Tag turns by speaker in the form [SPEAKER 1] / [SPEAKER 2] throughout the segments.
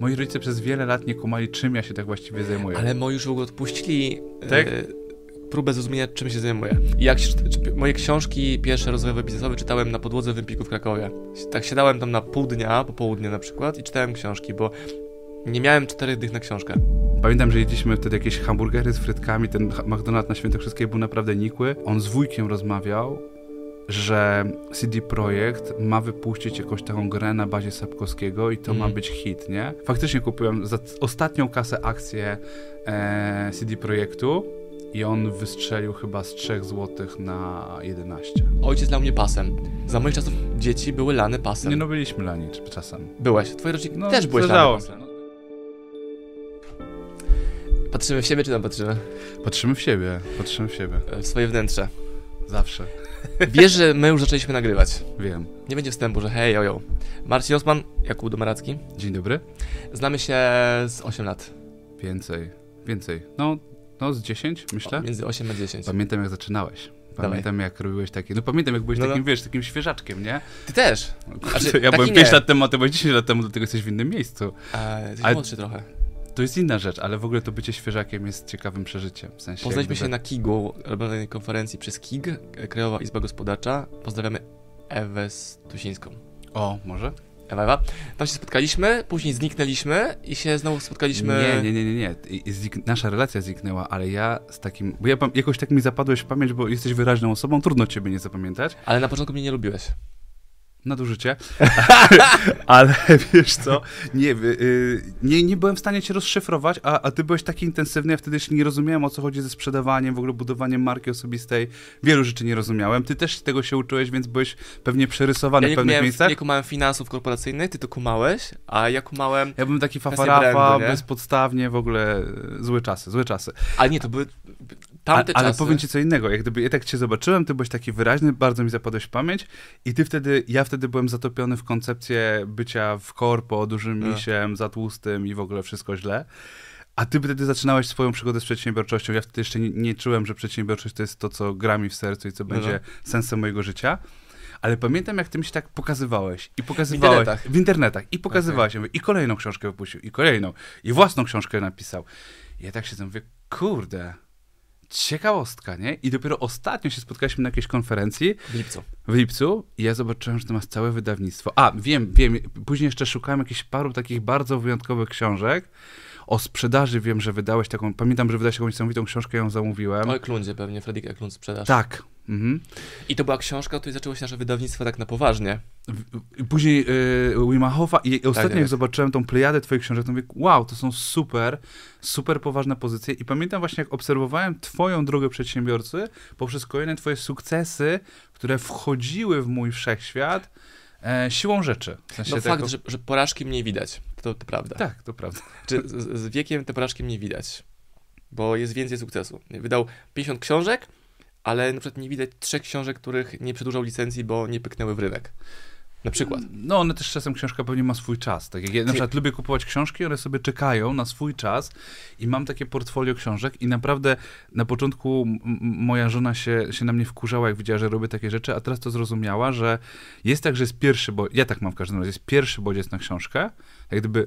[SPEAKER 1] Moi rodzice przez wiele lat nie kumali, czym ja się tak właściwie zajmuję.
[SPEAKER 2] Ale moi już w ogóle odpuścili
[SPEAKER 1] Tak?
[SPEAKER 2] e, próbę zrozumienia, czym się zajmuję. I Jak się, moje książki pierwsze rozwojowe biznesowe czytałem na podłodze w Empiku w Krakowie. Tak siadałem tam na pół dnia, po południu na przykład i czytałem książki, bo nie miałem czterech dych na książkę.
[SPEAKER 1] Pamiętam, że jedliśmy wtedy jakieś hamburgery z frytkami, ten McDonald's na Świętokrzyskie był naprawdę nikły. On z wujkiem rozmawiał, że CD Projekt ma wypuścić jakąś taką grę na bazie Sapkowskiego i to
[SPEAKER 2] Mhm.
[SPEAKER 1] ma być hit, nie? Faktycznie kupiłem za ostatnią kasę akcję e, CD Projektu i on wystrzelił chyba z 3 zł na 11.
[SPEAKER 2] Ojciec lał mnie pasem. Za moich czasów dzieci były lane pasem.
[SPEAKER 1] Nie no, byliśmy lani czasem.
[SPEAKER 2] Byłeś. Twoje rodziny
[SPEAKER 1] No,
[SPEAKER 2] też byłeś lane pasem. Patrzymy w siebie, czy tam patrzymy?
[SPEAKER 1] Patrzymy w siebie, patrzymy w siebie.
[SPEAKER 2] E, W swoje wnętrze.
[SPEAKER 1] Zawsze.
[SPEAKER 2] Wiesz, że my już zaczęliśmy nagrywać.
[SPEAKER 1] Wiem.
[SPEAKER 2] Nie będzie wstępu, że hej, ojo. Marcin Osman, Jakub Domaracki.
[SPEAKER 1] Dzień dobry.
[SPEAKER 2] Znamy się z 8 lat.
[SPEAKER 1] Więcej, więcej. No, no z 10 myślę.
[SPEAKER 2] Między 8 a 10.
[SPEAKER 1] Pamiętam jak zaczynałeś.
[SPEAKER 2] Dawaj.
[SPEAKER 1] Pamiętam jak robiłeś takie. No pamiętam jak byłeś
[SPEAKER 2] No, no.
[SPEAKER 1] takim, wiesz, takim świeżaczkiem, nie?
[SPEAKER 2] Ty też.
[SPEAKER 1] Kurczę,
[SPEAKER 2] Znaczy,
[SPEAKER 1] ja
[SPEAKER 2] taki
[SPEAKER 1] byłem 5
[SPEAKER 2] nie.
[SPEAKER 1] lat temu, a ty byłeś 10 lat temu, dlatego jesteś w innym miejscu.
[SPEAKER 2] A, jesteś
[SPEAKER 1] Ale-
[SPEAKER 2] młodszy trochę.
[SPEAKER 1] To jest inna rzecz, ale w ogóle to bycie świeżakiem jest ciekawym przeżyciem. W sensie
[SPEAKER 2] Poznaliśmy się na KIG-u, robionej konferencji przez KIG, Krajowa Izba Gospodarcza. Pozdrawiamy Ewę Stusińską.
[SPEAKER 1] O, może?
[SPEAKER 2] Ewa, Ewa. Tam się spotkaliśmy, później zniknęliśmy i się znowu spotkaliśmy...
[SPEAKER 1] Nie, nie, nie, nie, nie. Zik, nasza relacja zniknęła, ale ja z takim. Bo ja jakoś tak mi zapadłeś w pamięć, bo jesteś wyraźną osobą, trudno ciebie nie zapamiętać.
[SPEAKER 2] Ale na początku mnie nie lubiłeś.
[SPEAKER 1] Nadużycie. Ale wiesz co, nie, y, nie, nie byłem w stanie cię rozszyfrować, a, a ty byłeś taki intensywny, ja wtedy jeszcze nie rozumiałem, o co chodzi ze sprzedawaniem, w ogóle budowaniem marki osobistej. Wielu rzeczy nie rozumiałem. Ty też tego się uczyłeś, więc byłeś pewnie przerysowany
[SPEAKER 2] Ja
[SPEAKER 1] w pewnych
[SPEAKER 2] kumałem,
[SPEAKER 1] miejscach.
[SPEAKER 2] nie kumałem finansów korporacyjnych, ty to kumałeś, a ja kumałem...
[SPEAKER 1] Ja byłem taki fafarafa,
[SPEAKER 2] brandu, nie?
[SPEAKER 1] bezpodstawnie, w ogóle y, złe czasy, złe czasy.
[SPEAKER 2] Ale nie, to były tamte
[SPEAKER 1] A, ale
[SPEAKER 2] czasy.
[SPEAKER 1] powiem ci co innego, jak gdyby ja tak cię zobaczyłem, ty byłeś taki wyraźny, bardzo mi zapadłeś w pamięć i ty wtedy, ja wtedy byłem zatopiony w koncepcję bycia w korpo, dużym
[SPEAKER 2] A.
[SPEAKER 1] misiem, za tłustym i w ogóle wszystko źle. A ty wtedy zaczynałeś swoją przygodę z przedsiębiorczością. Ja wtedy jeszcze nie, nie czułem, że przedsiębiorczość to jest to, co gra mi w sercu i co
[SPEAKER 2] No,
[SPEAKER 1] będzie sensem mojego życia. Ale pamiętam, jak ty mi się tak pokazywałeś i pokazywałeś
[SPEAKER 2] internetach.
[SPEAKER 1] w internetach i pokazywałeś okay. i kolejną książkę wypuścił, i kolejną, i własną książkę napisał. I ja tak się mówię, kurde, ciekawostka, nie? I dopiero ostatnio się spotkaliśmy na jakiejś konferencji
[SPEAKER 2] W lipcu.
[SPEAKER 1] w lipcu i ja zobaczyłem, że to masz całe wydawnictwo. A, wiem, wiem, później jeszcze szukałem jakichś paru takich bardzo wyjątkowych książek. O sprzedaży wiem, że wydałeś taką, pamiętam, że wydałeś jakąś niesamowitą książkę, ją zamówiłem.
[SPEAKER 2] O Eklundzie pewnie, Fredrik Eklund sprzedaż.
[SPEAKER 1] Tak. Mhm.
[SPEAKER 2] I to była książka, od której zaczęło się nasze wydawnictwo tak na poważnie.
[SPEAKER 1] Później y, Wima Hofa i ostatnio
[SPEAKER 2] tak.
[SPEAKER 1] jak zobaczyłem tą plejadę twoich książek, to mówię, wow, to są super, super poważne pozycje i pamiętam właśnie jak obserwowałem twoją drogę przedsiębiorcy poprzez kolejne twoje sukcesy, które wchodziły w mój wszechświat e, siłą rzeczy. W sensie
[SPEAKER 2] No
[SPEAKER 1] tego-
[SPEAKER 2] fakt, że, że porażki mniej widać. To, to prawda.
[SPEAKER 1] Tak, to prawda.
[SPEAKER 2] Czy z, z wiekiem te porażki mniej widać, bo jest więcej sukcesu. Wydał 50 książek, ale na przykład nie widać trzech książek, których nie przedłużał licencji, bo nie pyknęły w rynek. Na przykład.
[SPEAKER 1] No, one też czasem książka pewnie ma swój czas. Tak jak ja na przykład lubię kupować książki, one sobie czekają na swój czas i mam takie portfolio książek i naprawdę na początku moja żona się, się na mnie wkurzała, jak widziała, że robię takie rzeczy, a teraz to zrozumiała, że jest tak, że jest pierwszy, bo ja tak mam w każdym razie, jest pierwszy bodziec na książkę, jak gdyby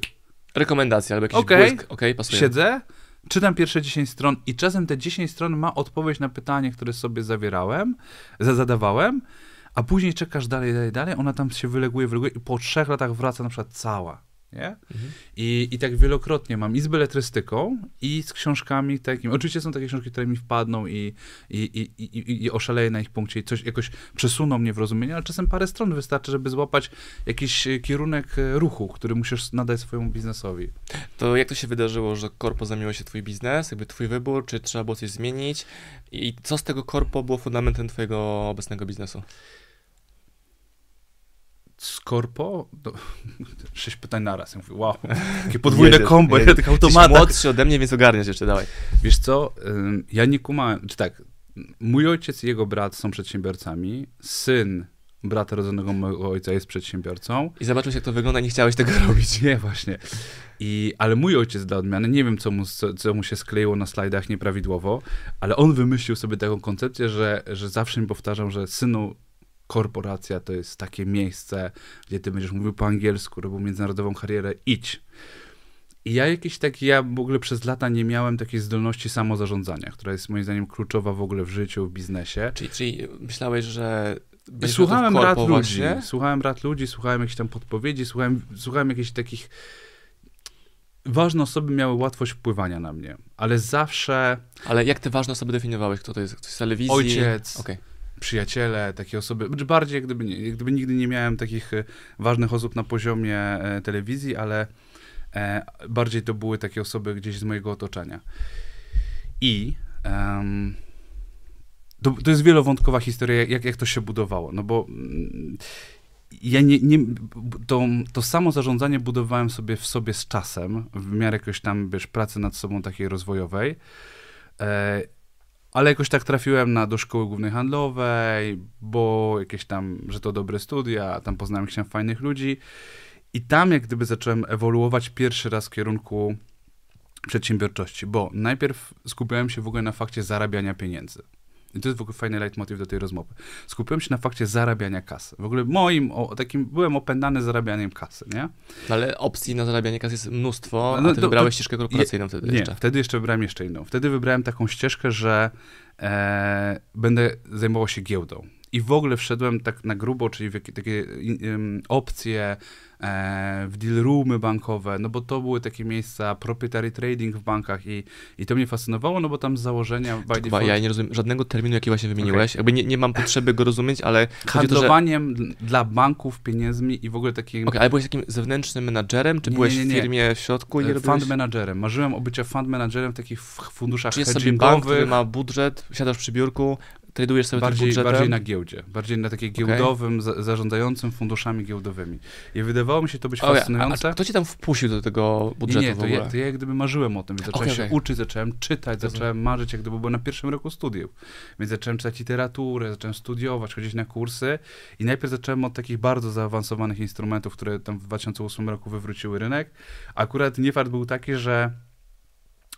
[SPEAKER 2] Rekomendacja albo jakiś
[SPEAKER 1] Okej.
[SPEAKER 2] błysk. Okej, pasuje.
[SPEAKER 1] siedzę, czytam pierwsze 10 stron i czasem te 10 stron ma odpowiedź na pytanie, które sobie zawierałem, za- zadawałem, a później czekasz dalej, dalej, dalej, ona tam się wyleguje, wyleguje i po trzech latach wraca na przykład cała, nie?
[SPEAKER 2] Mhm.
[SPEAKER 1] I, I tak wielokrotnie mam i z beletrystyką, i z książkami takimi. Oczywiście są takie książki, które mi wpadną i, i, i, i, i- oszaleję na ich punkcie i coś jakoś przesuną mnie w rozumieniu, ale czasem parę stron wystarczy, żeby złapać jakiś kierunek ruchu, który musisz nadać swojemu biznesowi.
[SPEAKER 2] To jak to się wydarzyło, że korpo zamieniło się twój biznes, jakby twój wybór, czy trzeba było coś zmienić i co z tego korpo było fundamentem twojego obecnego biznesu?
[SPEAKER 1] Skorpo? To, sześć pytań naraz. Ja mówię, wow, takie podwójne
[SPEAKER 2] Jedziesz,
[SPEAKER 1] kombo, ja
[SPEAKER 2] jedziesz.
[SPEAKER 1] tych automatach.
[SPEAKER 2] młodszy ode mnie, więc ogarniasz jeszcze, dawaj.
[SPEAKER 1] Wiesz co, ja nie kumałem, czy tak, mój ojciec i jego brat są przedsiębiorcami, syn brata rodzonego mojego ojca jest przedsiębiorcą.
[SPEAKER 2] I zobaczyłeś, jak to wygląda, nie chciałeś tego robić.
[SPEAKER 1] Nie, właśnie. I, ale mój ojciec dla odmiany, nie wiem co mu, co mu się skleiło na slajdach nieprawidłowo, ale on wymyślił sobie taką koncepcję, że, że zawsze mi powtarzał, że synu, korporacja to jest takie miejsce, gdzie ty będziesz mówił po angielsku, robił międzynarodową karierę, idź. I ja jakieś takie, ja w ogóle przez lata nie miałem takiej zdolności samozarządzania, która jest moim zdaniem kluczowa w ogóle w życiu, w biznesie.
[SPEAKER 2] Czyli, czyli myślałeś, że
[SPEAKER 1] I słuchałem rad ludzi, słuchałem rad ludzi, słuchałem jakichś tam podpowiedzi, słuchałem, słuchałem jakichś takich... Ważne osoby miały łatwość wpływania na mnie, ale zawsze...
[SPEAKER 2] Ale jak te ważne osoby definiowałeś? Kto to jest? Ktoś z telewizji?
[SPEAKER 1] Ojciec,
[SPEAKER 2] Okej.
[SPEAKER 1] Przyjaciele, takie osoby, bardziej gdyby, gdyby nigdy nie miałem takich e, ważnych osób na poziomie e, telewizji, ale e, bardziej to były takie osoby gdzieś z mojego otoczenia. I em, to, to jest wielowątkowa historia, jak, jak to się budowało, no bo mm, ja nie, nie to, to samo zarządzanie budowałem sobie w sobie z czasem, w miarę jakoś tam, wiesz, pracy nad sobą takiej rozwojowej, e, ale jakoś tak trafiłem na, do szkoły głównej handlowej, bo jakieś tam, że to dobre studia, tam poznałem tam fajnych ludzi i tam jak gdyby zacząłem ewoluować pierwszy raz w kierunku przedsiębiorczości, bo najpierw skupiałem się w ogóle na fakcie zarabiania pieniędzy. I to jest w ogóle fajny leitmotiv do tej rozmowy. Skupiłem się na fakcie zarabiania kasy. W ogóle moim, o, takim, byłem opętany zarabianiem kasy, nie?
[SPEAKER 2] No Ale opcji na zarabianie kasy jest mnóstwo,
[SPEAKER 1] No
[SPEAKER 2] a ty
[SPEAKER 1] to-
[SPEAKER 2] wybrałeś
[SPEAKER 1] to-
[SPEAKER 2] ścieżkę korporacyjną wtedy
[SPEAKER 1] Nie,
[SPEAKER 2] jeszcze.
[SPEAKER 1] wtedy jeszcze wybrałem jeszcze inną. Wtedy wybrałem taką ścieżkę, że e, będę zajmował się giełdą. I w ogóle wszedłem tak na grubo, czyli w jakie, takie ym, opcje, e, w deal roomy bankowe, no bo to były takie miejsca, proprietary trading w bankach i, i to mnie fascynowało, no bo tam z założenia by default,
[SPEAKER 2] ja nie rozumiem żadnego terminu, jaki właśnie wymieniłeś. Jakby nie, nie mam potrzeby go rozumieć, ale o to, że...
[SPEAKER 1] handlowaniem dl- dla banków pieniędzmi i w ogóle takim
[SPEAKER 2] Okej, ale byłeś takim zewnętrznym menadżerem, czy
[SPEAKER 1] Nie,
[SPEAKER 2] byłeś
[SPEAKER 1] nie, nie.
[SPEAKER 2] w firmie w środku i nie
[SPEAKER 1] e,
[SPEAKER 2] robiłeś...
[SPEAKER 1] fund managerem. Marzyłem o byciu fund managerem w takich funduszach
[SPEAKER 2] Czy jest sobie bank, który ma budżet, siadasz przy biurku, tradujesz sobie
[SPEAKER 1] bardziej,
[SPEAKER 2] budżetem?
[SPEAKER 1] bardziej na giełdzie, bardziej na takiej giełdowym, za, zarządzającym funduszami giełdowymi. I wydawało mi się to być
[SPEAKER 2] a,
[SPEAKER 1] fascynujące.
[SPEAKER 2] a kto ci tam wpuścił do tego budżetu
[SPEAKER 1] nie, to ja, to ja jak gdyby marzyłem o tym, więc zacząłem
[SPEAKER 2] Okej,
[SPEAKER 1] się uczyć, zacząłem czytać, zacząłem marzyć, jak gdyby było na pierwszym roku studiów. Więc zacząłem czytać literaturę, zacząłem studiować, chodzić na kursy i najpierw zacząłem od takich bardzo zaawansowanych instrumentów, które tam w 2008 roku wywróciły rynek. Akurat niefart był taki, że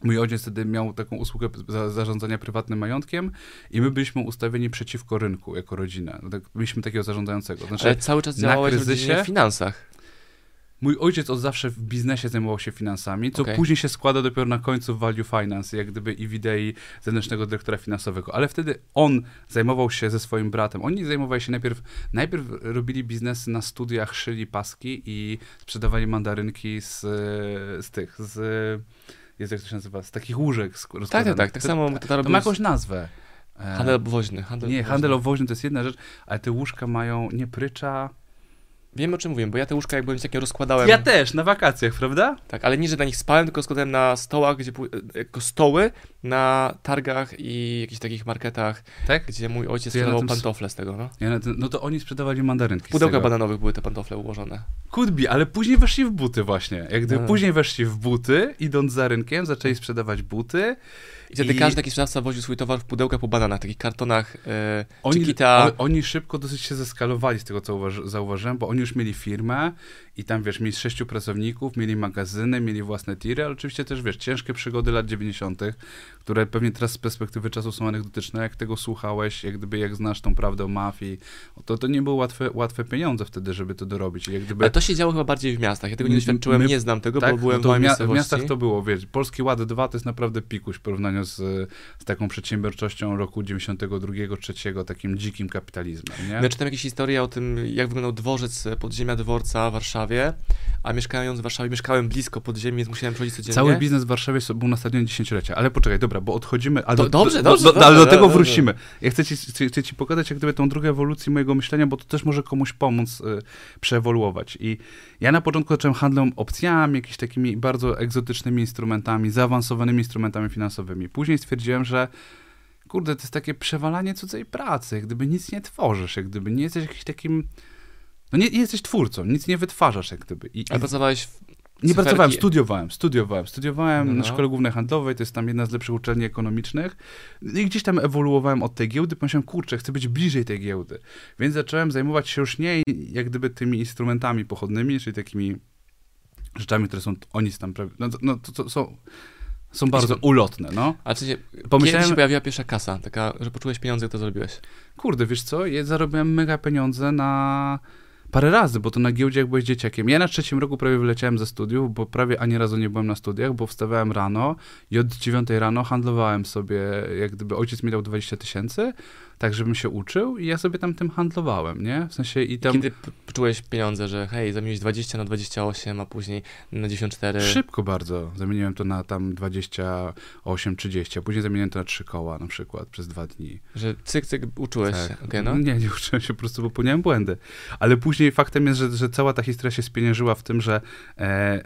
[SPEAKER 1] Mój ojciec wtedy miał taką usługę za, zarządzania prywatnym majątkiem i my byliśmy ustawieni przeciwko rynku jako rodzina. No Tak, byliśmy takiego zarządzającego. Znaczy,
[SPEAKER 2] Ale cały czas działałeś w
[SPEAKER 1] kryzysie-
[SPEAKER 2] dziedzinie finansach.
[SPEAKER 1] Mój ojciec od zawsze w biznesie zajmował się finansami, co
[SPEAKER 2] Okej.
[SPEAKER 1] później się składa dopiero na końcu w Value Finance, jak gdyby i w idei zewnętrznego dyrektora finansowego. Ale wtedy on zajmował się ze swoim bratem. Oni zajmowali się najpierw, najpierw robili biznesy na studiach, szyli paski i sprzedawali mandarynki z, z tych, z, jest jak to się nazywa, z takich łóżek.
[SPEAKER 2] Tak, tak,
[SPEAKER 1] rozkładanych.
[SPEAKER 2] tak. Tak
[SPEAKER 1] To-
[SPEAKER 2] samo
[SPEAKER 1] to,
[SPEAKER 2] to
[SPEAKER 1] ma jakąś nazwę. E,
[SPEAKER 2] Handel obwoźny. Handel
[SPEAKER 1] nie,
[SPEAKER 2] obwoźny.
[SPEAKER 1] handel obwoźny to jest jedna rzecz, ale te łóżka mają nie prycza.
[SPEAKER 2] Wiem o czym mówię, bo ja te łóżka jak byłem takie rozkładałem.
[SPEAKER 1] Ja też, na wakacjach, prawda?
[SPEAKER 2] Tak, ale nie, że na nich spałem, tylko składałem na stołach, gdzie pój- jako stoły na targach i jakichś takich marketach,
[SPEAKER 1] Tak?
[SPEAKER 2] gdzie mój ojciec
[SPEAKER 1] To ja
[SPEAKER 2] sprzedawał pantofle z tego, no.
[SPEAKER 1] Ja tym- no to oni sprzedawali mandarynki. Tego.
[SPEAKER 2] bananowych były te pantofle ułożone.
[SPEAKER 1] Could be, ale później weszli w buty właśnie. Jak gdy
[SPEAKER 2] No.
[SPEAKER 1] później weszli w buty, idąc za rynkiem, zaczęli sprzedawać buty.
[SPEAKER 2] I wtedy
[SPEAKER 1] I-
[SPEAKER 2] każdy taki sprzedawca woził swój towar w pudełkach po bananach, takich kartonach e,
[SPEAKER 1] Oni,
[SPEAKER 2] Chiquita.
[SPEAKER 1] oni szybko dosyć się zeskalowali z tego, co uważ- zauważyłem, bo oni już mieli firmę i tam, wiesz, mieli sześciu pracowników, mieli magazyny, mieli własne tiry, ale oczywiście też, wiesz, ciężkie przygody lat 90., które pewnie teraz z perspektywy czasu są anegdotyczne. Jak tego słuchałeś, jak gdyby, jak znasz tą prawdę o mafii, to to nie były łatwe, łatwe pieniądze wtedy, żeby to dorobić. I Jak gdyby,
[SPEAKER 2] Ale to się działo chyba bardziej w miastach. Ja tego nie doświadczyłem,
[SPEAKER 1] my-
[SPEAKER 2] nie znam tego,
[SPEAKER 1] tak,
[SPEAKER 2] bo byłem
[SPEAKER 1] no to
[SPEAKER 2] w
[SPEAKER 1] mia- w miastach to było, wiesz, Polski Ład 2 to jest naprawdę pikuś w porównaniu z, z taką przedsiębiorczością roku 92-3, takim dzikim kapitalizmem, nie?
[SPEAKER 2] Czytam jakieś historie o tym, jak wyglądał dworzec podziemia dworca w Warszawie, a mieszkając w Warszawie, mieszkałem blisko podziemi, więc musiałem przechodzić codziennie.
[SPEAKER 1] Cały biznes w Warszawie był na stadionie dziesięciolecia, ale poczekaj, dobra, bo odchodzimy, ale do,
[SPEAKER 2] dobrze,
[SPEAKER 1] do,
[SPEAKER 2] dobrze,
[SPEAKER 1] do,
[SPEAKER 2] dobrze,
[SPEAKER 1] ale do tego
[SPEAKER 2] dobrze.
[SPEAKER 1] wrócimy. Ja chcę ci, chcę, chcę ci pokazać jak gdyby tą drugą ewolucję mojego myślenia, bo to też może komuś pomóc y, przeewoluować. I ja na początku zacząłem handlem opcjami, jakimiś takimi bardzo egzotycznymi instrumentami, zaawansowanymi instrumentami finansowymi. Później stwierdziłem, że kurde, to jest takie przewalanie cudzej pracy, jak gdyby nic nie tworzysz, jak gdyby nie jesteś jakimś takim... No nie, nie jesteś twórcą, nic nie wytwarzasz jak gdyby. I,
[SPEAKER 2] Ale pracowałeś w
[SPEAKER 1] nie
[SPEAKER 2] cyferki.
[SPEAKER 1] pracowałem, studiowałem, studiowałem. Studiowałem
[SPEAKER 2] No,
[SPEAKER 1] na
[SPEAKER 2] no.
[SPEAKER 1] Szkole Głównej Handlowej, to jest tam jedna z lepszych uczelni ekonomicznych. I gdzieś tam ewoluowałem od tej giełdy, pomyślałem, kurczę, chcę być bliżej tej giełdy. Więc zacząłem zajmować się już nie jak gdyby tymi instrumentami pochodnymi, czyli takimi rzeczami, które są, oni tam, prawie- no, no to, to są, są bardzo ulotne, no.
[SPEAKER 2] W sensie, kiedy
[SPEAKER 1] Pomyślałem,
[SPEAKER 2] się pojawiła pierwsza kasa, taka, że poczułeś pieniądze, to zrobiłeś?
[SPEAKER 1] kurde, wiesz co, ja zarobiłem mega pieniądze na Parę razy, bo to na giełdzie jak byłeś dzieciakiem. Ja na trzecim roku prawie wyleciałem ze studiów, bo prawie ani razu nie byłem na studiach, bo wstawałem rano i od dziewiątej rano handlowałem sobie, jak gdyby ojciec mi dał 20 tysięcy, tak żebym się uczył i ja sobie tam tym handlowałem, nie? W sensie i tam...
[SPEAKER 2] Kiedy poczułeś pieniądze, że hej, zamieniłeś 20 na 28, a później na 94.
[SPEAKER 1] Szybko bardzo. Zamieniłem to na tam 28, 30, a później zamieniłem to na trzy koła na przykład przez dwa dni.
[SPEAKER 2] Że cyk, cyk, uczyłeś się.
[SPEAKER 1] Tak.
[SPEAKER 2] Okej, no.
[SPEAKER 1] Nie, nie uczyłem się, po prostu popełniałem błędy. Ale później faktem jest, że, że cała ta historia się spieniężyła w tym, że e,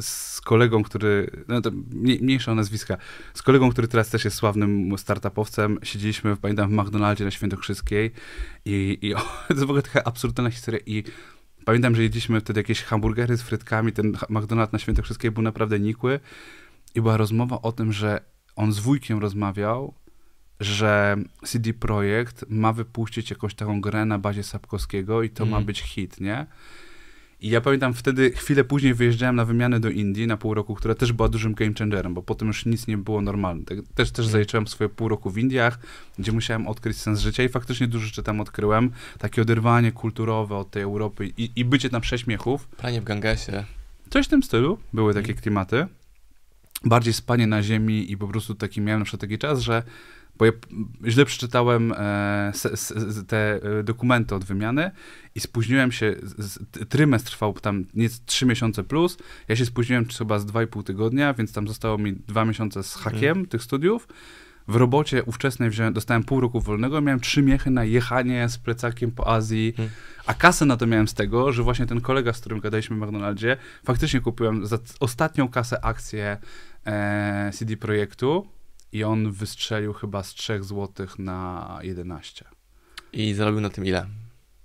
[SPEAKER 1] z kolegą, który, no to mniej- mniejsza o nazwiska, z kolegą, który teraz też jest sławnym startupowcem, siedzieliśmy, pamiętam, w Na Świętokrzyskiej i, i o, to w ogóle taka absurdalna historia i pamiętam, że jedliśmy wtedy jakieś hamburgery z frytkami, ten ha- McDonald na Świętokrzyskiej był naprawdę nikły i była rozmowa o tym, że on z wujkiem rozmawiał, że CD Projekt ma wypuścić jakąś taką grę na bazie Sapkowskiego i to ma
[SPEAKER 2] Mhm.
[SPEAKER 1] być hit, nie? I ja pamiętam wtedy, chwilę później wyjeżdżałem na wymianę do Indii na pół roku, która też była dużym game changerem, bo potem już nic nie było normalne. Tak- Też, też
[SPEAKER 2] Mhm.
[SPEAKER 1] zaliczyłem swoje pół roku w Indiach, gdzie musiałem odkryć sens życia i faktycznie dużo rzeczy tam odkryłem. Takie oderwanie kulturowe od tej Europy i, i bycie tam prześmiechów.
[SPEAKER 2] Pranie w Gangesie.
[SPEAKER 1] Coś w tym stylu, były takie
[SPEAKER 2] Mhm.
[SPEAKER 1] klimaty. Bardziej spanie na ziemi i po prostu taki miałem na przykład taki czas, że bo ja źle przeczytałem e, te e, dokumenty od wymiany i spóźniłem się, trymestr trwał tam nie trzy miesiące plus, ja się spóźniłem chyba z dwa i pół tygodnia, więc tam zostało mi dwa miesiące z hakiem tych studiów. W robocie ówczesnej wziąłem, dostałem pół roku wolnego, miałem trzy miechy na jechanie z plecakiem po Azji,
[SPEAKER 2] Hmm.
[SPEAKER 1] a kasę na to miałem z tego, że właśnie ten kolega, z którym gadaliśmy w McDonaldzie, faktycznie kupiłem za ostatnią kasę akcję e, CD Projektu i on wystrzelił chyba z 3 zł na 11.
[SPEAKER 2] I zarobił na tym ile?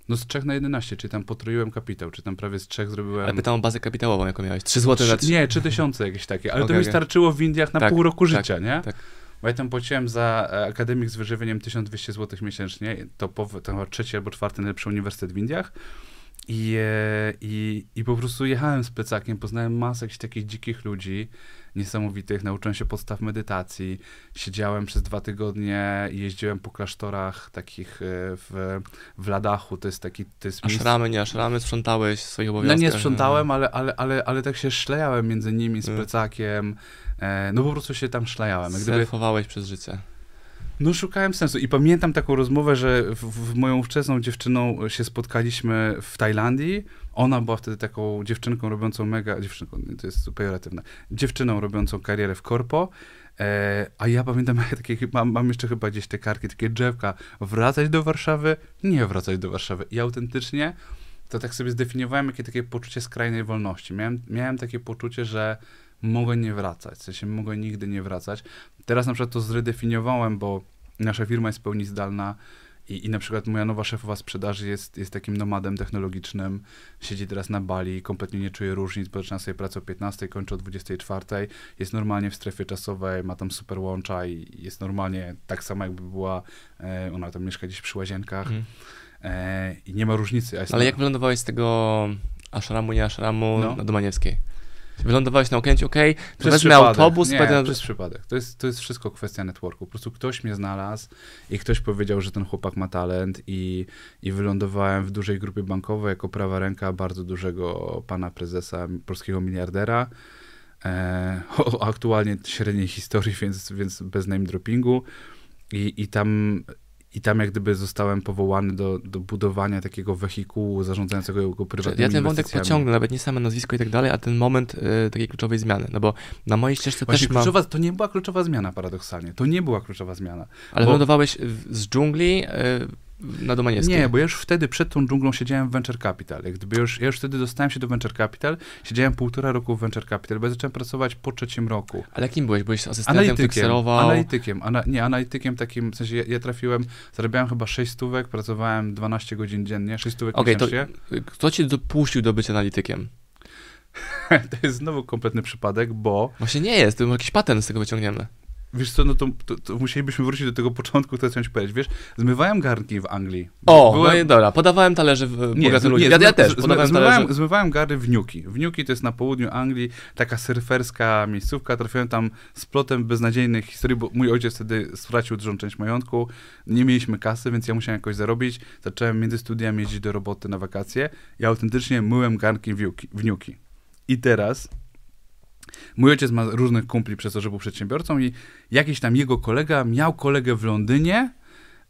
[SPEAKER 1] No z 3 na 11, czyli tam potroiłem kapitał, czy tam prawie z 3 zrobiłem...
[SPEAKER 2] Ale pytam o bazę kapitałową, jaką miałeś. 3 zł na
[SPEAKER 1] Trzy-
[SPEAKER 2] 3.
[SPEAKER 1] Nie, 3000 jakieś takie, ale
[SPEAKER 2] Okej,
[SPEAKER 1] to mi starczyło w Indiach na
[SPEAKER 2] Tak,
[SPEAKER 1] pół roku
[SPEAKER 2] tak,
[SPEAKER 1] życia, nie?
[SPEAKER 2] tak.
[SPEAKER 1] Bo ja tam płaciłem za e, akademik z wyżywieniem 1200 zł miesięcznie, to, po, to chyba trzeci albo czwarty najlepszy uniwersytet w Indiach. I, e, i, I po prostu jechałem z plecakiem, poznałem masę jakichś takich dzikich ludzi, niesamowitych, nauczyłem się podstaw medytacji, siedziałem przez dwa tygodnie i jeździłem po klasztorach takich e, w, w Ladachu, to jest taki, to jest
[SPEAKER 2] A
[SPEAKER 1] miejsce-
[SPEAKER 2] szramy, nie, a szramy sprzątałeś swoich
[SPEAKER 1] no
[SPEAKER 2] obowiązkach.
[SPEAKER 1] nie sprzątałem, ale, ale, ale, ale tak się szlejałem między nimi z
[SPEAKER 2] Mm.
[SPEAKER 1] plecakiem, e, no po prostu się tam szlejałem. Gdyby,
[SPEAKER 2] Surfowałeś przez życie.
[SPEAKER 1] No szukałem sensu i pamiętam taką rozmowę, że w, w moją ówczesną dziewczyną się spotkaliśmy w Tajlandii. Ona była wtedy taką dziewczynką robiącą mega, dziewczynką, to jest pejoratywne, dziewczyną robiącą karierę w korpo. E, a ja pamiętam, takie, mam, mam jeszcze chyba gdzieś te karki, takie drzewka, wracać do Warszawy, nie wracać do Warszawy. I autentycznie to tak sobie zdefiniowałem jakie takie poczucie skrajnej wolności. Miałem, miałem takie poczucie, że mogę nie wracać, w sensie mogę nigdy nie wracać. Teraz na przykład to zredefiniowałem, bo nasza firma jest w pełni zdalna i, i na przykład moja nowa szefowa sprzedaży jest, jest takim nomadem technologicznym, siedzi teraz na Bali, kompletnie nie czuje różnic, bo zaczyna sobie pracę o 15, kończy o 24, jest normalnie w strefie czasowej, ma tam super łącza i jest normalnie tak samo jakby była, e, ona tam mieszka gdzieś przy łazienkach
[SPEAKER 2] Mhm.
[SPEAKER 1] e, i nie ma różnicy.
[SPEAKER 2] Ale
[SPEAKER 1] na-
[SPEAKER 2] jak wylądowałeś z tego ashramu, nie ashramu
[SPEAKER 1] No.
[SPEAKER 2] na Domaniewskiej? Wylądowałeś na Okęciu, okej, to
[SPEAKER 1] Przez przypadek.
[SPEAKER 2] autobus,
[SPEAKER 1] nie,
[SPEAKER 2] na...
[SPEAKER 1] przez przypadek. To jest, to jest wszystko kwestia networku. Po prostu ktoś mnie znalazł i ktoś powiedział, że ten chłopak ma talent i, i wylądowałem w dużej grupie bankowej jako prawa ręka bardzo dużego pana prezesa, polskiego miliardera. E, o aktualnie średniej historii, więc, więc bez name droppingu. I, i tam i tam jak gdyby zostałem powołany do, do budowania takiego wehikułu zarządzającego jego prywatnymi
[SPEAKER 2] Ja ten wątek pociągnę, nawet nie same nazwisko i tak dalej, a ten moment y, takiej kluczowej zmiany, no bo na mojej ścieżce
[SPEAKER 1] Właśnie
[SPEAKER 2] też mam...
[SPEAKER 1] kluczowa, to nie była kluczowa zmiana paradoksalnie. To nie była kluczowa zmiana.
[SPEAKER 2] Ale
[SPEAKER 1] bo-
[SPEAKER 2] wylądowałeś w- z dżungli y, na Domaniewskiej.
[SPEAKER 1] Nie, bo ja już wtedy przed tą dżunglą siedziałem w Venture Capital. Jak gdyby już, ja już wtedy dostałem się do Venture Capital, siedziałem półtora roku w Venture Capital, bo ja zacząłem pracować po trzecim roku.
[SPEAKER 2] Ale kim byłeś? Byłeś asystentem,
[SPEAKER 1] Analitykiem, analitykiem, ana, nie, analitykiem takim, w sensie ja, ja trafiłem, zarabiałem chyba 6 stówek, pracowałem 12 godzin dziennie, 6 stówek
[SPEAKER 2] to
[SPEAKER 1] miesięcznie.
[SPEAKER 2] kto cię dopuścił do bycia analitykiem?
[SPEAKER 1] To jest znowu kompletny przypadek, bo
[SPEAKER 2] Właśnie nie jest, to jakiś patent z tego wyciągniemy.
[SPEAKER 1] Wiesz co, no to, to, to musielibyśmy wrócić do tego początku, co chciałem ci powiedzieć. Wiesz, zmywałem garnki w Anglii.
[SPEAKER 2] O,
[SPEAKER 1] Byłem-
[SPEAKER 2] no i dobra, podawałem talerze w bogatym ludziom. Ja, ja też, podawałem
[SPEAKER 1] zmywałem,
[SPEAKER 2] talerze.
[SPEAKER 1] zmywałem gary w Newki. W Newki to jest na południu Anglii, taka surferska miejscówka. Trafiłem tam z plotem beznadziejnych historii, bo mój ojciec wtedy stracił dużą część majątku. Nie mieliśmy kasy, więc ja musiałem jakoś zarobić. Zacząłem między studiami jeździć do roboty na wakacje. Ja autentycznie myłem garnki w Newki. W Newki. I teraz mój ojciec ma różnych kumpli przez to, że był przedsiębiorcą i jakiś tam jego kolega miał kolegę w Londynie,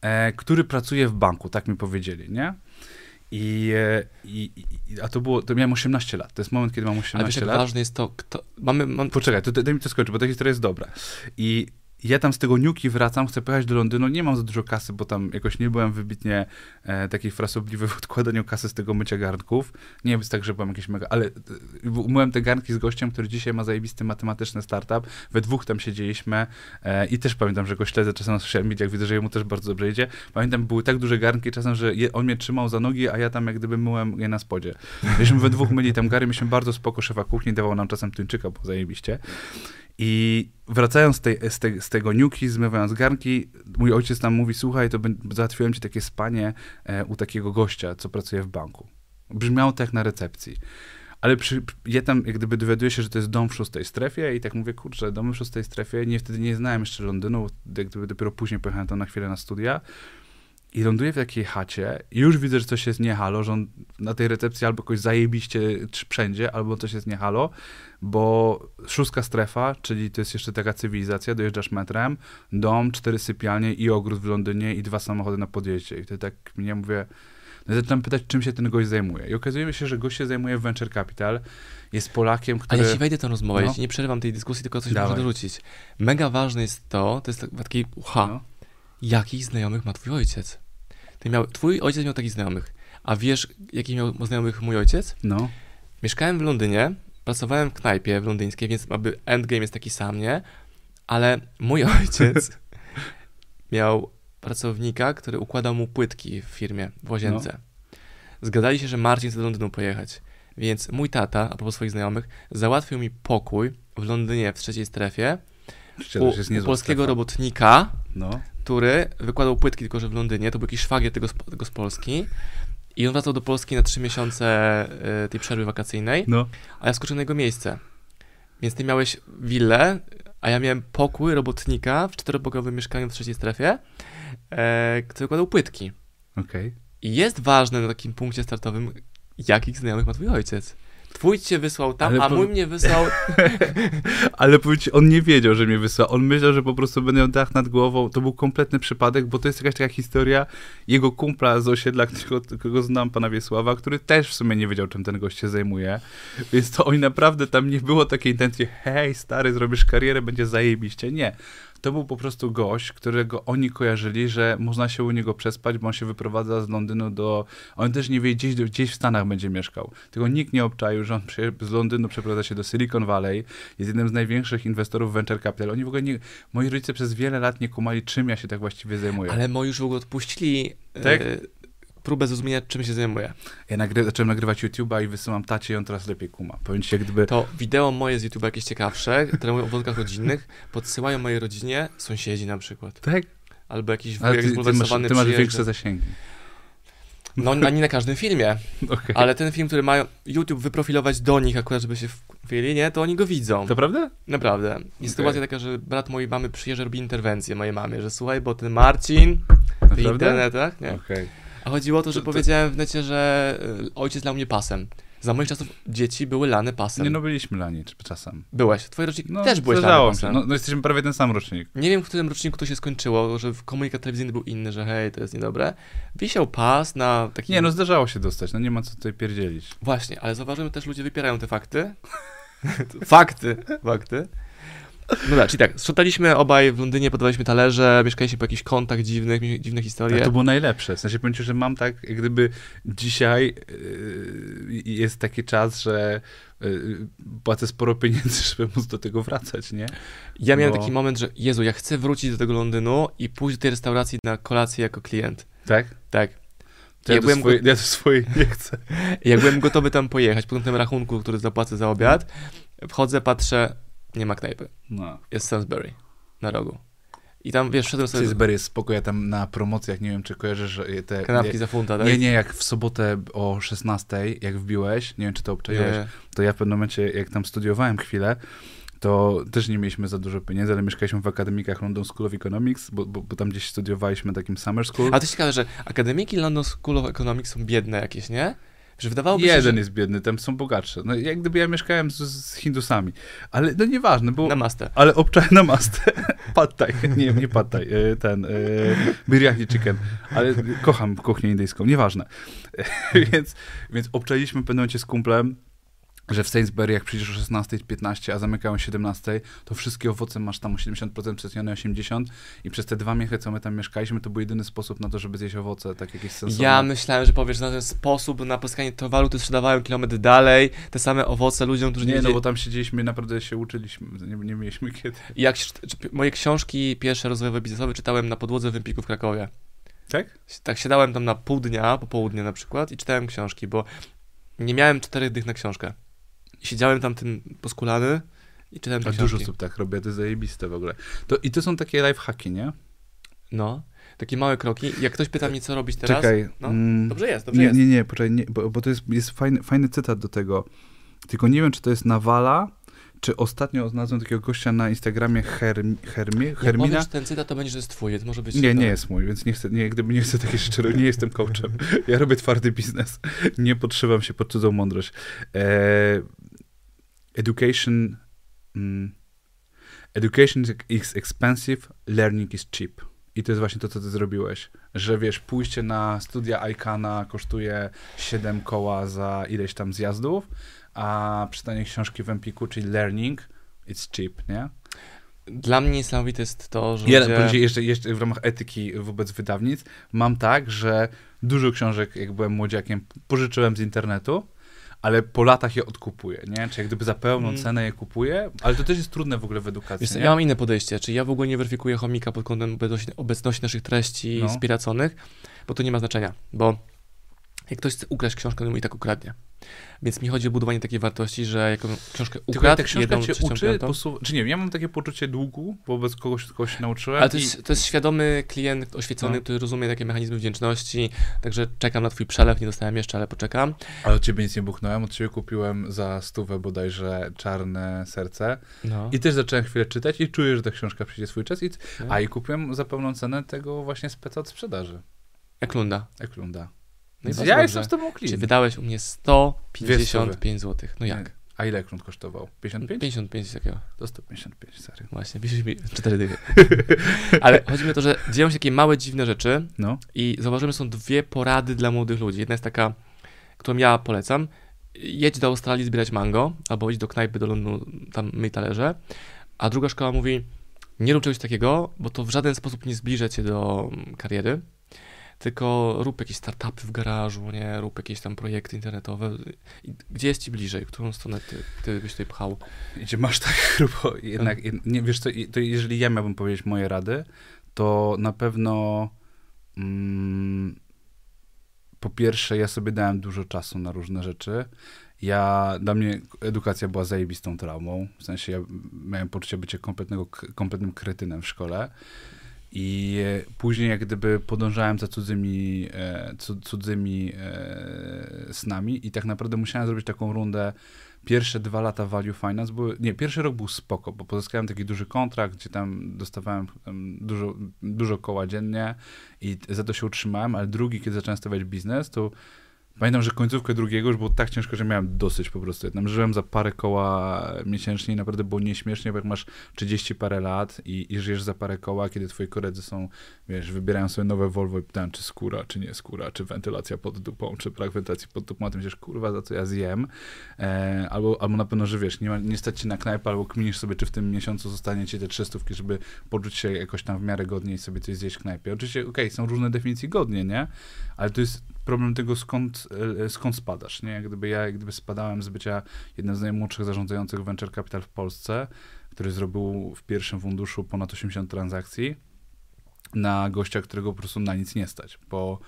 [SPEAKER 1] e, który pracuje w banku, tak mi powiedzieli, nie? I, e, i, i, a to było, to miałem 18 lat, to jest moment, kiedy mam
[SPEAKER 2] Ale wiesz,
[SPEAKER 1] 18 lat.
[SPEAKER 2] ważne jest to, kto... Mamy, mam...
[SPEAKER 1] Poczekaj, to, daj mi to skończyć, bo ta historia jest dobra. I ja tam z tego niuki wracam, chcę pojechać do Londynu, nie mam za dużo kasy, bo tam jakoś nie byłem wybitnie e, taki frasobliwy w odkładaniu kasy z tego mycia garnków. Nie jest tak, że byłem jakiś mega, ale e, umyłem te garnki z gościem, który dzisiaj ma zajebisty matematyczny startup. We dwóch tam siedzieliśmy e, i też pamiętam, że go śledzę czasem na social mediach, widzę, że jemu też bardzo dobrze idzie. Pamiętam, były tak duże garnki czasem, że je, on mnie trzymał za nogi, a ja tam jak gdyby myłem je na spodzie. Myśmy we dwóch myli tam gary, mieliśmy bardzo spoko szefa kuchni, dawał nam czasem tuńczyka, bo zajebiście. I wracając z, tej, z, tej, z tego niuki, zmywając garnki, mój ojciec tam mówi, słuchaj, to załatwiłem ci takie spanie e, u takiego gościa, co pracuje w banku. Brzmiało tak na recepcji. Ale przy, ja tam jak gdyby dowiaduję się, że to jest dom w szóstej strefie i tak mówię, kurczę, dom w szóstej strefie, nie, wtedy nie znałem jeszcze Londynu, jak gdyby dopiero później pojechałem tam na chwilę na studia i ląduję w takiej chacie i już widzę, że coś jest nie halo, że on na tej recepcji albo jakoś zajebiście wszędzie, albo coś jest nie halo, bo szóstka strefa, czyli to jest jeszcze taka cywilizacja, dojeżdżasz metrem, dom, cztery sypialnie i ogród w Londynie i dwa samochody na podjeździe. I to tak mnie mówię, no i zaczynam pytać, czym się ten gość zajmuje. I okazuje się, że gość się zajmuje w Venture Capital, jest Polakiem, który...
[SPEAKER 2] ja ci wejdę tę rozmowę,
[SPEAKER 1] No.
[SPEAKER 2] ja ci nie przerywam tej dyskusji, tylko coś
[SPEAKER 1] Dawaj.
[SPEAKER 2] muszę dorzucić. Mega ważne jest to, to jest tak- taki ucha,
[SPEAKER 1] No.
[SPEAKER 2] jakich znajomych ma twój ojciec? Ty miał, twój ojciec miał takich znajomych, a wiesz, jakich miał znajomych mój ojciec?
[SPEAKER 1] no.
[SPEAKER 2] Mieszkałem w Londynie, pracowałem w knajpie w londyńskiej, więc aby endgame jest taki sam, nie? Ale mój ojciec miał pracownika, który układał mu płytki w firmie, w łazience. Zgadali się, że Marcin chce do Londynu pojechać. Więc mój tata, a propos swoich znajomych, załatwił mi pokój w Londynie w trzeciej strefie u, u polskiego
[SPEAKER 1] strefa.
[SPEAKER 2] robotnika,
[SPEAKER 1] No.
[SPEAKER 2] Który wykładał płytki tylko, że w Londynie. To był jakiś szwagier tego, z- tego z Polski. I on wracał do Polski na trzy miesiące y, tej przerwy wakacyjnej,
[SPEAKER 1] No.
[SPEAKER 2] a ja skoczyłem na jego miejsce. Więc ty miałeś willę, a ja miałem pokój robotnika w czteropokojowym mieszkaniu w trzeciej strefie, e, który wykładał płytki.
[SPEAKER 1] Okej.
[SPEAKER 2] I jest ważne na takim punkcie startowym, jakich znajomych ma twój ojciec. Twój cię wysłał tam,
[SPEAKER 1] Ale
[SPEAKER 2] a
[SPEAKER 1] po-
[SPEAKER 2] mój mnie wysłał...
[SPEAKER 1] Ale powiem ci, on nie wiedział, że mnie wysłał. On myślał, że po prostu będę miał dach nad głową. To był kompletny przypadek, bo to jest jakaś taka historia jego kumpla z osiedla, którego, którego znam, pana Wiesława, który też w sumie nie wiedział, czym ten gość się zajmuje. Więc to oni naprawdę tam nie było takiej intencji, hej stary, zrobisz karierę, będzie zajebiście. Nie. To był po prostu gość, którego oni kojarzyli, że można się u niego przespać, bo on się wyprowadza z Londynu do... On też nie wie, gdzieś, gdzieś w Stanach będzie mieszkał. Tylko nikt nie obczaił, że on z Londynu przeprowadza się do Silicon Valley, jest jednym z największych inwestorów venture capital. Oni w ogóle nie... Moi rodzice przez wiele lat nie kumali, czym ja się tak właściwie zajmuję.
[SPEAKER 2] Ale moi już w ogóle odpuścili
[SPEAKER 1] Tak?
[SPEAKER 2] Próbę zrozumienia, czym się zajmuję.
[SPEAKER 1] Ja nagry... zacząłem nagrywać YouTube'a i wysyłam tacie i on teraz lepiej kuma. Powiem ci, jak gdyby...
[SPEAKER 2] To wideo moje z YouTube jakieś ciekawsze, które mówią o wątkach rodzinnych, podsyłają mojej rodzinie sąsiedzi na przykład.
[SPEAKER 1] Tak?
[SPEAKER 2] Albo jakiś wujek
[SPEAKER 1] ty, ty, masz,
[SPEAKER 2] zbulwersowany
[SPEAKER 1] ty masz większe zasięgi.
[SPEAKER 2] No nie na każdym filmie,
[SPEAKER 1] Okej.
[SPEAKER 2] ale ten film, który mają YouTube wyprofilować do nich akurat, żeby się wchwili, nie, to oni go widzą.
[SPEAKER 1] To prawda?
[SPEAKER 2] Naprawdę. I
[SPEAKER 1] Okej.
[SPEAKER 2] sytuacja taka, że brat mojej mamy przyjeżdża, robi interwencję mojej mamie, że słuchaj, bo ten Marcin w internetach, nie?
[SPEAKER 1] Okej.
[SPEAKER 2] A chodziło o to, że
[SPEAKER 1] To- to-
[SPEAKER 2] powiedziałem w necie, że y, ojciec lał mnie pasem. Za moich czasów dzieci były lane pasem.
[SPEAKER 1] Nie no, byliśmy lani czasem.
[SPEAKER 2] Byłeś. Twoje rocznik
[SPEAKER 1] No,
[SPEAKER 2] też byłeś lany
[SPEAKER 1] zdarzało mi się.
[SPEAKER 2] pasem.
[SPEAKER 1] No, no jesteśmy prawie ten sam rocznik.
[SPEAKER 2] Nie wiem, w którym roczniku to się skończyło, że komunikat telewizyjny był inny, że hej, to jest niedobre. Wisiał pas na taki...
[SPEAKER 1] Nie no, zdarzało się dostać, no nie ma co tutaj pierdzielić.
[SPEAKER 2] Właśnie, ale zauważyłem, też ludzie wypierają te fakty. fakty, fakty. No tak, czyli tak, sprzątaliśmy obaj w Londynie, podawaliśmy talerze, mieszkaliśmy po jakichś kątach dziwnych, dziwne historie.
[SPEAKER 1] Tak, to było najlepsze. W sensie powiem ci, że mam tak, jak gdyby dzisiaj yy, jest taki czas, że yy, płacę sporo pieniędzy, żeby móc do tego wracać, nie?
[SPEAKER 2] Ja miałem
[SPEAKER 1] No.
[SPEAKER 2] taki moment, że Jezu, ja chcę wrócić do tego Londynu i pójść do tej restauracji na kolację jako klient.
[SPEAKER 1] Tak?
[SPEAKER 2] Tak.
[SPEAKER 1] To
[SPEAKER 2] Ja
[SPEAKER 1] ja,
[SPEAKER 2] byłem
[SPEAKER 1] swoje, ja to swoje nie chcę.
[SPEAKER 2] I Jak byłem gotowy tam pojechać, po tym rachunku, który zapłacę za obiad, wchodzę, patrzę, nie ma knajpy.
[SPEAKER 1] No.
[SPEAKER 2] Jest Salisbury. na rogu. I tam, wiesz, wszedłem sobie...
[SPEAKER 1] Sainsbury jest spoko, ja tam na promocjach, nie wiem, czy kojarzysz że te...
[SPEAKER 2] Kanapki
[SPEAKER 1] nie,
[SPEAKER 2] za funta, tak?
[SPEAKER 1] nie, nie, jak w sobotę o 16, jak wbiłeś, nie wiem, czy to obczaiłeś,
[SPEAKER 2] Nie.
[SPEAKER 1] to ja w pewnym momencie, jak tam studiowałem chwilę, to też nie mieliśmy za dużo pieniędzy, ale mieszkaliśmy w akademikach London School of Economics, bo, bo, bo tam gdzieś studiowaliśmy takim summer school.
[SPEAKER 2] Ale to ciekawe, że akademiki London School of Economics są biedne jakieś, nie? Że wydawałoby się,
[SPEAKER 1] Jeden
[SPEAKER 2] że...
[SPEAKER 1] jest biedny, tam są bogatsze. No jak gdyby ja mieszkałem z, z Hindusami. Ale no nieważne, bo...
[SPEAKER 2] Na mastę.
[SPEAKER 1] Ale obczaj na mastę. Pad thai. Nie, nie pad thai. e, Ten, e, biryani chicken. Ale kocham kuchnię indyjską, nieważne. więc, więc obczaliśmy w pewnym momencie z kumplem, że w Sainsbury jak przyjdziesz o 16.15, a zamykają o 17, to wszystkie owoce masz tam o 70%, przecenione 80 i przez te dwa miechy, co my tam mieszkaliśmy, to był jedyny sposób na to, żeby zjeść owoce, tak jakieś sensowne.
[SPEAKER 2] Ja myślałem, że powiesz, że na ten sposób na pozyskanie towaru to sprzedawałem kilometr dalej, te same owoce ludziom, którzy nie,
[SPEAKER 1] Nie, no bo tam siedzieliśmy, naprawdę się uczyliśmy, nie, nie mieliśmy kiedy.
[SPEAKER 2] Jak moje książki pierwsze rozwojowe biznesowe czytałem na podłodze w Empiku w Krakowie.
[SPEAKER 1] Tak?
[SPEAKER 2] Tak siadałem tam na pół dnia, po południu na przykład i czytałem książki, bo nie miałem czterech dych na książkę. Siedziałem tam tym poskulany i czytałem te
[SPEAKER 1] A
[SPEAKER 2] książki.
[SPEAKER 1] dużo osób tak robi, a to jest zajebiste w ogóle. To, I to są takie lifehacki, nie?
[SPEAKER 2] No, takie małe kroki. Jak ktoś pyta mnie, co robić teraz,
[SPEAKER 1] Czekaj.
[SPEAKER 2] no,
[SPEAKER 1] mm,
[SPEAKER 2] dobrze jest, dobrze
[SPEAKER 1] nie,
[SPEAKER 2] jest.
[SPEAKER 1] nie, nie, poczekaj, nie, bo, bo to jest, jest fajny, fajny cytat do tego. Tylko nie wiem, czy to jest Nawala, czy ostatnio znalazłem takiego gościa na Instagramie Hermi, Hermi,
[SPEAKER 2] Jak
[SPEAKER 1] Hermina.
[SPEAKER 2] powiesz ten cytat, to będzie, że jest twój, to może być...
[SPEAKER 1] Nie, nie jest mój, więc nie chcę, nie, gdyby nie chcę takie rzeczy, nie jestem coachem. Ja robię twardy biznes. Nie podszywam się pod cudzą mądrość. E, education, mm, education is expensive, learning is cheap. I to jest właśnie to, co ty zrobiłeś. Że wiesz, pójście na studia ICANA kosztuje 7 koła za ileś tam zjazdów, a czytanie książki w Empiku, czyli learning, it's cheap, nie?
[SPEAKER 2] Dla mnie niesamowite jest to, że
[SPEAKER 1] Ja
[SPEAKER 2] ludzie...
[SPEAKER 1] jeszcze, jeszcze w ramach etyki wobec wydawnictw mam tak, że dużo książek, jak byłem młodziakiem, pożyczyłem z internetu, ale po latach je odkupuję, nie? Czy jak gdyby za pełną
[SPEAKER 2] Mm.
[SPEAKER 1] cenę je kupuję, ale to też jest trudne w ogóle w edukacji,
[SPEAKER 2] Wiesz, ja mam inne podejście, czyli ja w ogóle nie weryfikuję chomika pod kątem obecności, naszych treści
[SPEAKER 1] No.
[SPEAKER 2] inspiracyjnych, bo to nie ma znaczenia, bo jak ktoś chce ukraść książkę, no mu i tak ukradnie. Więc mi chodzi o budowanie takiej wartości, że jaką książkę
[SPEAKER 1] Tylko
[SPEAKER 2] ukradł,
[SPEAKER 1] książka
[SPEAKER 2] jedną
[SPEAKER 1] cię uczy, posu... czy nie wiem, ja mam takie poczucie długu wobec kogoś, kogo się nauczyłem
[SPEAKER 2] ale to
[SPEAKER 1] i
[SPEAKER 2] jest, to jest świadomy klient, oświecony,
[SPEAKER 1] No.
[SPEAKER 2] który rozumie takie mechanizmy wdzięczności, także czekam na twój przelew, nie dostałem jeszcze, ale poczekam.
[SPEAKER 1] ale od ciebie nic nie buchnąłem, od ciebie kupiłem za stówę bodajże Czarne Serce
[SPEAKER 2] No.
[SPEAKER 1] i też zacząłem chwilę czytać i czuję, że ta książka przyjdzie swój czas i...
[SPEAKER 2] No.
[SPEAKER 1] a i kupiłem za pełną cenę tego właśnie speca od sprzedaży,
[SPEAKER 2] Jak lunda.
[SPEAKER 1] Eklunda.
[SPEAKER 2] No i
[SPEAKER 1] ja
[SPEAKER 2] dobrze.
[SPEAKER 1] jestem z tobą
[SPEAKER 2] Czyli
[SPEAKER 1] klient.
[SPEAKER 2] wydałeś u mnie 155 zł. No jak?
[SPEAKER 1] A ile Eklund kosztował? 55?
[SPEAKER 2] 55 takiego.
[SPEAKER 1] To 155, sorry.
[SPEAKER 2] Właśnie, mi cztery dychy. Ale chodzi mi o to, że dzieją się takie małe, dziwne rzeczy
[SPEAKER 1] No.
[SPEAKER 2] i zauważymy, że są dwie porady dla młodych ludzi. Jedna jest taka, którą ja polecam. Jedź do Australii zbierać mango, albo idź do knajpy do Londynu, tam myj talerze. A druga szkoła mówi, nie rób czegoś takiego, bo to w żaden sposób nie zbliża cię do kariery, tylko rób jakieś startupy w garażu, nie? Rób jakieś tam projekty internetowe. Gdzie jest ci bliżej? Którą stronę ty, ty byś tutaj pchał?
[SPEAKER 1] Gdzie masz tak grubo, jednak, nie, wiesz co, to jeżeli ja miałbym powiedzieć moje rady, to na pewno mm, po pierwsze ja sobie dałem dużo czasu na różne rzeczy. Ja, dla mnie edukacja była zajebistą traumą, w sensie ja miałem poczucie bycia kompletnego, kompletnym kretynem w szkole. I e, później jak gdyby podążałem za cudzymi, e, cu- cudzymi e, snami i tak naprawdę musiałem zrobić taką rundę. Pierwsze dwa lata Value Finance były, nie, pierwszy rok był spoko, bo pozyskałem taki duży kontrakt, gdzie tam dostawałem em, dużo, dużo koła dziennie i za to się utrzymałem, ale drugi, kiedy zacząłem stawiać biznes, to Pamiętam, że końcówkę drugiego już było tak ciężko, że miałem dosyć po prostu. Tam żyłem za parę koła miesięcznie i naprawdę było nieśmiesznie, bo jak masz 30 parę lat i, i żyjesz za parę koła, kiedy twoi koledzy są, wiesz, wybierają sobie nowe Volvo i pytają, czy skóra, czy nie skóra, czy wentylacja pod dupą, czy brak wentylacji pod dupą, a ty myślisz, kurwa, za co ja zjem. E, albo, albo na pewno, że wiesz, nie, ma, nie stać ci na knajpę, albo kminisz sobie, czy w tym miesiącu zostanie ci te trzystówki, żeby poczuć się jakoś tam w miarę godnie i sobie coś zjeść w knajpie. Oczywiście, okej, są różne definicje godnie, nie? Ale to jest problem tego, skąd, e, skąd spadasz, nie? Jak gdyby ja jak gdyby spadałem z bycia jednym z najmłodszych zarządzających Venture Capital w Polsce, który zrobił w pierwszym funduszu ponad 80 transakcji, na gościa, którego po prostu na nic nie stać, bo,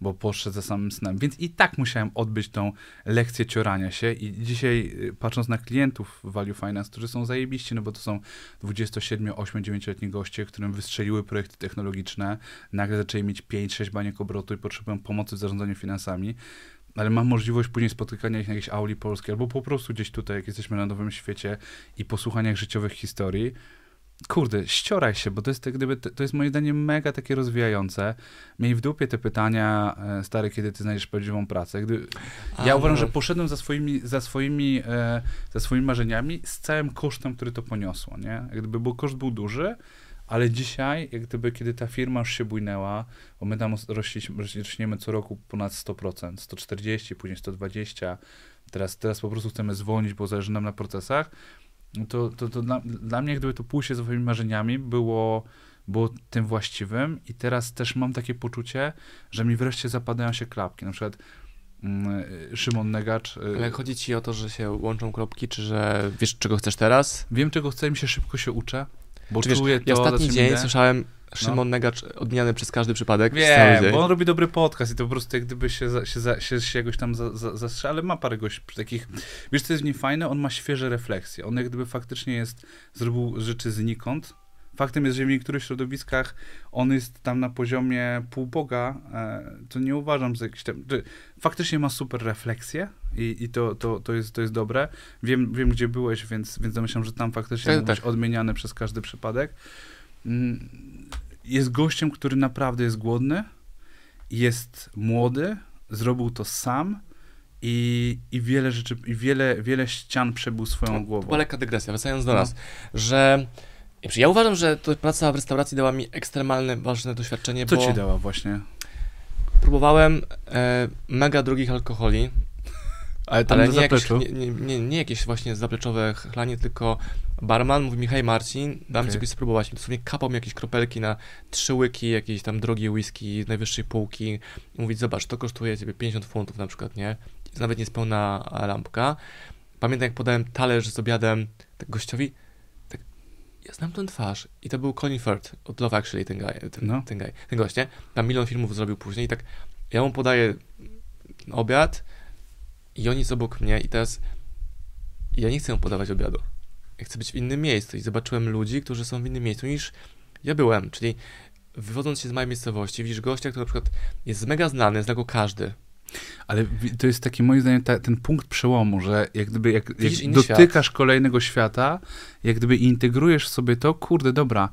[SPEAKER 1] bo poszedł za samym snem. Więc i tak musiałem odbyć tą lekcję ciorania się i dzisiaj y, patrząc na klientów Value Finance, którzy są zajebiści, no bo to są 27, 8, 9-letni goście, którym wystrzeliły projekty technologiczne, nagle zaczęli mieć 5-6 baniek obrotu i potrzebują pomocy w zarządzaniu finansami, ale mam możliwość później spotykania ich na jakiejś auli polskiej, albo po prostu gdzieś tutaj, jak jesteśmy na Nowym Świecie i posłuchania ich życiowych historii, kurde, ścioraj się, bo to jest, gdyby, to jest moim zdaniem mega takie rozwijające. Miej w dupie te pytania, e, stary, kiedy ty znajdziesz prawdziwą pracę. Gdy, ja
[SPEAKER 2] A,
[SPEAKER 1] uważam,
[SPEAKER 2] no.
[SPEAKER 1] że poszedłem za swoimi, za swoimi, e, za swoimi marzeniami z całym kosztem, który to poniosło, nie? Jak gdyby, bo koszt był duży, ale dzisiaj, jak gdyby, kiedy ta firma już się bujnęła, bo my tam rośliśmy, rośniemy co roku ponad 100%, 140, później 120, teraz, teraz po prostu chcemy zwolnić, bo zależy nam na procesach, to, to, to dla, dla mnie, gdyby to pójście za swoimi marzeniami było, było tym właściwym i teraz też mam takie poczucie, że mi wreszcie zapadają się klapki. Na przykład mm, Szymon Negacz. y,
[SPEAKER 2] Ale chodzi ci o to, że się łączą kropki, czy że wiesz, czego chcesz teraz?
[SPEAKER 1] Wiem, czego chcę, mi się szybko się uczę, bo
[SPEAKER 2] Czy wiesz,
[SPEAKER 1] czuję to,
[SPEAKER 2] ja ostatni dzień
[SPEAKER 1] idę.
[SPEAKER 2] słyszałem Szymon Negacz odmieniany przez każdy przypadek.
[SPEAKER 1] Wiem, bo on robi dobry podcast i to po prostu jak gdyby się, za, się, za, się, się jakoś tam za, za, ale ma parę gości takich, wiesz co jest w nim fajne? On ma świeże refleksje, on jak gdyby faktycznie jest, zrobił rzeczy znikąd. Faktem jest, że w niektórych środowiskach on jest tam na poziomie półboga, e, to nie uważam za jakiś tam, że faktycznie ma super refleksje i, i to, to, to, jest, to jest dobre. Wiem, wiem gdzie byłeś, więc, więc domyślam, że tam faktycznie
[SPEAKER 2] Tak, tak.
[SPEAKER 1] odmieniany przez każdy przypadek. Mm, Jest gościem, który naprawdę jest głodny, jest młody, zrobił to sam i, i wiele rzeczy, i wiele, wiele ścian przebył swoją
[SPEAKER 2] To
[SPEAKER 1] głową.
[SPEAKER 2] była lekka dygresja, wracając do
[SPEAKER 1] No.
[SPEAKER 2] nas, że ja uważam, że to praca w restauracji dała mi ekstremalne, ważne doświadczenie,
[SPEAKER 1] Co
[SPEAKER 2] bo
[SPEAKER 1] ci dała właśnie?
[SPEAKER 2] próbowałem e, mega drogich alkoholi,
[SPEAKER 1] Ale tam
[SPEAKER 2] ale nie jakieś, nie, nie, nie, jakieś właśnie zapleczowe chlanie, tylko barman mówi mi, hej Marcin, dam
[SPEAKER 1] Okej.
[SPEAKER 2] ci coś spróbować. I dosłownie kapał mi jakieś kropelki na trzy łyki, jakieś tam drogie whisky z najwyższej półki. I mówi, zobacz, to kosztuje ciebie 50 funtów na przykład, nie? To nawet nie jest pełna lampka. Pamiętam, jak podałem talerz z obiadem tak gościowi, tak, ja znam tę twarz. I to był Colin Firth od Love Actually, ten, guy, ten,
[SPEAKER 1] No.
[SPEAKER 2] ten, guy, ten gość, nie? Tam milion filmów zrobił później i tak, ja mu podaję obiad i on jest obok mnie i teraz ja nie chcę podawać obiadu. Ja chcę być w innym miejscu i zobaczyłem ludzi, którzy są w innym miejscu niż ja byłem, czyli wywodząc się z mojej miejscowości, widzisz gościa, który na przykład jest mega znany, zna go każdy.
[SPEAKER 1] Ale to jest taki moim zdaniem ta, ten punkt przełomu, że jak gdyby jak, jak dotykasz kolejnego świata, jak gdyby integrujesz sobie to, kurde, dobra.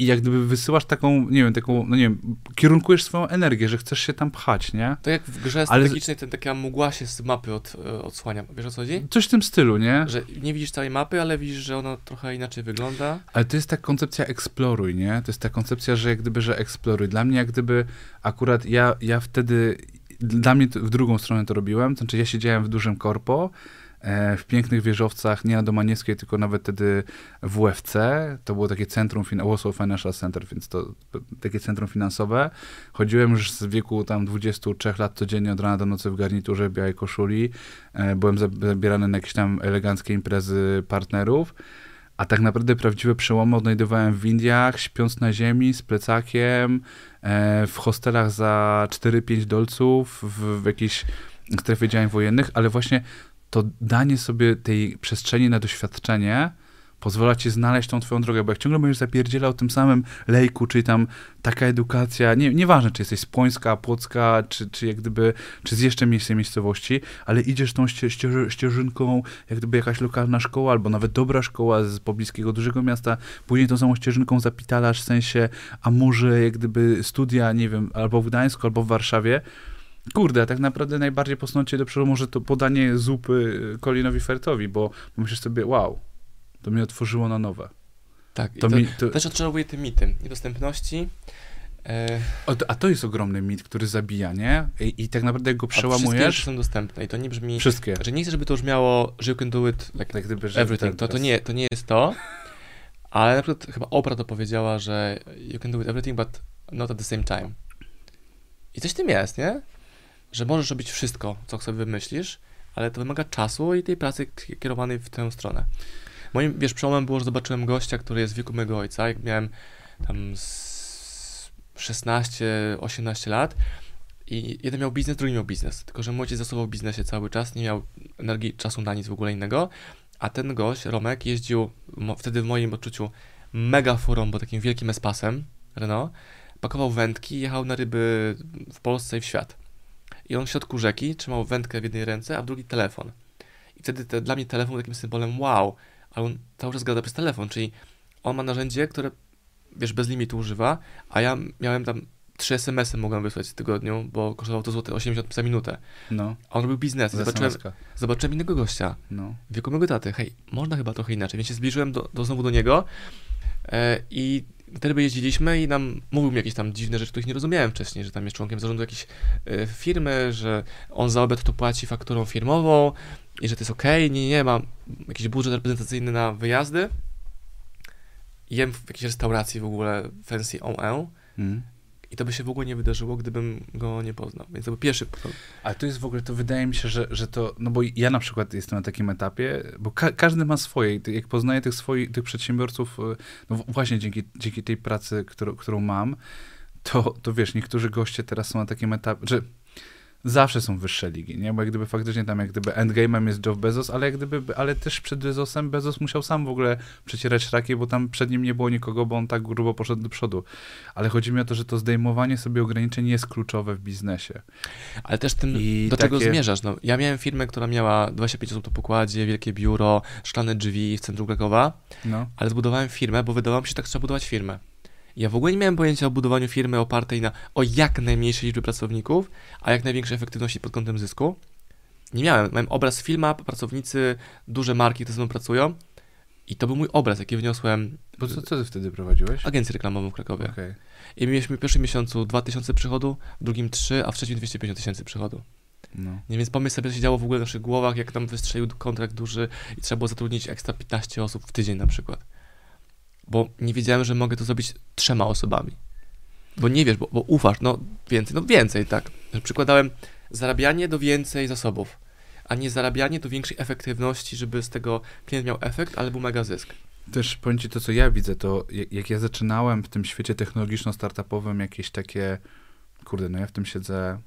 [SPEAKER 1] I jak gdyby wysyłasz taką, nie wiem, taką, no nie wiem, kierunkujesz swoją energię, że chcesz się tam pchać, nie?
[SPEAKER 2] To jak w grze
[SPEAKER 1] Ale
[SPEAKER 2] strategicznej ten taka mgła się z mapy od, e, odsłania. Wiesz o co chodzi?
[SPEAKER 1] Coś w tym stylu, nie?
[SPEAKER 2] Że nie widzisz całej mapy, ale widzisz, że ona trochę inaczej wygląda.
[SPEAKER 1] Ale to jest ta koncepcja eksploruj, nie? To jest ta koncepcja, że jak gdyby, że eksploruj. Dla mnie jak gdyby akurat ja, ja wtedy, dla mnie w drugą stronę to robiłem, to znaczy ja siedziałem w dużym korpo, w pięknych wieżowcach, nie na Domaniewskiej, tylko nawet wtedy w UFC, to było takie centrum, Warsaw Financial Center, więc to takie centrum finansowe. Chodziłem już z wieku tam 23 lat codziennie od rana do nocy w garniturze, białej koszuli, e, byłem zab- zabierany na jakieś tam eleganckie imprezy partnerów, a tak naprawdę prawdziwe przełomy odnajdowałem w Indiach, śpiąc na ziemi z plecakiem, e, w hostelach za 4-5 dolców, w, w jakiejś strefie działań wojennych, ale właśnie to danie sobie tej przestrzeni na doświadczenie pozwala ci znaleźć tą twoją drogę, bo jak ciągle będziesz zapierdzielał tym samym lejku, czyli tam taka edukacja, nie, nieważne, czy jesteś z Płońska, Płocka, czy, czy jak gdyby, czy z jeszcze mniejszej miejscowości, ale idziesz tą ście, ścieży- ścieżynką, jak gdyby jakaś lokalna szkoła, albo nawet dobra szkoła z pobliskiego dużego miasta, później tą samą ścieżynką zapitalasz w sensie, a może jak gdyby studia, nie wiem, albo w Gdańsku, albo w Warszawie, Kurde, tak naprawdę najbardziej posunąć cię do przodu może to podanie zupy y, Colinowi Fertowi, bo myślisz sobie, wow, to mnie otworzyło na nowe.
[SPEAKER 2] Tak, i
[SPEAKER 1] To
[SPEAKER 2] to,
[SPEAKER 1] mi, to,
[SPEAKER 2] też odczarowuje te mity niedostępności. E,
[SPEAKER 1] o, to- a to jest ogromny mit, który zabija, nie? I, i tak naprawdę jak go
[SPEAKER 2] a wszystkie
[SPEAKER 1] przełamujesz,
[SPEAKER 2] są dostępne i to nie brzmi...
[SPEAKER 1] wszystkie.
[SPEAKER 2] Że nie chcę, żeby to brzmiało, że you can do it like
[SPEAKER 1] Tak gdyby,
[SPEAKER 2] everything.
[SPEAKER 1] ten
[SPEAKER 2] To, to, nie, to nie jest to. Ale na przykład chyba Oprah to powiedziała, że you can do it everything, but not at the same time. I coś w tym jest, nie? Że możesz robić wszystko, co sobie wymyślisz, ale to wymaga czasu i tej pracy kierowanej w tę stronę. Moim, wiesz, przełomem było, że zobaczyłem gościa, który jest w wieku mojego ojca, jak miałem tam z 16-18 lat i jeden miał biznes, drugi miał biznes. Tylko, że mój ojciec zasuwał w biznesie cały czas, nie miał energii, czasu na nic w ogóle innego. A ten gość, Romek, jeździł wtedy w moim odczuciu mega furą, bo takim wielkim espasem Renault. Pakował wędki, jechał na ryby w Polsce i w świat. I on w środku rzeki trzymał wędkę w jednej ręce, a w drugi telefon. I wtedy te, dla mnie telefon był takim symbolem wow, ale on cały czas gada przez telefon, czyli on ma narzędzie, które wiesz, bez limitu używa, a ja miałem tam trzy SMS-y mogłem wysłać w tygodniu, bo kosztowało to złote 80 za minutę.
[SPEAKER 1] No,
[SPEAKER 2] A on robił biznes. Zobaczyłem, zobaczyłem innego gościa,
[SPEAKER 1] No.
[SPEAKER 2] wieku mojego taty. Hej, można chyba trochę inaczej. Więc się zbliżyłem do, do znowu do niego e, i wtedy jeździliśmy i nam mówił mi jakieś tam dziwne rzeczy, których nie rozumiałem wcześniej, że tam jest członkiem zarządu jakiejś e, firmy, że on za obiad to płaci fakturą firmową i że to jest okej, nie, nie, ma jakiś budżet reprezentacyjny na wyjazdy. Jem w jakiejś restauracji w ogóle fancy on
[SPEAKER 1] Mm.
[SPEAKER 2] I to by się w ogóle nie wydarzyło, gdybym go nie poznał. Więc to był pierwszy
[SPEAKER 1] Ale to jest w ogóle, to wydaje mi się, że, że to, no bo ja na przykład jestem na takim etapie, bo ka każdy ma swoje jak poznaję tych swoich, tych przedsiębiorców, y, no właśnie dzięki, dzięki tej pracy, którą, którą mam, to, to wiesz, niektórzy goście teraz są na takim etapie, że zawsze są wyższe ligi, nie? Bo jak gdyby faktycznie tam, jak gdyby endgame'em jest Jeff Bezos, ale jak gdyby, ale też przed Bezosem Bezos musiał sam w ogóle przecierać szraki, bo tam przed nim nie było nikogo, bo on tak grubo poszedł do przodu. Ale chodzi mi o to, że to zdejmowanie sobie ograniczeń jest kluczowe w biznesie.
[SPEAKER 2] Ale też tym,
[SPEAKER 1] I
[SPEAKER 2] do czego
[SPEAKER 1] takie-
[SPEAKER 2] zmierzasz? No, ja miałem firmę, która miała 25 osób na pokładzie, wielkie biuro, szklane drzwi w centrum Krakowa,
[SPEAKER 1] No.
[SPEAKER 2] ale zbudowałem firmę, bo wydawało mi się, że tak trzeba budować firmę. Ja w ogóle nie miałem pojęcia o budowaniu firmy opartej na o jak najmniejszej liczbie pracowników, a jak największej efektywności pod kątem zysku. Nie miałem. Miałem obraz firma, pracownicy, duże marki, które ze mną pracują i to był mój obraz, jaki wniosłem
[SPEAKER 1] Bo co, co ty wtedy prowadziłeś?
[SPEAKER 2] agencję reklamową w Krakowie.
[SPEAKER 1] Okej.
[SPEAKER 2] I mieliśmy w pierwszym miesiącu 2000 przychodu, w drugim 3, a w trzecim 250 tysięcy przychodu.
[SPEAKER 1] No.
[SPEAKER 2] Nie, więc pomyśl sobie, co się działo w ogóle w naszych głowach, jak tam wystrzelił kontrakt duży i trzeba było zatrudnić ekstra 15 osób w tydzień na przykład. Bo nie wiedziałem, że mogę to zrobić trzema osobami. Bo nie wiesz, bo, bo ufasz, no więcej, no więcej, tak. Że przykładałem zarabianie do więcej zasobów, a nie zarabianie do większej efektywności, żeby z tego klient miał efekt, ale mega zysk.
[SPEAKER 1] Też powiem ci to, co ja widzę, to jak, jak ja zaczynałem w tym świecie technologiczno-startupowym jakieś takie, kurde, no ja w tym siedzę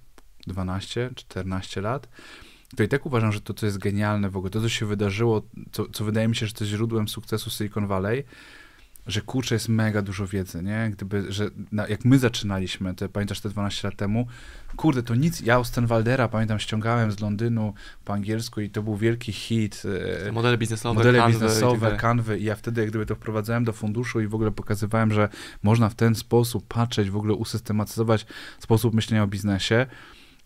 [SPEAKER 1] 12, 14 lat, to i tak uważam, że to, co jest genialne w ogóle, to, co się wydarzyło, co, co wydaje mi się, że to jest źródłem sukcesu Silicon Valley, że kurczę jest mega dużo wiedzy, nie? Gdyby, że na, jak my zaczynaliśmy, pamiętasz te 12 lat temu, kurde, to nic, ja Ostenwaldera, pamiętam, ściągałem z Londynu po angielsku i to był wielki hit. e,
[SPEAKER 2] Modele biznesowe,
[SPEAKER 1] modele
[SPEAKER 2] tak
[SPEAKER 1] biznesowe, kanwy i ja wtedy jak gdyby to wprowadzałem do funduszu i w ogóle pokazywałem, że można w ten sposób patrzeć, w ogóle usystematyzować sposób myślenia o biznesie.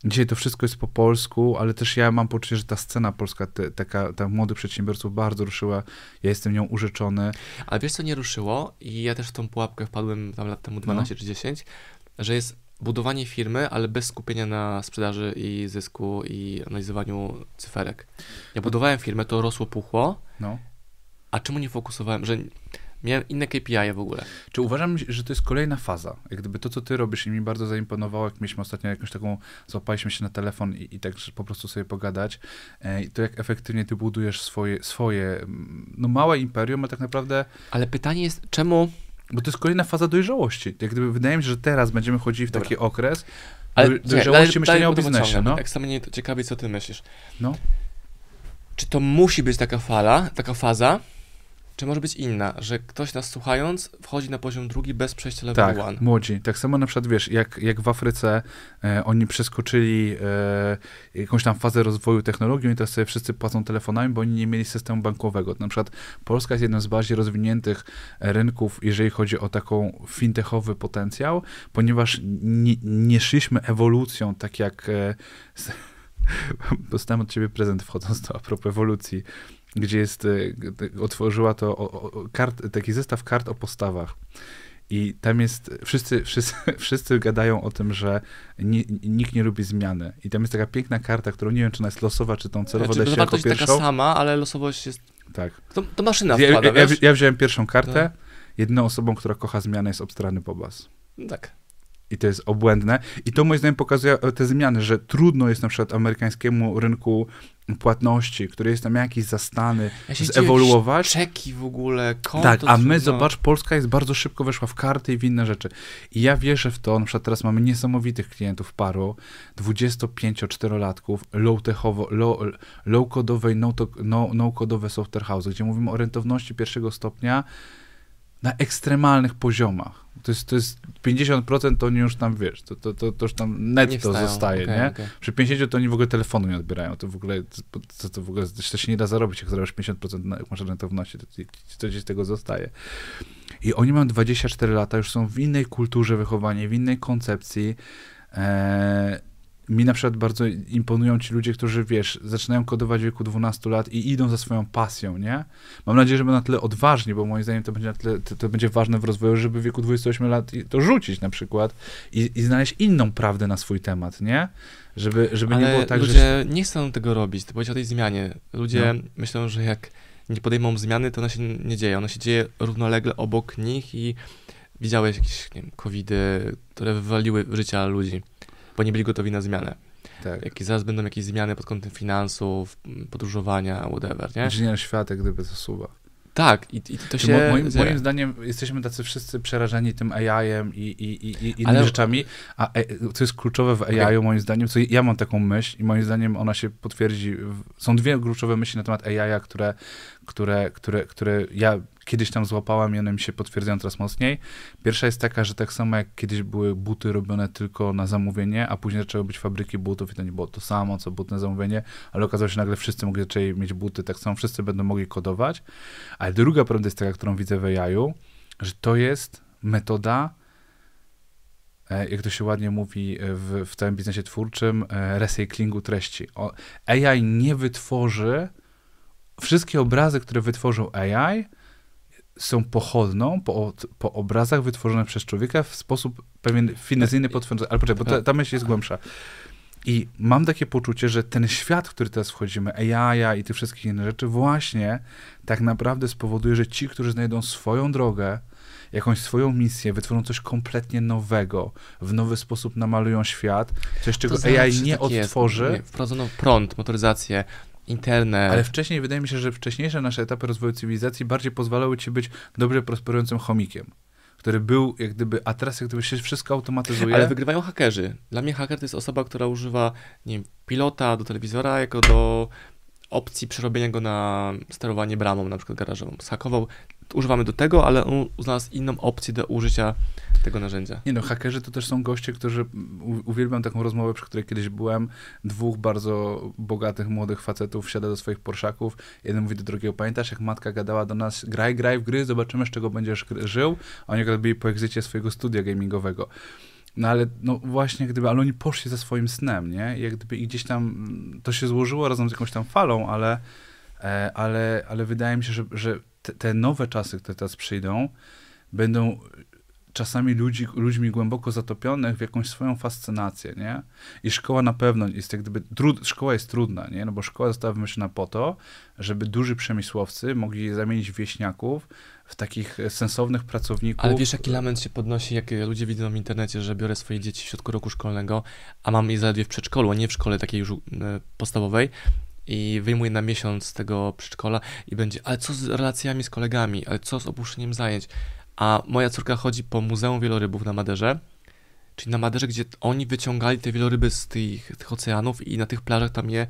[SPEAKER 1] Dzisiaj to wszystko jest po polsku, ale też ja mam poczucie, że ta scena polska, te, taka, ta młodych przedsiębiorców bardzo ruszyła. Ja jestem nią użyczony.
[SPEAKER 2] Ale wiesz, co nie ruszyło? I ja też w tą pułapkę wpadłem tam lat
[SPEAKER 1] No.
[SPEAKER 2] temu 12 czy 10, że jest budowanie firmy, ale bez skupienia na sprzedaży i zysku i analizowaniu cyferek. Ja budowałem firmę, to rosło, puchło,
[SPEAKER 1] No.
[SPEAKER 2] a czemu nie fokusowałem, że miałem inne KPI w ogóle.
[SPEAKER 1] Czy uważam, że to jest kolejna faza? Jak gdyby to, co ty robisz i mi bardzo zaimponowało, jak mieliśmy ostatnio jakąś taką, złapaliśmy się na telefon i, i tak po prostu sobie pogadać, e, i to jak efektywnie ty budujesz swoje, swoje, no małe imperium, a tak naprawdę
[SPEAKER 2] Ale pytanie jest, czemu...
[SPEAKER 1] Bo to jest kolejna faza dojrzałości. Jak gdyby wydaje mi się, że teraz będziemy chodzili w
[SPEAKER 2] Dobra.
[SPEAKER 1] taki okres
[SPEAKER 2] Ale
[SPEAKER 1] doj- dojrzałości myślenia o biznesie. No.
[SPEAKER 2] Tak samo mnie to ciekawi, co ty myślisz.
[SPEAKER 1] No.
[SPEAKER 2] Czy to musi być taka fala, taka faza, czy może być inna, że ktoś nas słuchając wchodzi na poziom drugi bez przejścia level
[SPEAKER 1] Tak,
[SPEAKER 2] one?
[SPEAKER 1] młodzi. Tak samo na przykład, wiesz, jak, jak w Afryce e, oni przeskoczyli e, jakąś tam fazę rozwoju technologii i teraz sobie wszyscy płacą telefonami, bo oni nie mieli systemu bankowego. Na przykład Polska jest jednym z bardziej rozwiniętych rynków, jeżeli chodzi o taką fintechowy potencjał, ponieważ nie, nie szliśmy ewolucją, tak jak e, dostałem od ciebie prezent wchodząc to a propos ewolucji, gdzie jest, e, otworzyła to o, o, kart, taki zestaw kart o postawach. I tam jest, wszyscy, wszyscy, wszyscy gadają o tym, że ni, nikt nie lubi zmiany. I tam jest taka piękna karta, którą nie wiem, czy ona jest losowa, czy tą celowo
[SPEAKER 2] Znaczy,
[SPEAKER 1] dać jako
[SPEAKER 2] zawartość taka
[SPEAKER 1] pierwszą.
[SPEAKER 2] sama, ale losowość jest...
[SPEAKER 1] Tak.
[SPEAKER 2] To, to maszyna wkłada,
[SPEAKER 1] ja, ja, ja wziąłem pierwszą kartę. Jedną osobą, która kocha zmianę jest obstrany Bobas.
[SPEAKER 2] No Tak.
[SPEAKER 1] I to jest obłędne. I to moim zdaniem pokazuje e, te zmiany, że trudno jest na przykład amerykańskiemu rynku płatności, który jest tam jakiś zastany,
[SPEAKER 2] Ja
[SPEAKER 1] zewoluować.
[SPEAKER 2] Czeki w ogóle, konto.
[SPEAKER 1] Tak, a my,
[SPEAKER 2] no.
[SPEAKER 1] zobacz, Polska jest bardzo szybko weszła w karty i w inne rzeczy. I ja wierzę w to, na przykład teraz mamy niesamowitych klientów paru, 25-4-latków, low-techowo, low, low-codowej, no-to- no- no-codowe software house, gdzie mówimy o rentowności pierwszego stopnia na ekstremalnych poziomach. To jest, to jest 50% to oni już tam, wiesz, to, to, to, to już tam netto zostaje,
[SPEAKER 2] okej,
[SPEAKER 1] nie?
[SPEAKER 2] okej.
[SPEAKER 1] Przy 50 to oni w ogóle telefonu nie odbierają. To w ogóle, to, to w ogóle to się nie da zarobić, jak zarobisz 50% na, jak masz rentowności, to, gdzieś z tego zostaje. I oni mają 24 lata, już są w innej kulturze wychowania, w innej koncepcji. Eee, mi na przykład bardzo imponują ci ludzie, którzy, wiesz, zaczynają kodować w wieku 12 lat i idą za swoją pasją, nie? Mam nadzieję, że będą na tyle odważni, bo moim zdaniem to będzie, tyle, to, to będzie ważne w rozwoju, żeby w wieku 28 lat to rzucić na przykład i, i znaleźć inną prawdę na swój temat, nie? Żeby, żeby nie
[SPEAKER 2] Ale
[SPEAKER 1] było tak,
[SPEAKER 2] ludzie
[SPEAKER 1] że...
[SPEAKER 2] nie chcą tego robić. Ty powiedziałeś o tej zmianie. Ludzie
[SPEAKER 1] No.
[SPEAKER 2] myślą, że jak nie podejmą zmiany, to ona się nie dzieje. Ona się dzieje równolegle obok nich i widziałeś jakieś, nie wiem, covidy, które wywaliły życia ludzi, bo nie byli gotowi na zmianę.
[SPEAKER 1] Tak.
[SPEAKER 2] Jak zaraz będą jakieś zmiany pod kątem finansów, podróżowania, whatever, nie?
[SPEAKER 1] Inżynier świata, gdyby to suwa.
[SPEAKER 2] Tak, i, i to się
[SPEAKER 1] mo- moim, moim zdaniem jesteśmy tacy wszyscy przerażeni tym AI-em i, i, i, i innymi
[SPEAKER 2] Ale-
[SPEAKER 1] rzeczami, a e, co jest kluczowe w AI-u moim zdaniem, co ja mam taką myśl i moim zdaniem ona się potwierdzi, są dwie kluczowe myśli na temat AI-a, które, które, które, które ja kiedyś tam złapałem i one mi się potwierdzają coraz mocniej. Pierwsza jest taka, że tak samo jak kiedyś były buty robione tylko na zamówienie, a później zaczęły być fabryki butów i to nie było to samo, co buty na zamówienie, ale okazało się, że nagle wszyscy mogli zaczęli mieć buty, tak samo wszyscy będą mogli kodować. Ale druga prawda jest taka, którą widzę w AI-u, że to jest metoda, e, jak to się ładnie mówi e, w, w całym biznesie twórczym, e, recyklingu treści. O, AI nie wytworzy, wszystkie obrazy, które wytworzą AI, są pochodną po, po obrazach wytworzonych przez człowieka w sposób pewien finezyjny, potwierdzony. Ale poczekaj, bo ta, ta myśl jest głębsza. I mam takie poczucie, że ten świat, w który teraz wchodzimy, AI i tych wszystkich innych rzeczy, właśnie tak naprawdę spowoduje, że ci, którzy znajdą swoją drogę, jakąś swoją misję, wytworzą coś kompletnie nowego, w nowy sposób namalują świat, coś, czego
[SPEAKER 2] To
[SPEAKER 1] AI
[SPEAKER 2] zawsze
[SPEAKER 1] nie
[SPEAKER 2] tak jest.
[SPEAKER 1] odtworzy,
[SPEAKER 2] Nie, Wprowadzono prąd, motoryzację, internet.
[SPEAKER 1] ale wcześniej wydaje mi się, że wcześniejsze nasze etapy rozwoju cywilizacji bardziej pozwalały ci być dobrze prosperującym chomikiem, który był jak gdyby, a teraz jak gdyby się wszystko automatyzuje.
[SPEAKER 2] Ale wygrywają hakerzy. Dla mnie haker to jest osoba, która używa, nie wiem, pilota do telewizora jako do opcji przerobienia go na sterowanie bramą, na przykład garażową. Zhakował, używamy do tego, ale on znalazł inną opcję do użycia tego narzędzia.
[SPEAKER 1] Nie no, hakerzy to też są goście, którzy, uwielbiam taką rozmowę, przy której kiedyś byłem, dwóch bardzo bogatych, młodych facetów wsiada do swoich porszaków, jeden mówi do drugiego, pamiętasz jak matka gadała do nas, graj, graj w gry, zobaczymy z czego będziesz żył, a oni robili po egzycie swojego studia gamingowego. No ale no właśnie, gdyby, ale oni poszli za swoim snem, nie? Jak gdyby i gdzieś tam to się złożyło razem z jakąś tam falą, ale, e, ale, ale wydaje mi się, że, że te, te nowe czasy, które teraz przyjdą, będą czasami ludzi, ludźmi głęboko zatopionych w jakąś swoją fascynację, nie? I szkoła na pewno jest jak gdyby, trud, szkoła jest trudna, nie? No bo szkoła została wymyślona po to, żeby duży przemysłowcy mogli zamienić wieśniaków w takich e, sensownych pracowników.
[SPEAKER 2] Ale wiesz, jaki lament się podnosi, jak ludzie widzą w internecie, że biorę swoje dzieci w środku roku szkolnego, a mam je zaledwie w przedszkolu, a nie w szkole takiej już e, podstawowej i wyjmuję na miesiąc z tego przedszkola i będzie, ale co z relacjami z kolegami, ale co z opuszczeniem zajęć? A moja córka chodzi po Muzeum Wielorybów na Maderze, czyli na Maderze, gdzie oni wyciągali te wieloryby z tych, tych oceanów i na tych plażach tam je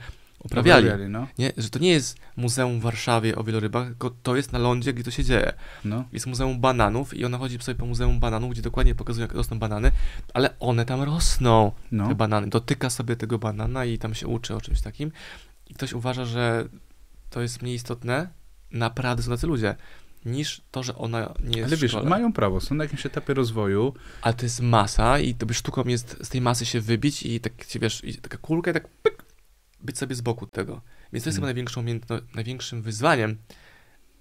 [SPEAKER 2] uprawiali.
[SPEAKER 1] no.
[SPEAKER 2] Nie, że to nie jest muzeum w Warszawie o wielorybach, tylko to jest na lądzie, gdzie to się dzieje.
[SPEAKER 1] no.
[SPEAKER 2] Jest muzeum bananów i ona chodzi sobie po muzeum bananów, gdzie dokładnie pokazują, jak rosną banany, ale one tam rosną,
[SPEAKER 1] no.
[SPEAKER 2] te banany. Dotyka sobie tego banana i tam się uczy o czymś takim. I ktoś uważa, że to jest mniej istotne, naprawdę są tacy ludzie, niż to, że ona nie jest
[SPEAKER 1] Ale wiesz,
[SPEAKER 2] szkole.
[SPEAKER 1] mają prawo, są na jakimś etapie rozwoju.
[SPEAKER 2] Ale to jest masa i to by sztuką jest z tej masy się wybić i tak, wiesz, i taka kulka i tak być sobie z boku tego. Więc to jest
[SPEAKER 1] Mm.
[SPEAKER 2] chyba największą największym wyzwaniem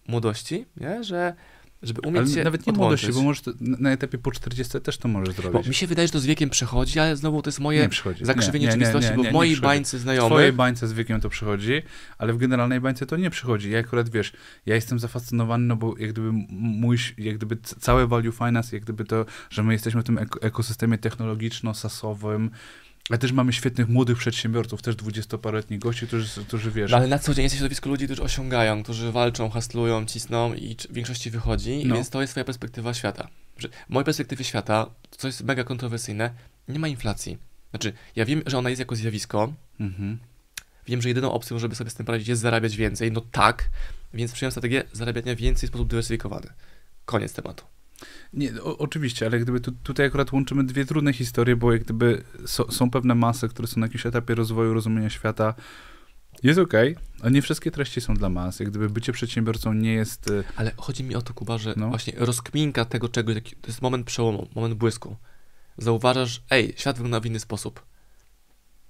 [SPEAKER 2] młodości, nie? że żeby umieć
[SPEAKER 1] Ale
[SPEAKER 2] się
[SPEAKER 1] nawet nie
[SPEAKER 2] odłączyć.
[SPEAKER 1] młodości, bo możesz to, na etapie po 40 też to możesz
[SPEAKER 2] Bo
[SPEAKER 1] zrobić.
[SPEAKER 2] mi się wydaje, że to z wiekiem przychodzi, ale znowu to jest moje zakrzywienie
[SPEAKER 1] Nie, nie, nie,
[SPEAKER 2] rzeczywistości, bo w mojej bańce
[SPEAKER 1] W twojej
[SPEAKER 2] znajomych
[SPEAKER 1] bańce z wiekiem to przychodzi, ale w generalnej bańce to nie przychodzi. Ja akurat, wiesz, ja jestem zafascynowany, no bo jak gdyby mój, jak gdyby całe value finance, jak gdyby to, że my jesteśmy w tym eko- ekosystemie technologiczno-sasowym, ale też mamy świetnych młodych przedsiębiorców, też dwudziestoparoletnich gości, którzy, którzy wiesz,
[SPEAKER 2] No ale na co dzień jesteś w środowisku ludzi, którzy osiągają, którzy walczą, hastlują, cisną i w większości wychodzi,
[SPEAKER 1] No.
[SPEAKER 2] więc to jest twoja perspektywa świata. W mojej perspektywie świata, co jest mega kontrowersyjne, nie ma inflacji. Znaczy, ja wiem, że ona jest jako zjawisko,
[SPEAKER 1] mhm.
[SPEAKER 2] wiem, że jedyną opcją, żeby sobie z tym poradzić, jest zarabiać więcej, no tak, więc przyjąłem strategię zarabiania więcej w sposób dywersyfikowany. Koniec tematu.
[SPEAKER 1] Nie, o, oczywiście, ale gdyby tu, tutaj akurat łączymy dwie trudne historie, bo jak gdyby so, są pewne masy, które są na jakimś etapie rozwoju, rozumienia świata. Jest okej, a nie wszystkie treści są dla mas. Jak gdyby bycie przedsiębiorcą nie jest... y,
[SPEAKER 2] Ale chodzi mi o to, Kuba, że
[SPEAKER 1] No.
[SPEAKER 2] właśnie rozkminka tego czegoś, to jest moment przełomu, moment błysku. Zauważasz, ej, świat wygląda w inny sposób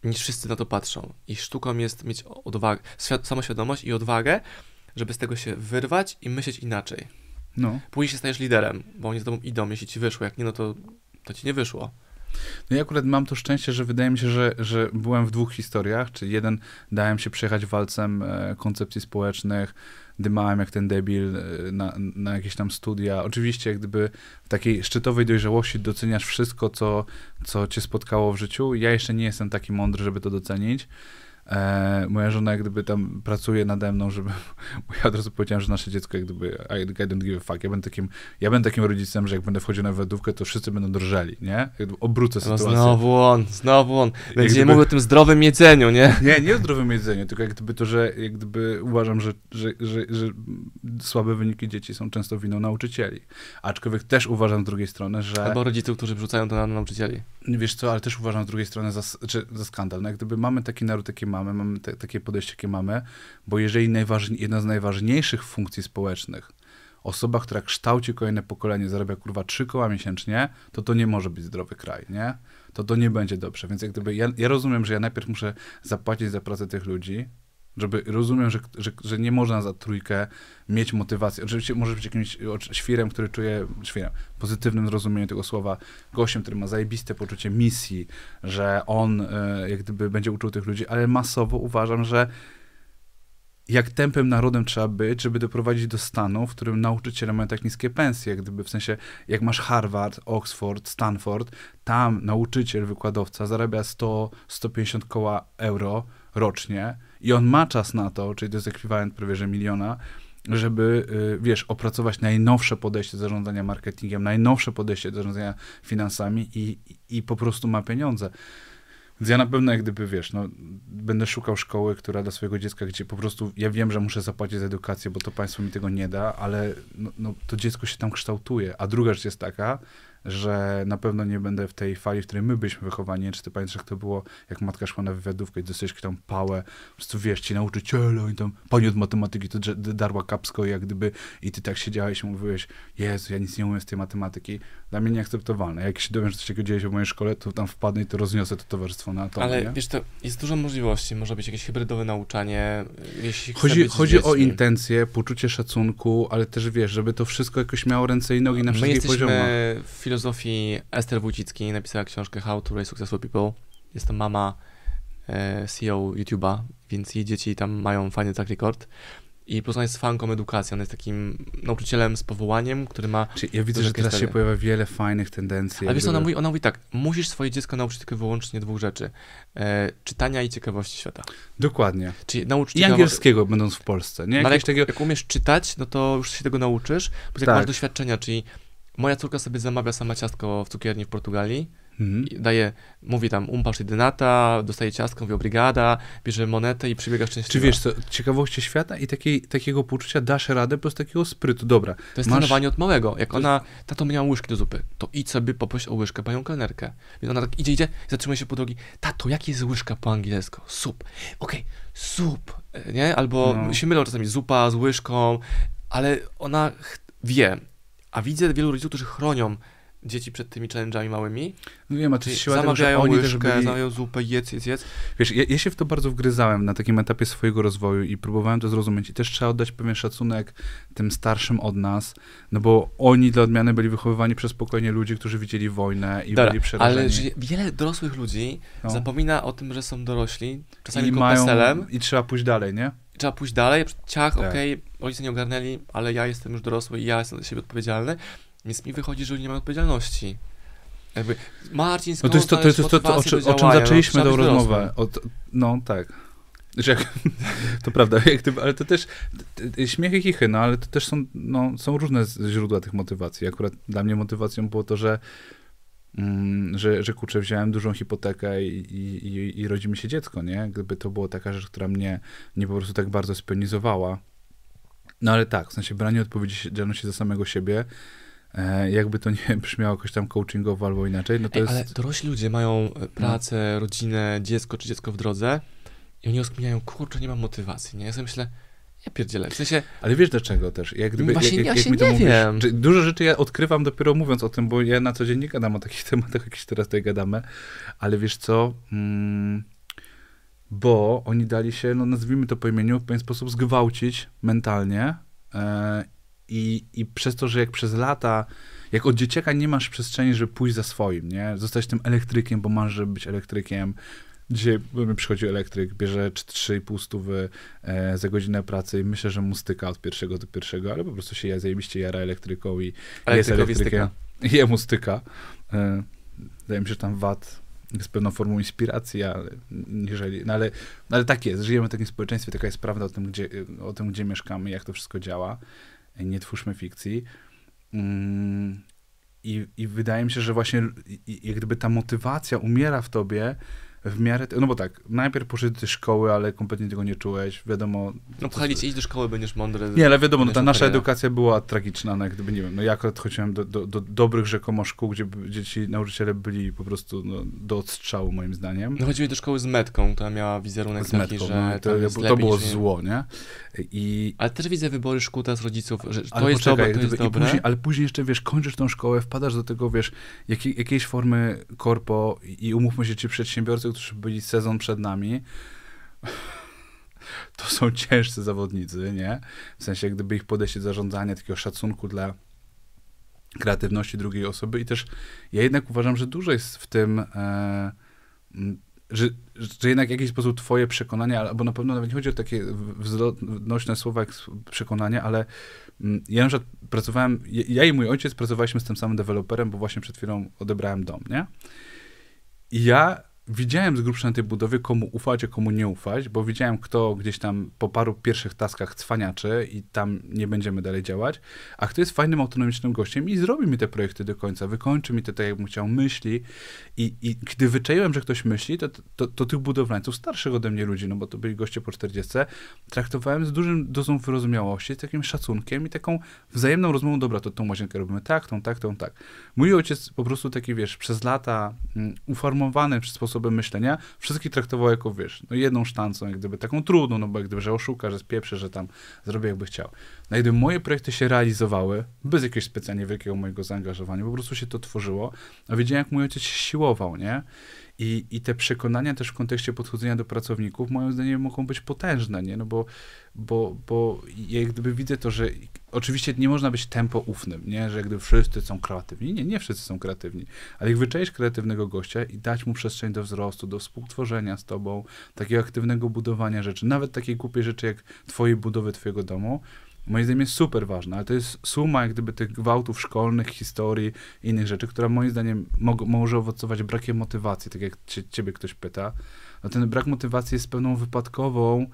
[SPEAKER 2] niż wszyscy na to patrzą. I sztuką jest mieć odwagę, świad- samoświadomość i odwagę, żeby z tego się wyrwać i myśleć inaczej.
[SPEAKER 1] No.
[SPEAKER 2] Później się stajesz liderem, bo oni z tobą idą, jeśli ci wyszło, jak nie, no to, to ci nie wyszło.
[SPEAKER 1] No ja akurat mam to szczęście, że wydaje mi się, że, że byłem w dwóch historiach, czyli jeden dałem się przejechać walcem e, koncepcji społecznych, dymałem jak ten debil e, na, na jakieś tam studia. Oczywiście jak gdyby w takiej szczytowej dojrzałości doceniasz wszystko, co, co cię spotkało w życiu. Ja jeszcze nie jestem taki mądry, żeby to docenić. E, moja żona jak gdyby tam pracuje nade mną, żeby... Bo ja od razu powiedziałem, że nasze dziecko jak gdyby I, I don't give a fuck. Ja będę takim, ja będę takim rodzicem, że jak będę wchodził na wywiadówkę, to wszyscy będą drżeli, nie? Jak gdyby obrócę
[SPEAKER 2] No
[SPEAKER 1] sytuację.
[SPEAKER 2] znowu on, znowu on. Będzie
[SPEAKER 1] gdyby-
[SPEAKER 2] mówił o tym zdrowym jedzeniu, nie?
[SPEAKER 1] Nie, nie o zdrowym jedzeniu, tylko jak gdyby to, że jak gdyby uważam, że, że, że, że słabe wyniki dzieci są często winą nauczycieli. Aczkolwiek też uważam z drugiej strony, że...
[SPEAKER 2] Albo rodziców, którzy wrzucają to na nauczycieli.
[SPEAKER 1] Wiesz co, ale też uważam z drugiej strony za, za skandal. No jak gdyby mamy taki naród, jaki mamy, mamy te, takie podejście, jakie mamy, bo jeżeli jedna z najważniejszych funkcji społecznych, osoba, która kształci kolejne pokolenie, zarabia kurwa trzy koła miesięcznie, to to nie może być zdrowy kraj, nie? To to nie będzie dobrze. Więc jak gdyby ja, ja rozumiem, że ja najpierw muszę zapłacić za pracę tych ludzi, żeby rozumiem, że, że, że nie można za trójkę mieć motywacji. Oczywiście może być jakimś świrem, który czuje, świrem, pozytywnym zrozumieniu tego słowa, gościem, który ma zajebiste poczucie misji, że on e, jak gdyby będzie uczył tych ludzi, ale masowo uważam, że jak tępym narodem trzeba być, żeby doprowadzić do stanu, w którym nauczyciele mają tak niskie pensje, gdyby w sensie, jak masz Harvard, Oxford, Stanford, tam nauczyciel, wykładowca zarabia 100-150 koła euro rocznie i on ma czas na to, czyli to jest ekwiwalent prawie że miliona, żeby, y, wiesz, opracować najnowsze podejście do zarządzania marketingiem, najnowsze podejście do zarządzania finansami i, i, po prostu ma pieniądze. Więc ja na pewno, jak gdyby, wiesz, no, będę szukał szkoły, która dla swojego dziecka, gdzie po prostu, ja wiem, że muszę zapłacić za edukację, bo to państwo mi tego nie da, ale no, no, to dziecko się tam kształtuje. A druga rzecz jest taka, że na pewno nie będę w tej fali, w której my byliśmy wychowani. Nie Czy ty pamiętasz, jak to było, jak matka szła na wywiadówkę i dostałeś tam pałę, po prostu wiesz, ci nauczyciele i tam pani od matematyki to darła kapsko jak gdyby i ty tak siedziałeś i mówiłeś, Jezu, ja nic nie umiem z tej matematyki. Dla mnie nieakceptowalne. Jak się dowiem, że coś takiego dzieje się w mojej szkole, to tam wpadnę i to rozniosę to towarzystwo na to.
[SPEAKER 2] Ale
[SPEAKER 1] nie?
[SPEAKER 2] wiesz, to jest dużo możliwości. Może być jakieś hybrydowe nauczanie. Jeśli
[SPEAKER 1] Chodzi, chodzi o intencje, poczucie szacunku, ale też wiesz, żeby to wszystko jakoś miało ręce i nogi na
[SPEAKER 2] My
[SPEAKER 1] wszystkich
[SPEAKER 2] jesteśmy
[SPEAKER 1] poziomach.
[SPEAKER 2] w filozofii Ester Wójcicki, napisała książkę How to Raise Successful People. Jest to mama e, CEO YouTube'a, więc jej dzieci tam mają fajny track record. I plus ona jest fanką edukacji, ona jest takim nauczycielem z powołaniem, który ma...
[SPEAKER 1] Czyli ja widzę, że teraz się pojawia wiele fajnych tendencji.
[SPEAKER 2] Ale wiesz ona mówi, ona mówi tak, musisz swoje dziecko nauczyć tylko wyłącznie dwóch rzeczy. E, czytania i ciekawości świata.
[SPEAKER 1] Dokładnie.
[SPEAKER 2] Czyli naucz
[SPEAKER 1] I angielskiego, będąc w Polsce. Nie
[SPEAKER 2] No ale
[SPEAKER 1] jakiegoś takiego...
[SPEAKER 2] Jak umiesz czytać, no to już się tego nauczysz, bo jak
[SPEAKER 1] Tak.
[SPEAKER 2] masz doświadczenia, czyli moja córka sobie zamawia sama ciastko w cukierni w Portugalii,
[SPEAKER 1] Mhm.
[SPEAKER 2] daje, mówi tam umpasz jedynata, dostaje ciastko, mówi obrigada, bierze monetę i przybiega szczęśliwa.
[SPEAKER 1] Czy wiesz co, ciekawości świata i takiej, takiego poczucia dasz radę plus takiego sprytu. Dobra,
[SPEAKER 2] To jest
[SPEAKER 1] masz-
[SPEAKER 2] trenowanie od małego. Jak
[SPEAKER 1] To
[SPEAKER 2] ona, tato miała łyżki do zupy, to idź sobie poproś o łyżkę panią kelnerkę. Więc ona tak idzie, idzie, zatrzymuje się po drogi. Tato, jaki jest łyżka po angielsku? Sup. Okej, sup. E, Nie? Albo
[SPEAKER 1] No.
[SPEAKER 2] się mylą czasami zupa z łyżką, ale ona wie. A widzę wielu rodziców, którzy chronią dzieci przed tymi challenge'ami małymi.
[SPEAKER 1] No wiem, a to jest siła tego,
[SPEAKER 2] zamawiają
[SPEAKER 1] oni
[SPEAKER 2] łyżkę,
[SPEAKER 1] byli...
[SPEAKER 2] zamawiają zupę, jedz, jedz, jedz.
[SPEAKER 1] Wiesz, ja, ja się w to bardzo wgryzałem na takim etapie swojego rozwoju i próbowałem to zrozumieć. I też trzeba oddać pewien szacunek tym starszym od nas, no bo oni dla odmiany byli wychowywani przez spokojnie ludzi, którzy widzieli wojnę i
[SPEAKER 2] Dobra,
[SPEAKER 1] byli przerażeni.
[SPEAKER 2] ale wiele dorosłych ludzi
[SPEAKER 1] No.
[SPEAKER 2] zapomina o tym, że są dorośli, czasami
[SPEAKER 1] I
[SPEAKER 2] tylko
[SPEAKER 1] mają. I trzeba pójść dalej, nie?
[SPEAKER 2] Trzeba pójść dalej, ciach,
[SPEAKER 1] Tak.
[SPEAKER 2] okej, rodzice nie ogarnęli, ale ja jestem już dorosły i ja jestem za siebie odpowiedzialny, więc mi wychodzi, że oni nie mają odpowiedzialności. Jakby Marcin,
[SPEAKER 1] No
[SPEAKER 2] skąd
[SPEAKER 1] to jest to, to, jest to, to, to o,
[SPEAKER 2] do
[SPEAKER 1] o czym zaczęliśmy
[SPEAKER 2] No, być
[SPEAKER 1] rozmowę.
[SPEAKER 2] dorosłym.
[SPEAKER 1] O, to- no tak. Że to prawda, ty, ale to też śmiech i chichy, no ale to też są, no, są różne źródła tych motywacji. Akurat dla mnie motywacją było to, że, że, że kurczę, wziąłem dużą hipotekę i, i, i, rodzi mi się dziecko, nie? Gdyby to była taka rzecz, która mnie nie po prostu tak bardzo spionizowała. No ale tak, w sensie branie odpowiedzialności za samego siebie, e, jakby to nie brzmiało jakoś tam coachingowo albo inaczej, no to
[SPEAKER 2] Ej,
[SPEAKER 1] jest...
[SPEAKER 2] ale dorośli ludzie mają e, pracę, rodzinę, dziecko czy dziecko w drodze i oni rozkminiają, kurczę, nie mam motywacji, nie? Ja sobie myślę, ja pierdzielę, w sensie,
[SPEAKER 1] Ale wiesz dlaczego też? Jak gdyby,
[SPEAKER 2] Właśnie
[SPEAKER 1] jak,
[SPEAKER 2] ja
[SPEAKER 1] jak, mi to mówisz,
[SPEAKER 2] wiem.
[SPEAKER 1] Dużo rzeczy ja odkrywam dopiero mówiąc o tym, bo ja na co dzień nie gadam o takich tematach, jakieś teraz tutaj gadamy, ale wiesz co? Mm, bo oni dali się, no nazwijmy to po imieniu, w pewien sposób zgwałcić mentalnie e, i, i przez to, że jak przez lata, jak od dzieciaka nie masz przestrzeni, żeby pójść za swoim, nie? Zostać tym elektrykiem, bo masz, żeby być elektrykiem. Dzisiaj przychodzi elektryk, bierze 3,5 stówy e, za godzinę pracy i myślę, że mu styka od pierwszego do pierwszego, ale po prostu się ja zajebiście jara elektryką i jest elektrykiem.
[SPEAKER 2] styka.
[SPEAKER 1] Jemu styka. E, wydaje mi się, że tam VAT jest pewną formą inspiracji, ale, jeżeli, no ale, no ale tak jest, żyjemy w takim społeczeństwie, taka jest prawda o tym, gdzie, o tym, gdzie mieszkamy, jak to wszystko działa. Nie twórzmy fikcji. Mm, I, I wydaje mi się, że właśnie jak gdyby ta motywacja umiera w tobie w miarę, no bo tak, najpierw poszedłeś do szkoły, ale kompletnie tego nie czułeś, wiadomo.
[SPEAKER 2] no pchali cię, idź do szkoły, będziesz mądry.
[SPEAKER 1] Nie, ale wiadomo, no, ta nasza edukacja była tragiczna, no jak gdyby, nie wiem, no ja akurat chodziłem do, do, do dobrych rzekomo szkół, gdzie, by- gdzie ci nauczyciele byli po prostu no, do odstrzału moim zdaniem.
[SPEAKER 2] No chodziłeś do szkoły z metką, która miała wizerunek
[SPEAKER 1] Z
[SPEAKER 2] taki,
[SPEAKER 1] metką,
[SPEAKER 2] że
[SPEAKER 1] no, to, to
[SPEAKER 2] lepiej
[SPEAKER 1] było
[SPEAKER 2] nie-
[SPEAKER 1] zło, nie? I,
[SPEAKER 2] Ale też widzę wybory szkół teraz rodziców, że to
[SPEAKER 1] ale
[SPEAKER 2] jest
[SPEAKER 1] poczekaj,
[SPEAKER 2] dobre, to jest dobre.
[SPEAKER 1] Później, ale później jeszcze, wiesz, kończysz tą szkołę, wpadasz do tego, wiesz, jakiej, jakiejś formy korpo i, i umówmy się, ci przedsiębiorcy, którzy byli sezon przed nami, to są ciężcy zawodnicy, nie? W sensie, gdyby ich podejście do zarządzania, takiego szacunku dla kreatywności drugiej osoby i też ja jednak uważam, że dużo jest w tym, e, że, że jednak w jakiś sposób twoje przekonania, albo na pewno nawet nie chodzi o takie wznośne słowa jak przekonania, ale ja na przykład pracowałem, ja i mój ojciec pracowaliśmy z tym samym deweloperem, bo właśnie przed chwilą odebrałem dom, nie? I ja widziałem z grubsza na tej budowie, komu ufać, a komu nie ufać, bo widziałem, kto gdzieś tam po paru pierwszych taskach cwaniaczy i tam nie będziemy dalej działać, a kto jest fajnym, autonomicznym gościem i zrobi mi te projekty do końca, wykończy mi to tak, jakbym chciał, myśli. I, i gdy wyczaiłem, że ktoś myśli, to, to, to tych budowlańców, starszych ode mnie ludzi, no bo to byli goście po 40, traktowałem z dużym dozą wyrozumiałości, z takim szacunkiem i taką wzajemną rozmową, dobra, to tą łazienkę robimy tak, tą tak, tą tak. Mój ojciec po prostu taki, wiesz, przez lata mm, uformowany przez sposobem myślenia, wszystkich traktował jako, wiesz, no jedną sztancą, jak gdyby taką trudną, no bo jak gdyby, że oszuka, że spieprzy, że tam zrobi jakby chciał. No i gdy moje projekty się realizowały, bez jakiegoś specjalnie wielkiego mojego zaangażowania, po prostu się to tworzyło, a wiedziałem, jak mój ojciec się siłował, nie? I, I te przekonania też w kontekście podchodzenia do pracowników, moim zdaniem, mogą być potężne, nie? No bo, bo, bo ja jak gdyby widzę to, że oczywiście nie można być tempo ufnym, nie? Że jak gdyby wszyscy są kreatywni. Nie, nie wszyscy są kreatywni. Ale jak wyczaisz kreatywnego gościa i dać mu przestrzeń do wzrostu, do współtworzenia z tobą, takiego aktywnego budowania rzeczy, nawet takiej głupiej rzeczy jak twojej budowy twojego domu, moim zdaniem jest super ważna, ale to jest suma jak gdyby tych gwałtów szkolnych, historii i innych rzeczy, która moim zdaniem mog- może owocować brakiem motywacji, tak jak cie, ciebie ktoś pyta. No ten brak motywacji jest pewną wypadkową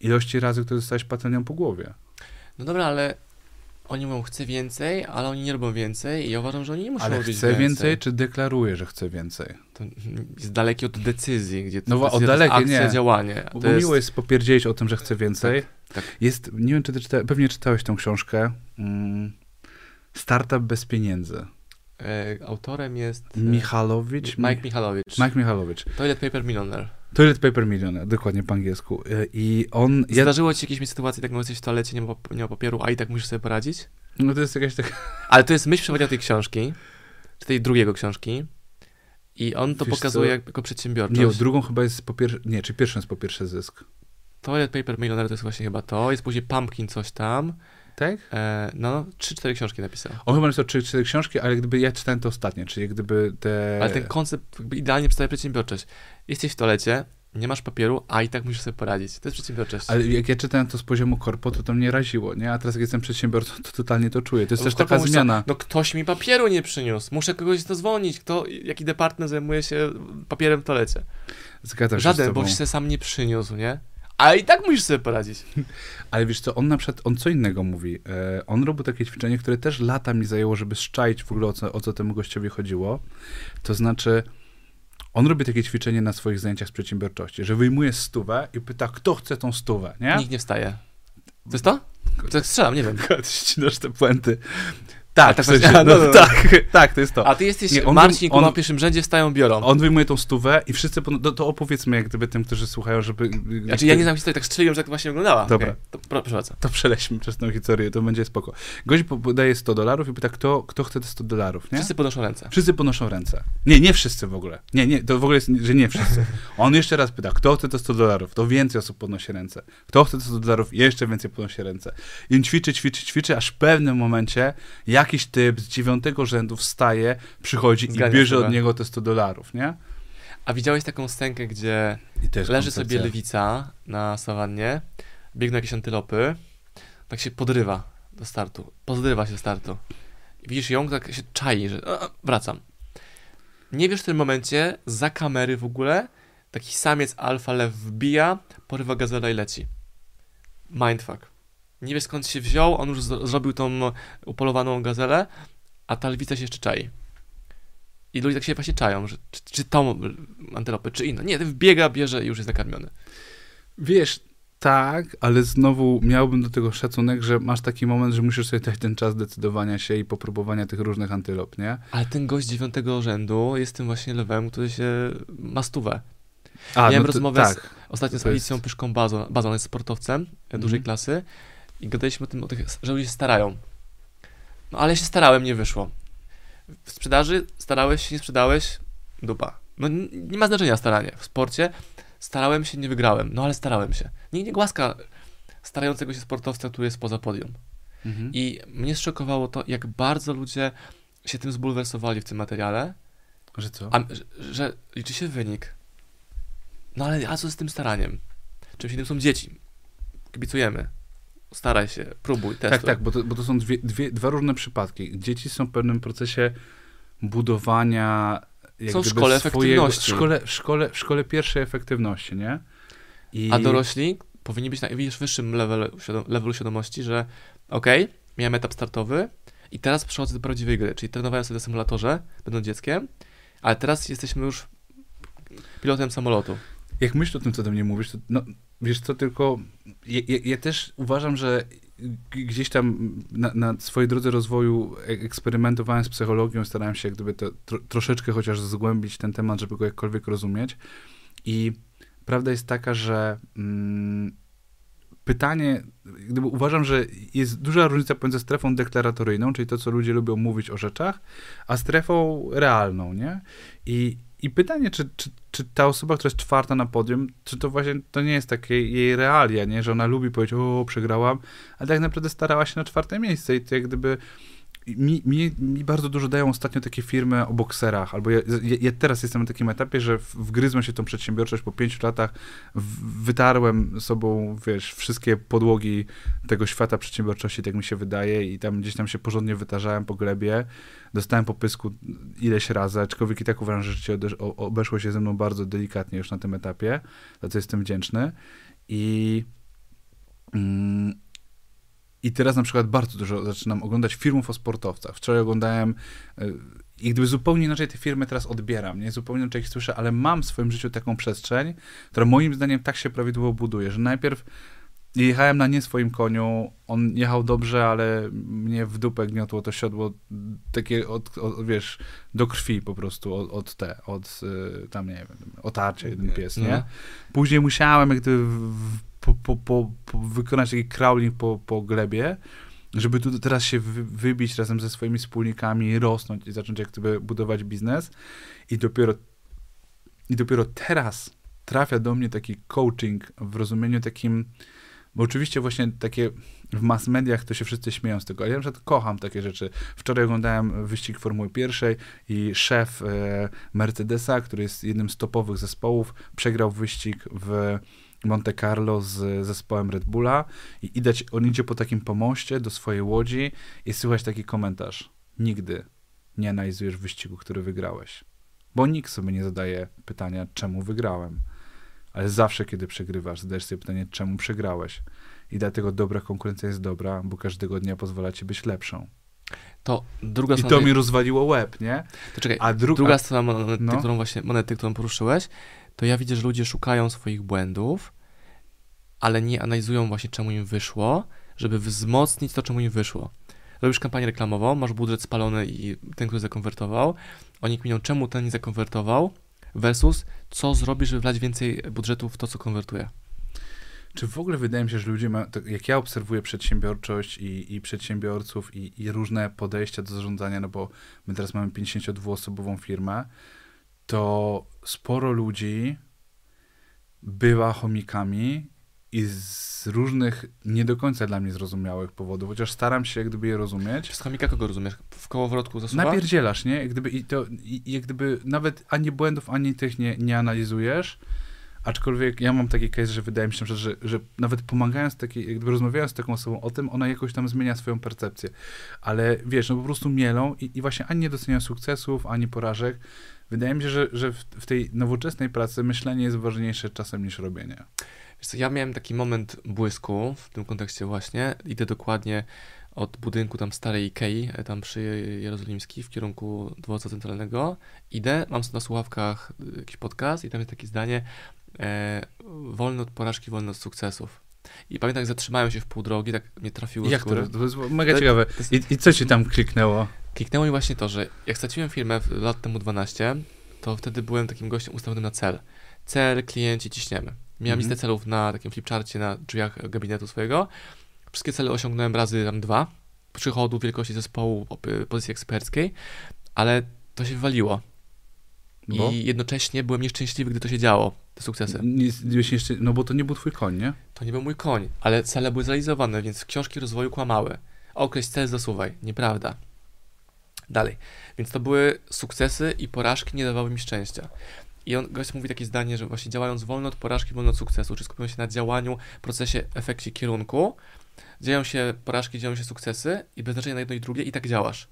[SPEAKER 1] ilości razy, które zostałeś patelnią po głowie.
[SPEAKER 2] No dobra, ale oni mówią, chcę więcej, ale oni nie robią więcej i ja uważam, że oni nie muszą
[SPEAKER 1] Ale
[SPEAKER 2] robić
[SPEAKER 1] chce
[SPEAKER 2] więcej.
[SPEAKER 1] więcej, czy deklaruje, że chce więcej?
[SPEAKER 2] To jest dalekie od decyzji, gdzie
[SPEAKER 1] No,
[SPEAKER 2] no, decyzja to jest
[SPEAKER 1] dalekie,
[SPEAKER 2] akcja,
[SPEAKER 1] nie.
[SPEAKER 2] działanie.
[SPEAKER 1] Bo
[SPEAKER 2] to jest...
[SPEAKER 1] miło jest popierdzielić o tym, że chce więcej.
[SPEAKER 2] tak.
[SPEAKER 1] Jest, nie wiem, czy ty czyta, pewnie czytałeś tą książkę. Mm, Startup bez pieniędzy.
[SPEAKER 2] E, autorem jest e,
[SPEAKER 1] Michalowicz?
[SPEAKER 2] Mike Michalowicz.
[SPEAKER 1] Mike Michalowicz.
[SPEAKER 2] Toilet Paper Millionaire.
[SPEAKER 1] Toilet Paper Millionaire, dokładnie po angielsku. Y, I on...
[SPEAKER 2] Zdarzyło ci jakieś sytuacje, tak jesteś w toalecie, nie ma, nie ma papieru, a i tak musisz sobie poradzić?
[SPEAKER 1] no to jest jakaś taka...
[SPEAKER 2] Ale to jest myśl przewodnia tej książki. tej drugiego książki i on to
[SPEAKER 1] Wiesz
[SPEAKER 2] pokazuje jak, jako przedsiębiorczość.
[SPEAKER 1] Nie, drugą chyba jest po pierwsze, nie, czy pierwszą jest po pierwsze zysk.
[SPEAKER 2] Toilet Paper Millionaire to jest właśnie chyba to, jest później Pumpkin coś tam,
[SPEAKER 1] Tak?
[SPEAKER 2] e, no, trzy, cztery książki napisał.
[SPEAKER 1] On chyba napisał trzy, cztery książki, ale gdyby ja czytałem te ostatnie, czyli gdyby te...
[SPEAKER 2] Ale ten koncept idealnie przedstawia przedsiębiorczość. Jesteś w toalecie, nie masz papieru, a i tak musisz sobie poradzić. To jest przedsiębiorczość.
[SPEAKER 1] Ale jak ja czytałem to z poziomu korpo, to to mnie raziło, nie? A teraz jak jestem przedsiębiorcą, to totalnie to czuję. To jest
[SPEAKER 2] Bo
[SPEAKER 1] też taka zmiana.
[SPEAKER 2] No ktoś mi papieru nie przyniósł, muszę kogoś zadzwonić, kto, jaki department zajmuje się papierem w toalecie.
[SPEAKER 1] Zgadzam się z
[SPEAKER 2] Żaden,
[SPEAKER 1] tobą.
[SPEAKER 2] bo się sam nie przyniósł, nie? A i tak musisz sobie poradzić.
[SPEAKER 1] Ale wiesz co, on na przykład, on co innego mówi. E, on robił takie ćwiczenie, które też lata mi zajęło, żeby szczaić w ogóle o co, o co temu gościowi chodziło. To znaczy, on robi takie ćwiczenie na swoich zajęciach z przedsiębiorczości, że wyjmuje stówę i pyta, kto chce tą stówę, nie?
[SPEAKER 2] Nikt nie wstaje. To jest to? To strzelam, nie wiem.
[SPEAKER 1] Ścinasz te puenty. Tak,
[SPEAKER 2] tak
[SPEAKER 1] w sensie, no,
[SPEAKER 2] no, no, no.
[SPEAKER 1] tak, tak, to jest to.
[SPEAKER 2] A ty jesteś
[SPEAKER 1] Nie, on-
[SPEAKER 2] Marcin,
[SPEAKER 1] on-
[SPEAKER 2] w pierwszym rzędzie, wstają, biorą.
[SPEAKER 1] On wyjmuje tą stówę i wszyscy, pon- to, opowiedzmy jak gdyby tym, którzy słuchają, żeby...
[SPEAKER 2] Znaczy ja nie znam historii, tak strzeliłem, że tak właśnie wyglądała.
[SPEAKER 1] Dobra.
[SPEAKER 2] Okej, To pro, proszę.
[SPEAKER 1] To przeleśmy przez tą historię, to będzie spoko. Gość podaje 100 dolarów i pyta, kto, kto chce te 100 dolarów, nie?
[SPEAKER 2] Wszyscy podnoszą ręce.
[SPEAKER 1] Wszyscy podnoszą ręce. Nie, nie wszyscy w ogóle. Nie, nie, to w ogóle jest, że nie wszyscy. On jeszcze raz pyta, kto chce te 100 dolarów? To więcej osób podnosi ręce. Kto chce te 100 dolarów? Jeszcze więcej podnosi ręce. I on ćwiczy, ćwiczy, ćwiczy, aż w pewnym momencie jakiś typ z dziewiątego rzędu wstaje, przychodzi
[SPEAKER 2] Zgania
[SPEAKER 1] i bierze
[SPEAKER 2] sobie.
[SPEAKER 1] od niego te 100 dolarów, nie?
[SPEAKER 2] A widziałeś taką scenkę, gdzie leży sobie lewica na sawannie, biegną jakieś antylopy, tak się podrywa do startu, podrywa się do startu. I widzisz ją, tak się czai, że a, wracam. Nie wiesz w tym momencie, za kamery w ogóle, taki samiec alfa lew wbija, porywa gazela i leci. Mindfuck. Nie wiesz skąd się wziął, on już z- zrobił tą upolowaną gazelę, a ta lwica się jeszcze czai. I ludzie tak się właśnie czają, że czy, czy tą antylopę, czy inną. Nie, ten wbiega, bierze i już jest nakarmiony.
[SPEAKER 1] Wiesz, tak, ale znowu miałbym do tego szacunek, że masz taki moment, że musisz sobie dać ten czas decydowania się i popróbowania tych różnych antylop, nie?
[SPEAKER 2] Ale ten gość dziewiątego rzędu jest tym właśnie lewem, który się ma stówę.
[SPEAKER 1] A,
[SPEAKER 2] Miałem
[SPEAKER 1] no to-
[SPEAKER 2] rozmowę z-
[SPEAKER 1] tak.
[SPEAKER 2] Ostatnio z
[SPEAKER 1] To jest-
[SPEAKER 2] Alicją Pyszką Bazą, bazą jest sportowcem e, dużej
[SPEAKER 1] Mhm.
[SPEAKER 2] klasy i gadaliśmy o tym, o tych, że ludzie się starają. No ale się starałem, nie wyszło. W sprzedaży starałeś się, nie sprzedałeś, dupa. No nie ma znaczenia staranie. W sporcie starałem się, nie wygrałem. No ale starałem się. Nikt nie głaska starającego się sportowca, który jest poza podium.
[SPEAKER 1] Mhm.
[SPEAKER 2] I mnie zszokowało to, jak bardzo ludzie się tym zbulwersowali w tym materiale,
[SPEAKER 1] Że co?
[SPEAKER 2] a, że, że liczy się wynik. No ale a co z tym staraniem? Czymś innym są dzieci. Kibicujemy. Staraj się, próbuj, testuj.
[SPEAKER 1] Tak, tak, bo to, bo to są dwie, dwie, dwa różne przypadki. Dzieci są w pewnym procesie budowania jak
[SPEAKER 2] Są w szkole
[SPEAKER 1] swojego,
[SPEAKER 2] efektywności.
[SPEAKER 1] W szkole, w, szkole, w szkole pierwszej efektywności, nie? I
[SPEAKER 2] A dorośli powinni być na wyższym levelu, levelu świadomości, że okej, miałem etap startowy i teraz przechodzę do prawdziwej gry, czyli trenowałem sobie na symulatorze, będąc dzieckiem, ale teraz jesteśmy już pilotem samolotu.
[SPEAKER 1] Jak myślę o tym, co do mnie mówisz, to no, wiesz co, tylko ja, ja, ja też uważam, że gdzieś tam na, na swojej drodze rozwoju e- eksperymentowałem z psychologią, starałem się gdyby to tro, troszeczkę chociaż zgłębić ten temat, żeby go jakkolwiek rozumieć. I prawda jest taka, że mm, pytanie, gdyby uważam, że jest duża różnica pomiędzy strefą deklaratoryjną, czyli to, co ludzie lubią mówić o rzeczach, a strefą realną, nie? I, i pytanie, czy, czy, czy ta osoba, która jest czwarta na podium, czy to właśnie to nie jest takie jej realia, nie? Że ona lubi powiedzieć, o, przegrałam, ale tak naprawdę starała się na czwarte miejsce i to jak gdyby mi, mi, mi bardzo dużo dają ostatnio takie firmy o bokserach, albo ja, ja, ja teraz jestem na takim etapie, że wgryzłem się w tą przedsiębiorczość po pięciu latach, w, wytarłem sobą, wiesz, wszystkie podłogi tego świata przedsiębiorczości, tak mi się wydaje i tam gdzieś tam się porządnie wytarzałem po glebie, dostałem po pysku ileś razy, aczkolwiek i tak uważam, że życie obeszło się ze mną bardzo delikatnie już na tym etapie, za co jestem wdzięczny i mm, i teraz na przykład bardzo dużo zaczynam oglądać filmów o sportowcach. Wczoraj oglądałem y, i gdyby zupełnie inaczej te firmy teraz odbieram, nie? Zupełnie inaczej ich słyszę, ale mam w swoim życiu taką przestrzeń, która moim zdaniem tak się prawidłowo buduje, że najpierw jechałem na nie swoim koniu, on jechał dobrze, ale mnie w dupę gniotło to siodło takie, od, od, wiesz, do krwi po prostu, od, od te, od y, tam, nie wiem, otarcia jeden pies, nie?
[SPEAKER 2] No.
[SPEAKER 1] Później musiałem jak gdyby w, po, po, po wykonać taki crawling po, po glebie żeby tu teraz się wy, wybić razem ze swoimi wspólnikami, rosnąć i zacząć jak gdyby budować biznes. I dopiero, I dopiero teraz trafia do mnie taki coaching w rozumieniu takim, bo oczywiście właśnie takie w mass mediach to się wszyscy śmieją z tego, ale ja na przykład kocham takie rzeczy. Wczoraj oglądałem wyścig Formuły Pierwszej i szef e, Mercedesa, który jest jednym z topowych zespołów, przegrał wyścig w Monte Carlo z zespołem Red Bulla i widać, on idzie po takim pomoście do swojej łodzi i słychać taki komentarz. Nigdy nie analizujesz wyścigu, który wygrałeś. Bo nikt sobie nie zadaje pytania, czemu wygrałem. Ale zawsze, kiedy przegrywasz, zadajesz sobie pytanie, czemu przegrałeś. I dlatego dobra konkurencja jest dobra, bo każdego dnia pozwala ci być lepszą.
[SPEAKER 2] To druga
[SPEAKER 1] I
[SPEAKER 2] strona.
[SPEAKER 1] to mi rozwaliło łeb, nie?
[SPEAKER 2] To czekaj,
[SPEAKER 1] A druga,
[SPEAKER 2] druga strona monety,
[SPEAKER 1] no.
[SPEAKER 2] którą właśnie, monety, którą poruszyłeś, to ja widzę, że ludzie szukają swoich błędów, ale nie analizują właśnie, czemu im wyszło, żeby wzmocnić to, czemu im wyszło. Robisz kampanię reklamową, masz budżet spalony i ten, który zakonwertował, oni kminią, czemu ten nie zakonwertował, versus co zrobisz, żeby wlać więcej budżetu w to, co konwertuje.
[SPEAKER 1] Czy w ogóle wydaje mi się, że ludzie tak jak ja obserwuję przedsiębiorczość i, i przedsiębiorców i, i różne podejścia do zarządzania, no bo my teraz mamy 52-osobową firmę, to sporo ludzi bywa chomikami i z różnych nie do końca dla mnie zrozumiałych powodów, chociaż staram się jak gdyby je rozumieć.
[SPEAKER 2] Przez chomika kogo rozumiesz? W kołowrotku zasuwa?
[SPEAKER 1] Napierdzielasz, nie? Jak gdyby, i to, i, i jak gdyby nawet ani błędów, ani tych nie, nie analizujesz, aczkolwiek ja mam taki case, że wydaje mi się, że, że, że nawet pomagając takiej, jak gdyby rozmawiając z taką osobą o tym, ona jakoś tam zmienia swoją percepcję. Ale wiesz, no po prostu mielą i, i właśnie ani nie doceniają sukcesów, ani porażek. Wydaje mi się, że, że w, w tej nowoczesnej pracy myślenie jest ważniejsze czasem niż robienie.
[SPEAKER 2] Wiesz co, ja miałem taki moment błysku w tym kontekście właśnie. Idę dokładnie od budynku tam starej Ikei, e, tam przy Jerozolimskiej, w kierunku dworca centralnego. Idę, mam na słuchawkach y, jakiś podcast i tam jest takie zdanie e, wolny od porażki, wolny od sukcesów. I pamiętam, jak zatrzymałem się w pół drogi, tak mnie trafiło
[SPEAKER 1] Jak
[SPEAKER 2] z
[SPEAKER 1] to? To jest mega
[SPEAKER 2] To-
[SPEAKER 1] ciekawe.
[SPEAKER 2] jest-
[SPEAKER 1] I, I co ci tam kliknęło?
[SPEAKER 2] Kliknęło mi właśnie to, że jak straciłem firmę lat temu 12, to wtedy byłem takim gościem ustawionym na cel. Cel, klienci, ciśniemy. Miałem
[SPEAKER 1] Mhm.
[SPEAKER 2] listę celów na takim flipcharcie na drzwiach gabinetu swojego. Wszystkie cele osiągnąłem razy tam dwa. Przychodu, wielkości zespołu, pozycji eksperckiej, ale to się wywaliło.
[SPEAKER 1] Bo?
[SPEAKER 2] I jednocześnie byłem nieszczęśliwy, gdy to się działo, te sukcesy.
[SPEAKER 1] Nie, nie, jeszcze, no bo to nie był twój koń, nie?
[SPEAKER 2] To nie był mój koń, ale cele były zrealizowane, więc książki rozwoju kłamały. Określ cel, zasuwaj. Nieprawda. Dalej. Więc to były sukcesy i porażki nie dawały mi szczęścia. I on, gość mówi takie zdanie, że właśnie działając wolno od porażki, wolno od sukcesu, czy skupią się na działaniu, procesie, efekcie, kierunku, dzieją się porażki, dzieją się sukcesy i bez znaczenia na jedno i drugie i tak działasz.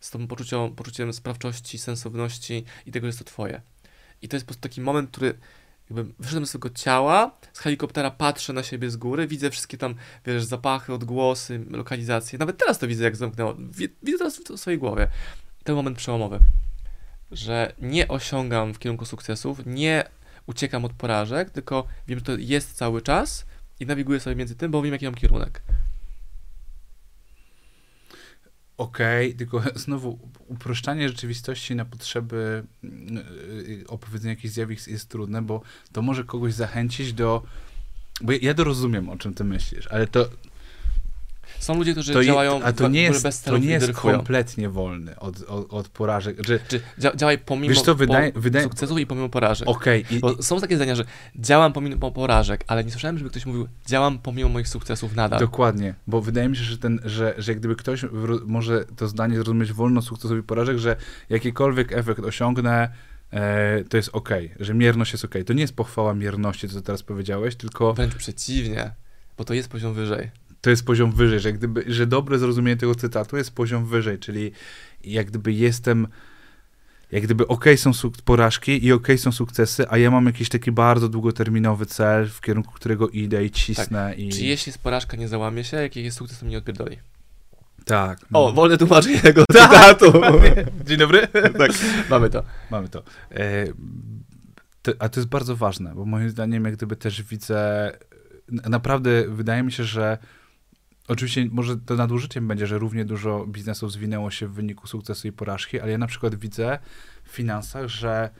[SPEAKER 2] Z tą poczuciem, poczuciem sprawczości, sensowności i tego, że jest to twoje. I to jest po prostu taki moment, który jakby wyszedłem z tego ciała, z helikoptera patrzę na siebie z góry, widzę wszystkie tam, wiesz, zapachy, odgłosy, lokalizacje. Nawet teraz to widzę, jak zamknęło. Wi- Widzę teraz w swojej głowie. Ten moment przełomowy, że nie osiągam w kierunku sukcesów, nie uciekam od porażek, tylko wiem, że to jest cały czas i nawiguję sobie między tym, bo wiem, jaki mam kierunek.
[SPEAKER 1] Okej, tylko znowu uproszczanie rzeczywistości na potrzeby mm, y, opowiedzenia jakichś zjawisk jest trudne, bo to może kogoś zachęcić do. Bo ja- ja to rozumiem, o czym ty myślisz, ale to,
[SPEAKER 2] Są ludzie, którzy
[SPEAKER 1] to, je,
[SPEAKER 2] działają
[SPEAKER 1] a
[SPEAKER 2] w
[SPEAKER 1] to nie jest,
[SPEAKER 2] bez
[SPEAKER 1] to
[SPEAKER 2] celów
[SPEAKER 1] nie
[SPEAKER 2] i
[SPEAKER 1] jest kompletnie wolny od, od, od porażek. Że,
[SPEAKER 2] Czy dzia- działaj pomimo
[SPEAKER 1] Wiesz co, wydaje-
[SPEAKER 2] po,
[SPEAKER 1] wydaje-
[SPEAKER 2] sukcesów i pomimo porażek.
[SPEAKER 1] Okej, i-
[SPEAKER 2] Bo są takie zdania, że działam pomimo porażek, ale nie słyszałem, żeby ktoś mówił, działam pomimo moich sukcesów nadal.
[SPEAKER 1] Dokładnie, bo wydaje mi się, że, ten, że, że jak gdyby ktoś może to zdanie zrozumieć wolno sukcesowi porażek, że jakikolwiek efekt osiągnę, e, to jest ok, że mierność jest ok. To nie jest pochwała mierności, co teraz powiedziałeś, tylko
[SPEAKER 2] Wręcz przeciwnie, bo to jest poziom wyżej.
[SPEAKER 1] To jest poziom wyżej, że, jak gdyby, że dobre zrozumienie tego cytatu jest poziom wyżej, czyli jak gdyby jestem, jak gdyby ok są porażki i ok są sukcesy, a ja mam jakiś taki bardzo długoterminowy cel, w kierunku którego idę i cisnę. i...
[SPEAKER 2] Czy jeśli jest porażka, nie załamie się, jaki jest sukces, to mnie odpierdoli.
[SPEAKER 1] Tak.
[SPEAKER 2] O,
[SPEAKER 1] no.
[SPEAKER 2] wolne tłumaczenie tego
[SPEAKER 1] Tak.
[SPEAKER 2] cytatu.
[SPEAKER 1] Dzień dobry.
[SPEAKER 2] tak, mamy to.
[SPEAKER 1] Mamy to. E, to. A to jest bardzo ważne, bo moim zdaniem jak gdyby też widzę, naprawdę wydaje mi się, że oczywiście może to nadużyciem będzie, że równie dużo biznesów zwinęło się w wyniku sukcesu i porażki, ale ja na przykład widzę w finansach, że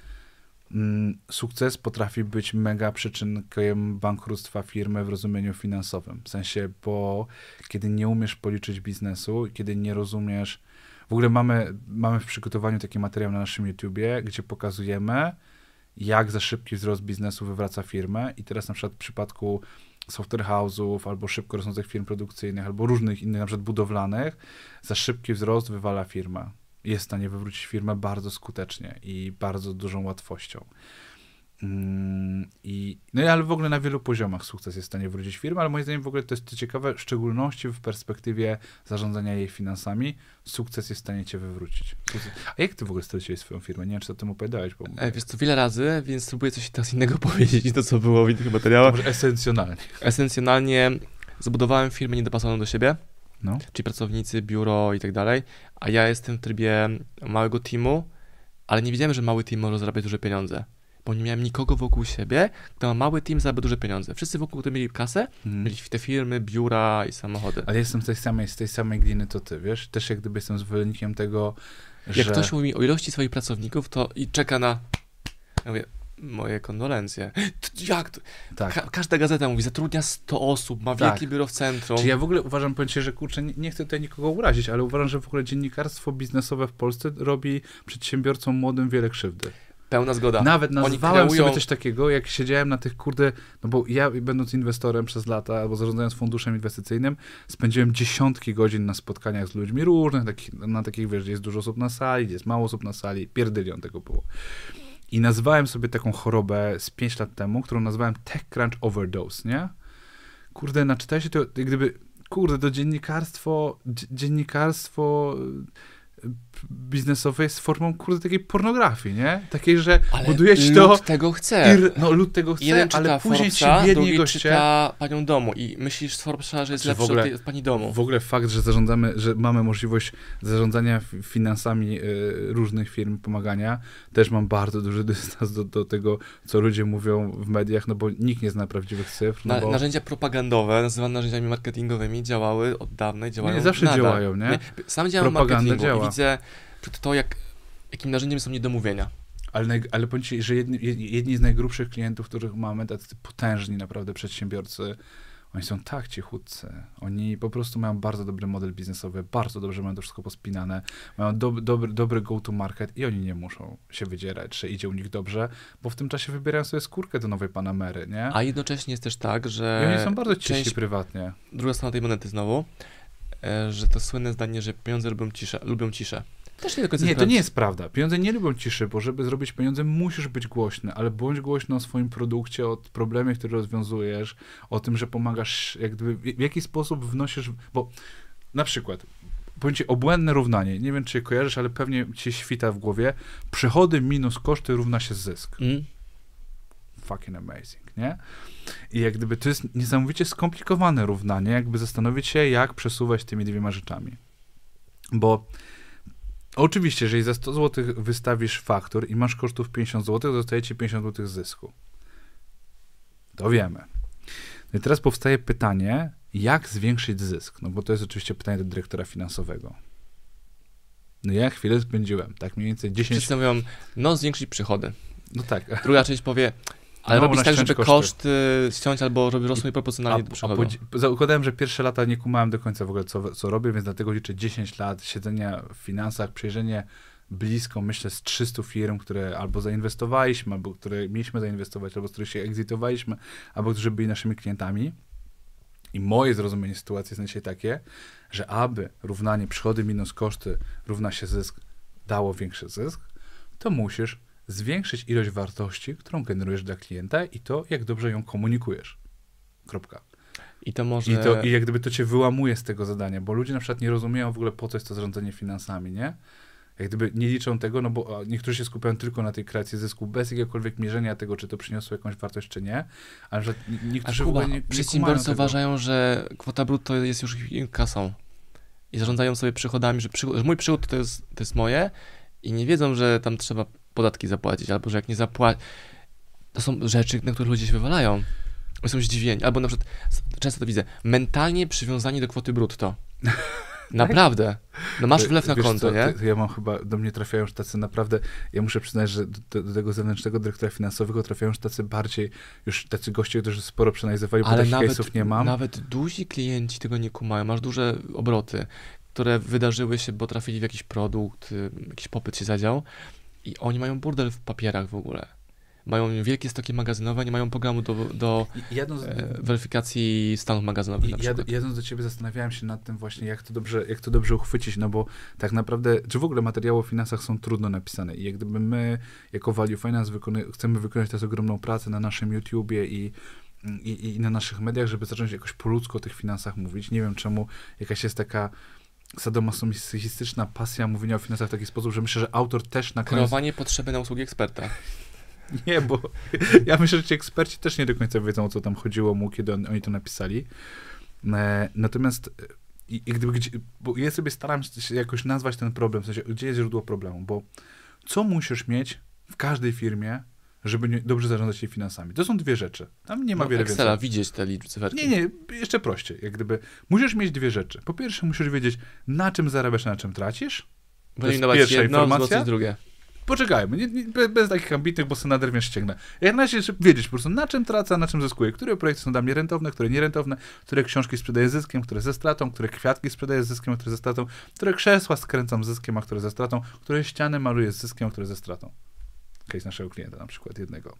[SPEAKER 1] mm, sukces potrafi być mega przyczynkiem bankructwa firmy w rozumieniu finansowym. W sensie, bo kiedy nie umiesz policzyć biznesu, kiedy nie rozumiesz. W ogóle mamy, mamy w przygotowaniu taki materiał na naszym YouTubie, gdzie pokazujemy, jak za szybki wzrost biznesu wywraca firmę. I teraz na przykład w przypadku software house'ów, albo szybko rosnących firm produkcyjnych, albo różnych innych, na przykład budowlanych, za szybki wzrost wywala firmę. Jest w stanie wywrócić firmę bardzo skutecznie i bardzo dużą łatwością. Mm, I, no i ale w ogóle na wielu poziomach sukces jest w stanie wrócić firmę, ale moim zdaniem w ogóle to jest ciekawe, w szczególności w perspektywie zarządzania jej finansami, sukces jest w stanie cię wywrócić. A jak ty w ogóle straciłeś swoją firmę? Nie wiem, czy o tym opowiadałeś. Bo...
[SPEAKER 2] E, wiesz to wiele razy, więc spróbuję coś teraz innego powiedzieć niż to, co było w innych materiałach.
[SPEAKER 1] Może esencjonalnie.
[SPEAKER 2] Esencjonalnie zbudowałem firmę niedopasowaną do siebie,
[SPEAKER 1] No.
[SPEAKER 2] czyli pracownicy, biuro i tak dalej, a ja jestem w trybie małego teamu, ale nie wiedziałem, że mały team może zarabiać duże pieniądze. Bo nie miałem nikogo wokół siebie, kto ma mały team, zarabia duże pieniądze. Wszyscy wokół, którzy mieli kasę,
[SPEAKER 1] Mhm.
[SPEAKER 2] mieli te firmy, biura i samochody.
[SPEAKER 1] Ale jestem z tej samej, z tej samej gliny, to ty, wiesz? Też jak gdyby jestem zwolennikiem tego, że...
[SPEAKER 2] Jak ktoś mówi o ilości swoich pracowników, to i czeka na. Ja mówię, moje kondolencje. Jak to?
[SPEAKER 1] Tak.
[SPEAKER 2] Ka- każda gazeta mówi, zatrudnia 100 osób, ma
[SPEAKER 1] Tak.
[SPEAKER 2] wielkie biuro w centrum.
[SPEAKER 1] Czy ja w ogóle uważam, powiem ci, że kurczę, nie, nie chcę tutaj nikogo urazić, ale uważam, że w ogóle dziennikarstwo biznesowe w Polsce robi przedsiębiorcom młodym wiele krzywdy.
[SPEAKER 2] Pełna zgoda.
[SPEAKER 1] Nawet nazwałem
[SPEAKER 2] kreują-
[SPEAKER 1] sobie coś takiego, jak siedziałem na tych kurde, no bo ja będąc inwestorem przez lata, albo zarządzając funduszem inwestycyjnym, spędziłem dziesiątki godzin na spotkaniach z ludźmi różnych, takich, na takich, wiesz, gdzie jest dużo osób na sali, gdzie jest mało osób na sali, pierdylion tego było. I nazwałem sobie taką chorobę z 5 lat temu, którą nazwałem TechCrunch Overdose, nie? Kurde, naczytałeś się to, jak gdyby, kurde, to dziennikarstwo, dzie- dziennikarstwo biznesowe jest formą, kurde, takiej pornografii, nie? Takiej, że
[SPEAKER 2] Ale
[SPEAKER 1] buduje ci
[SPEAKER 2] lud
[SPEAKER 1] to...
[SPEAKER 2] tego chce.
[SPEAKER 1] Ir, no lud tego chce,
[SPEAKER 2] Jeden czyta
[SPEAKER 1] ale później ci
[SPEAKER 2] Forbesa,
[SPEAKER 1] biedni
[SPEAKER 2] drugi
[SPEAKER 1] goście...
[SPEAKER 2] czyta panią domu i myślisz z Forbesa, że jest
[SPEAKER 1] Czy w
[SPEAKER 2] lepszy
[SPEAKER 1] ogóle-
[SPEAKER 2] od, pani domu.
[SPEAKER 1] W ogóle fakt, że zarządzamy, że mamy możliwość zarządzania finansami y, różnych firm, pomagania, też mam bardzo duży dystans do, do tego, co ludzie mówią w mediach, no bo nikt nie zna prawdziwych cyfr, no
[SPEAKER 2] Na,
[SPEAKER 1] bo...
[SPEAKER 2] Narzędzia propagandowe, nazywane narzędziami marketingowymi, działały od dawna i działają
[SPEAKER 1] Nie, zawsze
[SPEAKER 2] nadal.
[SPEAKER 1] działają, nie?
[SPEAKER 2] Sam działam w
[SPEAKER 1] Propaganda
[SPEAKER 2] marketingu
[SPEAKER 1] działa.
[SPEAKER 2] i widzę przed to, jak, jakim narzędziem są niedomówienia.
[SPEAKER 1] Ale, naj, ale powiem ci, że jedni, jedni- z najgrubszych klientów, których mamy, tacy potężni naprawdę przedsiębiorcy, oni są tak cichutcy. Oni po prostu mają bardzo dobry model biznesowy, bardzo dobrze mają to wszystko pospinane, mają dob, dobry, dobry go-to-market i oni nie muszą się wydzierać, że idzie u nich dobrze, bo w tym czasie wybierają sobie skórkę do nowej Panamery, nie?
[SPEAKER 2] A jednocześnie jest też tak,
[SPEAKER 1] I
[SPEAKER 2] że
[SPEAKER 1] oni są bardzo ciści
[SPEAKER 2] część-
[SPEAKER 1] prywatnie.
[SPEAKER 2] druga strona tej monety znowu, e, że to słynne zdanie, że pieniądze lubią ciszę. Lubią ciszę. Też nie do końca
[SPEAKER 1] Nie, to nie jest prawda. Pieniądze nie lubią ciszy, bo żeby zrobić pieniądze, musisz być głośny, ale bądź głośny o swoim produkcie, o problemie, który rozwiązujesz, o tym, że pomagasz, jak gdyby, w jaki sposób wnosisz, bo na przykład, powiem ci, obłędne równanie, nie wiem, czy je kojarzysz, ale pewnie ci świta w głowie, przychody minus koszty równa się zysk.
[SPEAKER 2] Mm.
[SPEAKER 1] Fucking amazing, nie? I jak gdyby to jest niesamowicie skomplikowane równanie, jakby zastanowić się, jak przesuwać tymi dwiema rzeczami. Bo oczywiście, jeżeli za 100 zł wystawisz faktur i masz kosztów 50 zł, zostaje ci 50 zł zysku. To wiemy. No i teraz powstaje pytanie, jak zwiększyć zysk? No bo to jest oczywiście pytanie do dyrektora finansowego. No ja chwilę spędziłem, tak mniej więcej 10...
[SPEAKER 2] Wszyscy mówią, no zwiększyć przychody.
[SPEAKER 1] No tak.
[SPEAKER 2] Druga część powie, ale robić tak, żeby
[SPEAKER 1] koszty.
[SPEAKER 2] koszty ściąć albo żeby rosły proporcjonalnie
[SPEAKER 1] A, a po, zakładałem, że pierwsze lata nie kumałem do końca w ogóle, co, co robię, więc dlatego liczę 10 lat siedzenia w finansach, przejrzenie blisko, myślę, z 300 firm, które albo zainwestowaliśmy, albo które mieliśmy zainwestować, albo z których się exitowaliśmy, albo którzy byli naszymi klientami. I moje zrozumienie sytuacji jest na dzisiaj takie, że aby równanie przychody minus koszty równa się zysk dało większy zysk, to musisz zwiększyć ilość wartości, którą generujesz dla klienta i to, jak dobrze ją komunikujesz. Kropka.
[SPEAKER 2] I to może...
[SPEAKER 1] I, to, I jak gdyby to cię wyłamuje z tego zadania, bo ludzie na przykład nie rozumieją w ogóle po co jest to zarządzanie finansami, nie? Jak gdyby nie liczą tego, no bo niektórzy się skupiają tylko na tej kreacji zysku, bez jakiegokolwiek mierzenia tego, czy to przyniosło jakąś wartość, czy nie, ale że niektórzy w
[SPEAKER 2] Kuba,
[SPEAKER 1] ogóle nie, nie
[SPEAKER 2] przedsiębiorcy uważają, że kwota brutto jest już kasą. I zarządzają sobie przychodami, że, że mój przychód to jest, to jest moje i nie wiedzą, że tam trzeba podatki zapłacić, albo że jak nie zapłaci... To są rzeczy, na które ludzie się wywalają. Są zdziwieni. Albo na przykład, często to widzę, mentalnie przywiązani do kwoty brutto. Naprawdę. No masz wlew na
[SPEAKER 1] Wiesz
[SPEAKER 2] konto,
[SPEAKER 1] co,
[SPEAKER 2] nie?
[SPEAKER 1] to- to Ja mam chyba, do mnie trafiają już tacy naprawdę, ja muszę przyznać, że do, do tego zewnętrznego dyrektora finansowego trafiają już tacy bardziej, już tacy goście, którzy sporo przeanalizowali, bo
[SPEAKER 2] Ale
[SPEAKER 1] takich
[SPEAKER 2] nawet,
[SPEAKER 1] nie mam.
[SPEAKER 2] nawet duzi klienci tego nie kumają. Masz duże obroty, które wydarzyły się, bo trafili w jakiś produkt, y, jakiś popyt się zadział i oni mają burdel w papierach w ogóle. Mają wielkie stoki magazynowe, nie mają programu do, do
[SPEAKER 1] jadąc,
[SPEAKER 2] e, weryfikacji stanów magazynowych na
[SPEAKER 1] jad, jadąc do ciebie zastanawiałem się nad tym właśnie, jak to dobrze, jak to dobrze uchwycić, no bo tak naprawdę, czy w ogóle materiały o finansach są trudno napisane i jak gdyby my, jako Value Finance, wykony, chcemy wykonać teraz ogromną pracę na naszym YouTubie i i, i na naszych mediach, żeby zacząć jakoś po ludzku o tych finansach mówić. Nie wiem czemu jakaś jest taka sadomasochistyczna pasja mówienia o finansach w taki sposób, że myślę, że autor też na koniec...
[SPEAKER 2] Kreowanie potrzeby na usługi eksperta.
[SPEAKER 1] Nie, bo ja myślę, że ci eksperci też nie do końca wiedzą, o co tam chodziło mu, kiedy on, oni to napisali. E, natomiast e, i, i gdyby, gdzie, bo ja sobie staram się jakoś nazwać ten problem, w sensie, gdzie jest źródło problemu, bo co musisz mieć w każdej firmie, żeby dobrze zarządzać jej finansami? To są dwie rzeczy. Tam nie ma
[SPEAKER 2] No,
[SPEAKER 1] wiele
[SPEAKER 2] Excela,
[SPEAKER 1] więcej.
[SPEAKER 2] widzieć te liczby, cyferki.
[SPEAKER 1] Nie, nie, jeszcze prościej. Jak gdyby, musisz mieć dwie rzeczy. Po pierwsze, musisz wiedzieć, na czym zarabiasz, a na czym tracisz.
[SPEAKER 2] Wyeliminować
[SPEAKER 1] pierwsza
[SPEAKER 2] jedno,
[SPEAKER 1] informacja.
[SPEAKER 2] drugie.
[SPEAKER 1] Poczekajmy, nie, nie, be- bez takich ambitnych, bo sobie naderwiesz ścięgnę. Jak na razie wiedzieć po prostu, na czym tracę, na czym zyskuję. Które projekty są dla mnie rentowne, które nierentowne, które książki sprzedaję zyskiem, które ze stratą, które kwiatki sprzedaję zyskiem, a które ze stratą, które krzesła skręcam z zyskiem, a które ze stratą, które ściany maluję z zyskiem, a które ze stratą. Case naszego klienta na przykład jednego.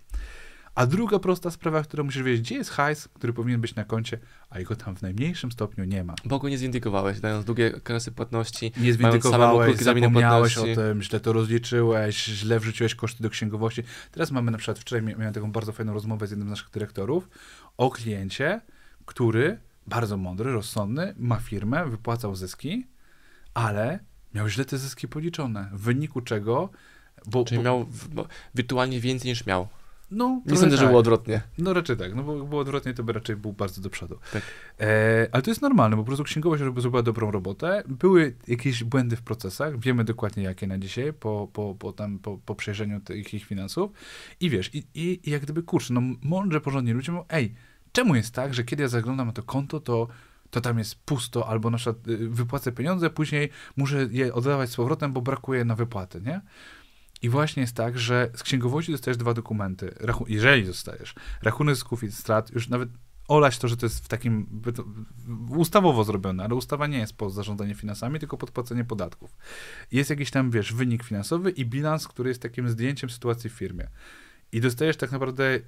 [SPEAKER 1] A druga prosta sprawa, którą musisz wiedzieć, gdzie jest hajs, który powinien być na koncie, a jego tam w najmniejszym stopniu nie ma.
[SPEAKER 2] Bo go nie zwindykowałeś, dając długie okresy płatności.
[SPEAKER 1] Nie zwindykowałeś, zapomniałeś o
[SPEAKER 2] płatności.
[SPEAKER 1] tym, źle to rozliczyłeś, źle wrzuciłeś koszty do księgowości. Teraz mamy na przykład, wczoraj mia- miałem taką bardzo fajną rozmowę z jednym z naszych dyrektorów o kliencie, który bardzo mądry, rozsądny, ma firmę, wypłacał zyski, ale miał źle te zyski policzone, w wyniku czego... Bo,
[SPEAKER 2] Czyli
[SPEAKER 1] bo,
[SPEAKER 2] miał w, bo, wirtualnie więcej niż miał.
[SPEAKER 1] no,
[SPEAKER 2] Nie sądzę, że
[SPEAKER 1] tak.
[SPEAKER 2] było odwrotnie.
[SPEAKER 1] No raczej tak, no bo było odwrotnie, to by raczej był bardzo do przodu.
[SPEAKER 2] Tak.
[SPEAKER 1] E, ale to jest normalne, bo po prostu księgowość robi- zrobiła dobrą robotę. Były jakieś błędy w procesach, wiemy dokładnie jakie na dzisiaj, po, po, po, tam, po, po przejrzeniu tych ich finansów. I wiesz, i, i, i jak gdyby, kurczę, no mądrze, porządnie ludzie mówią, ej, czemu jest tak, że kiedy ja zaglądam na to konto, to to tam jest pusto, albo na przykład y, wypłacę pieniądze, później muszę je oddawać z powrotem, bo brakuje na wypłaty, nie? I właśnie jest tak, że z księgowości dostajesz dwa dokumenty. Rachu- jeżeli dostajesz rachunek zysków i strat, już nawet olać to, że to jest w takim ustawowo zrobione, ale ustawa nie jest pod zarządzanie finansami, tylko pod płacenie podatków. Jest jakiś tam, wiesz, wynik finansowy i bilans, który jest takim zdjęciem sytuacji w firmie. I dostajesz tak naprawdę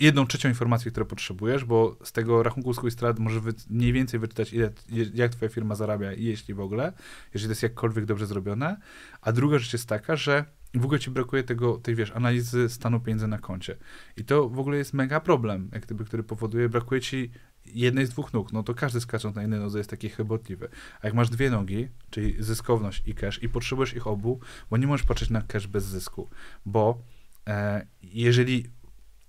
[SPEAKER 1] jedną trzecią informacji, które potrzebujesz, bo z tego rachunku zysków i strat możesz wy- mniej więcej wyczytać, ile, jak twoja firma zarabia, i jeśli w ogóle, jeżeli to jest jakkolwiek dobrze zrobione. A druga rzecz jest taka, że w ogóle ci brakuje tego, tej, wiesz, analizy stanu pieniędzy na koncie. I to w ogóle jest mega problem, jak gdyby, który powoduje, brakuje ci jednej z dwóch nóg, no to każdy skacząc na jednej nodze jest taki chybotliwy. A jak masz dwie nogi, czyli zyskowność i cash i potrzebujesz ich obu, bo nie możesz patrzeć na cash bez zysku, bo e, jeżeli,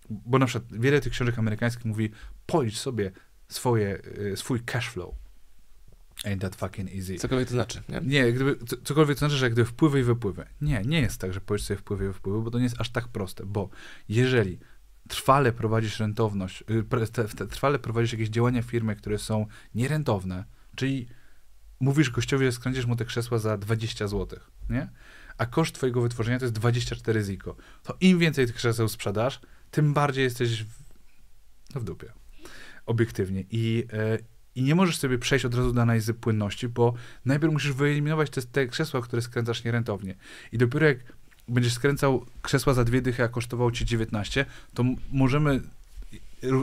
[SPEAKER 1] bo na przykład wiele tych książek amerykańskich mówi, policz sobie swoje, e, swój cash flow. Ain't that fucking easy.
[SPEAKER 2] Cokolwiek to znaczy, nie?
[SPEAKER 1] Nie, gdyby, co- cokolwiek to znaczy, że gdyby wpływy i wypływy. Nie, nie jest tak, że powiesz sobie wpływy i wypływy, bo to nie jest aż tak proste, bo jeżeli trwale prowadzisz rentowność, y, trwale prowadzisz jakieś działania firmy, które są nierentowne, czyli mówisz gościowi, że skręcisz mu te krzesła za 20 zł, nie? A koszt twojego wytworzenia to jest 24 ziko. To im więcej tych krzeseł sprzedasz, tym bardziej jesteś w, no w dupie. Obiektywnie. I, e, I nie możesz sobie przejść od razu do analizy płynności, bo najpierw musisz wyeliminować te, te krzesła, które skręcasz nierentownie. I dopiero jak będziesz skręcał krzesła za dwie dychy, a kosztowało ci 19, to możemy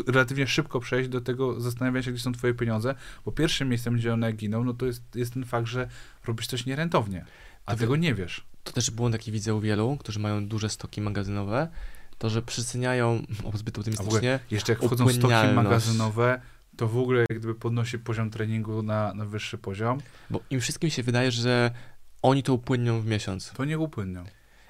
[SPEAKER 1] relatywnie szybko przejść do tego, zastanawiać się, gdzie są twoje pieniądze, bo pierwszym miejscem, gdzie one giną, no to jest, jest ten fakt, że robisz coś nierentownie, a
[SPEAKER 2] To
[SPEAKER 1] tego nie wiesz.
[SPEAKER 2] To też błąd, jaki widzę u wielu, którzy mają duże stoki magazynowe, to, że przeceniają, o, zbyt optymistycznie,
[SPEAKER 1] Jeszcze jak wchodzą stoki magazynowe, to w ogóle jak gdyby podnosi poziom treningu na, na wyższy poziom,
[SPEAKER 2] bo im wszystkim się wydaje, że oni to upłynnią w miesiąc.
[SPEAKER 1] to nie upłynnią.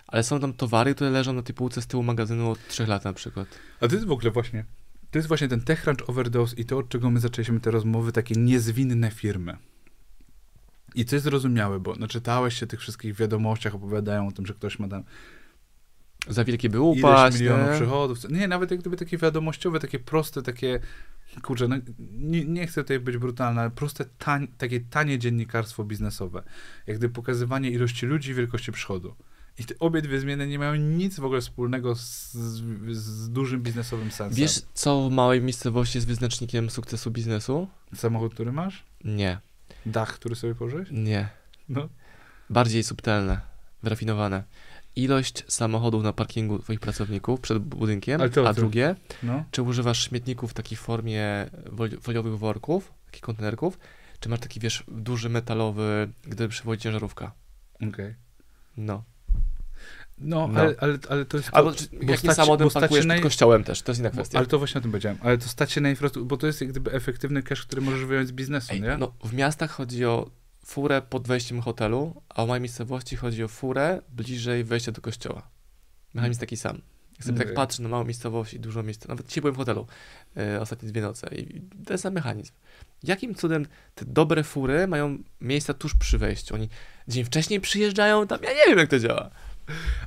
[SPEAKER 2] Ale są tam towary, które leżą na tej półce z tyłu magazynu od 3 lat na przykład.
[SPEAKER 1] A to jest w ogóle właśnie, to jest właśnie ten TechCrunch Overdose i to, od czego my zaczęliśmy te rozmowy, takie niezwinne firmy. I to jest zrozumiałe, bo no, czytałeś się tych wszystkich wiadomościach, opowiadają o tym, że ktoś ma tam
[SPEAKER 2] Za wielkie by
[SPEAKER 1] ileś
[SPEAKER 2] upaść,
[SPEAKER 1] milionów
[SPEAKER 2] nie?
[SPEAKER 1] przychodów. Nie, nawet jak gdyby takie wiadomościowe, takie proste, takie kurczę, no, nie, nie chcę tutaj być brutalny, ale proste, tań, takie tanie dziennikarstwo biznesowe. Jak gdyby pokazywanie ilości ludzi i wielkości przychodu. I te obie dwie zmiany nie mają nic w ogóle wspólnego z, z, z dużym biznesowym sensem.
[SPEAKER 2] Wiesz, co w małej miejscowości jest wyznacznikiem sukcesu biznesu?
[SPEAKER 1] Samochód, który masz?
[SPEAKER 2] Nie,
[SPEAKER 1] Dach, który sobie położyłeś?
[SPEAKER 2] nie.
[SPEAKER 1] No.
[SPEAKER 2] Bardziej subtelne, wyrafinowane. Ilość samochodów na parkingu twoich pracowników przed budynkiem, a drugie,
[SPEAKER 1] no.
[SPEAKER 2] czy używasz śmietników w takiej formie foliowych worków, takich kontenerków, czy masz taki, wiesz, duży metalowy, gdy przywodzi ciężarówka.
[SPEAKER 1] Okej.
[SPEAKER 2] No.
[SPEAKER 1] No,
[SPEAKER 2] No.
[SPEAKER 1] Ale, ale, ale to jest... To,
[SPEAKER 2] Albo czy,
[SPEAKER 1] bo
[SPEAKER 2] jakim
[SPEAKER 1] stać-
[SPEAKER 2] samochodem parkujesz
[SPEAKER 1] naj-
[SPEAKER 2] kościołem też, to jest inna kwestia.
[SPEAKER 1] ale to właśnie o tym powiedziałem. Ale to stać się na infrastrukturę, bo to jest jak gdyby efektywny cash, który możesz wyjąć z biznesu,
[SPEAKER 2] Ej,
[SPEAKER 1] nie?
[SPEAKER 2] no, w miastach chodzi o furę pod wejściem hotelu, a w mojej miejscowości chodzi o furę bliżej wejścia do kościoła. Mechanizm taki sam. Jak sobie
[SPEAKER 1] Okej.
[SPEAKER 2] tak patrzę na małą miejscowość i dużo miejsc, nawet dzisiaj byłem w hotelu e, ostatnie dwie noce i ten sam mechanizm. Jakim cudem te dobre fury mają miejsca tuż przy wejściu? Oni dzień wcześniej przyjeżdżają tam, ja nie wiem jak to działa.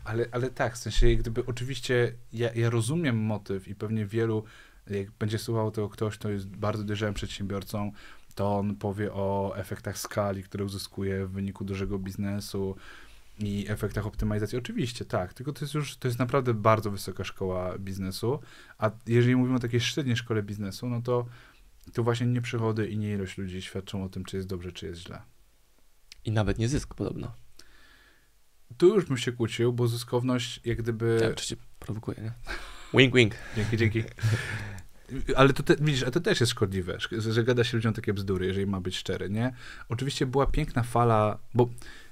[SPEAKER 1] Ale, ale tak, w sensie gdyby oczywiście ja, ja rozumiem motyw i pewnie wielu, jak będzie słuchał tego ktoś, kto jest bardzo dojrzałym przedsiębiorcą, to on powie o efektach skali, które uzyskuje w wyniku dużego biznesu i efektach optymalizacji. Oczywiście, tak, tylko to jest już, to jest naprawdę bardzo wysoka szkoła biznesu, a jeżeli mówimy o takiej średniej szkole biznesu, no to, to właśnie nie przychody i nie ilość ludzi świadczą o tym, czy jest dobrze, czy jest źle.
[SPEAKER 2] I nawet nie zysk podobno.
[SPEAKER 1] Tu już bym się kłócił, bo zyskowność jak gdyby...
[SPEAKER 2] Ja oczywiście prowokuję, nie? Wink, wink.
[SPEAKER 1] Dzięki, dzięki. Ale to te, widzisz, a to też jest szkodliwe, że, gada się ludziom takie bzdury, jeżeli ma być szczery, nie? Oczywiście była piękna fala, bo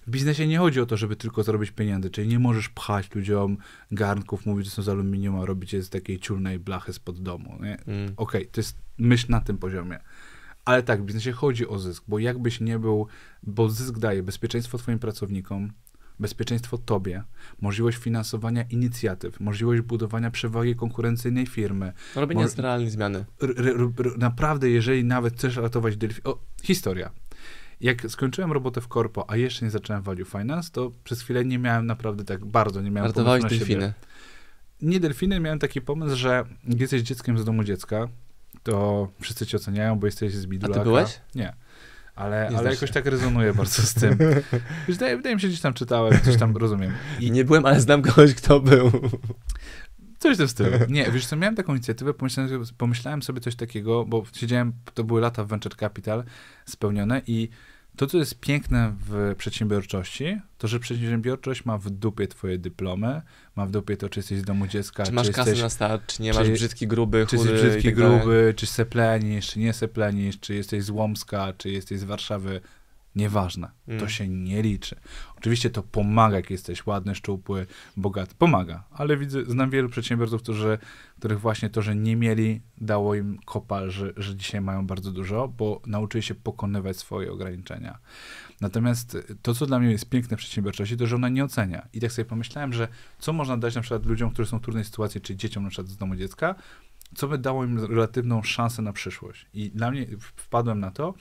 [SPEAKER 1] w biznesie nie chodzi o to, żeby tylko zarobić pieniądze, czyli nie możesz pchać ludziom garnków, mówić, że są z aluminium, a robić je z takiej ciulnej blachy spod domu, nie?
[SPEAKER 2] Mm.
[SPEAKER 1] Okej, to jest myśl na tym poziomie. Ale tak, w biznesie chodzi o zysk, bo jakbyś nie był, bo zysk daje bezpieczeństwo twoim pracownikom, bezpieczeństwo tobie, możliwość finansowania inicjatyw, możliwość budowania przewagi konkurencyjnej firmy,
[SPEAKER 2] Robienie
[SPEAKER 1] Może-
[SPEAKER 2] realnej zmiany.
[SPEAKER 1] r, r, r, naprawdę, jeżeli nawet chcesz ratować delfin... O, historia. Jak skończyłem robotę w korpo, a jeszcze nie zacząłem value finance, to przez chwilę nie miałem naprawdę tak bardzo, nie miałem
[SPEAKER 2] Ratowałeś
[SPEAKER 1] pomysłu na siebie.
[SPEAKER 2] delfiny.
[SPEAKER 1] Nie delfiny, miałem taki pomysł, że jesteś dzieckiem z domu dziecka, to wszyscy cię oceniają, bo jesteś z bidulaka.
[SPEAKER 2] byłeś?
[SPEAKER 1] Nie. Ale,
[SPEAKER 2] Nie
[SPEAKER 1] ale jakoś
[SPEAKER 2] się.
[SPEAKER 1] tak rezonuje bardzo z tym. Wiesz, Wydaje, wydaje mi się, że gdzieś tam czytałem, coś tam rozumiem. I
[SPEAKER 2] Nie byłem, ale znam kogoś, kto był.
[SPEAKER 1] Coś w tym stylu. Nie, wiesz co, miałem taką inicjatywę, pomyślałem, pomyślałem sobie coś takiego, bo siedziałem, to były lata w Venture Capital spełnione i to, co jest piękne w przedsiębiorczości, to, że przedsiębiorczość ma w dupie twoje dyplomy, ma w dupie to, czy jesteś z domu dziecka,
[SPEAKER 2] Czy masz
[SPEAKER 1] czy
[SPEAKER 2] kasę
[SPEAKER 1] jesteś,
[SPEAKER 2] na start, czy nie
[SPEAKER 1] czy-
[SPEAKER 2] masz brzydki, gruby,
[SPEAKER 1] czy
[SPEAKER 2] chudy
[SPEAKER 1] jesteś brzydki,
[SPEAKER 2] tak
[SPEAKER 1] gruby, czy seplenisz, czy nie seplenisz, czy jesteś z Łomska, czy jesteś z Warszawy. Nieważne. To
[SPEAKER 2] Mm.
[SPEAKER 1] się nie liczy. Oczywiście to pomaga, jak jesteś ładny, szczupły, bogaty. Pomaga, ale widzę, znam wielu przedsiębiorców, którzy, których właśnie to, że nie mieli, dało im kopa, że, że dzisiaj mają bardzo dużo, bo nauczyli się pokonywać swoje ograniczenia. Natomiast to, co dla mnie jest piękne w przedsiębiorczości, to, że ona nie ocenia. I tak sobie pomyślałem, że co można dać na przykład ludziom, którzy są w trudnej sytuacji, czy dzieciom na przykład z domu dziecka, co by dało im relatywną szansę na przyszłość. I dla mnie wpadłem na to,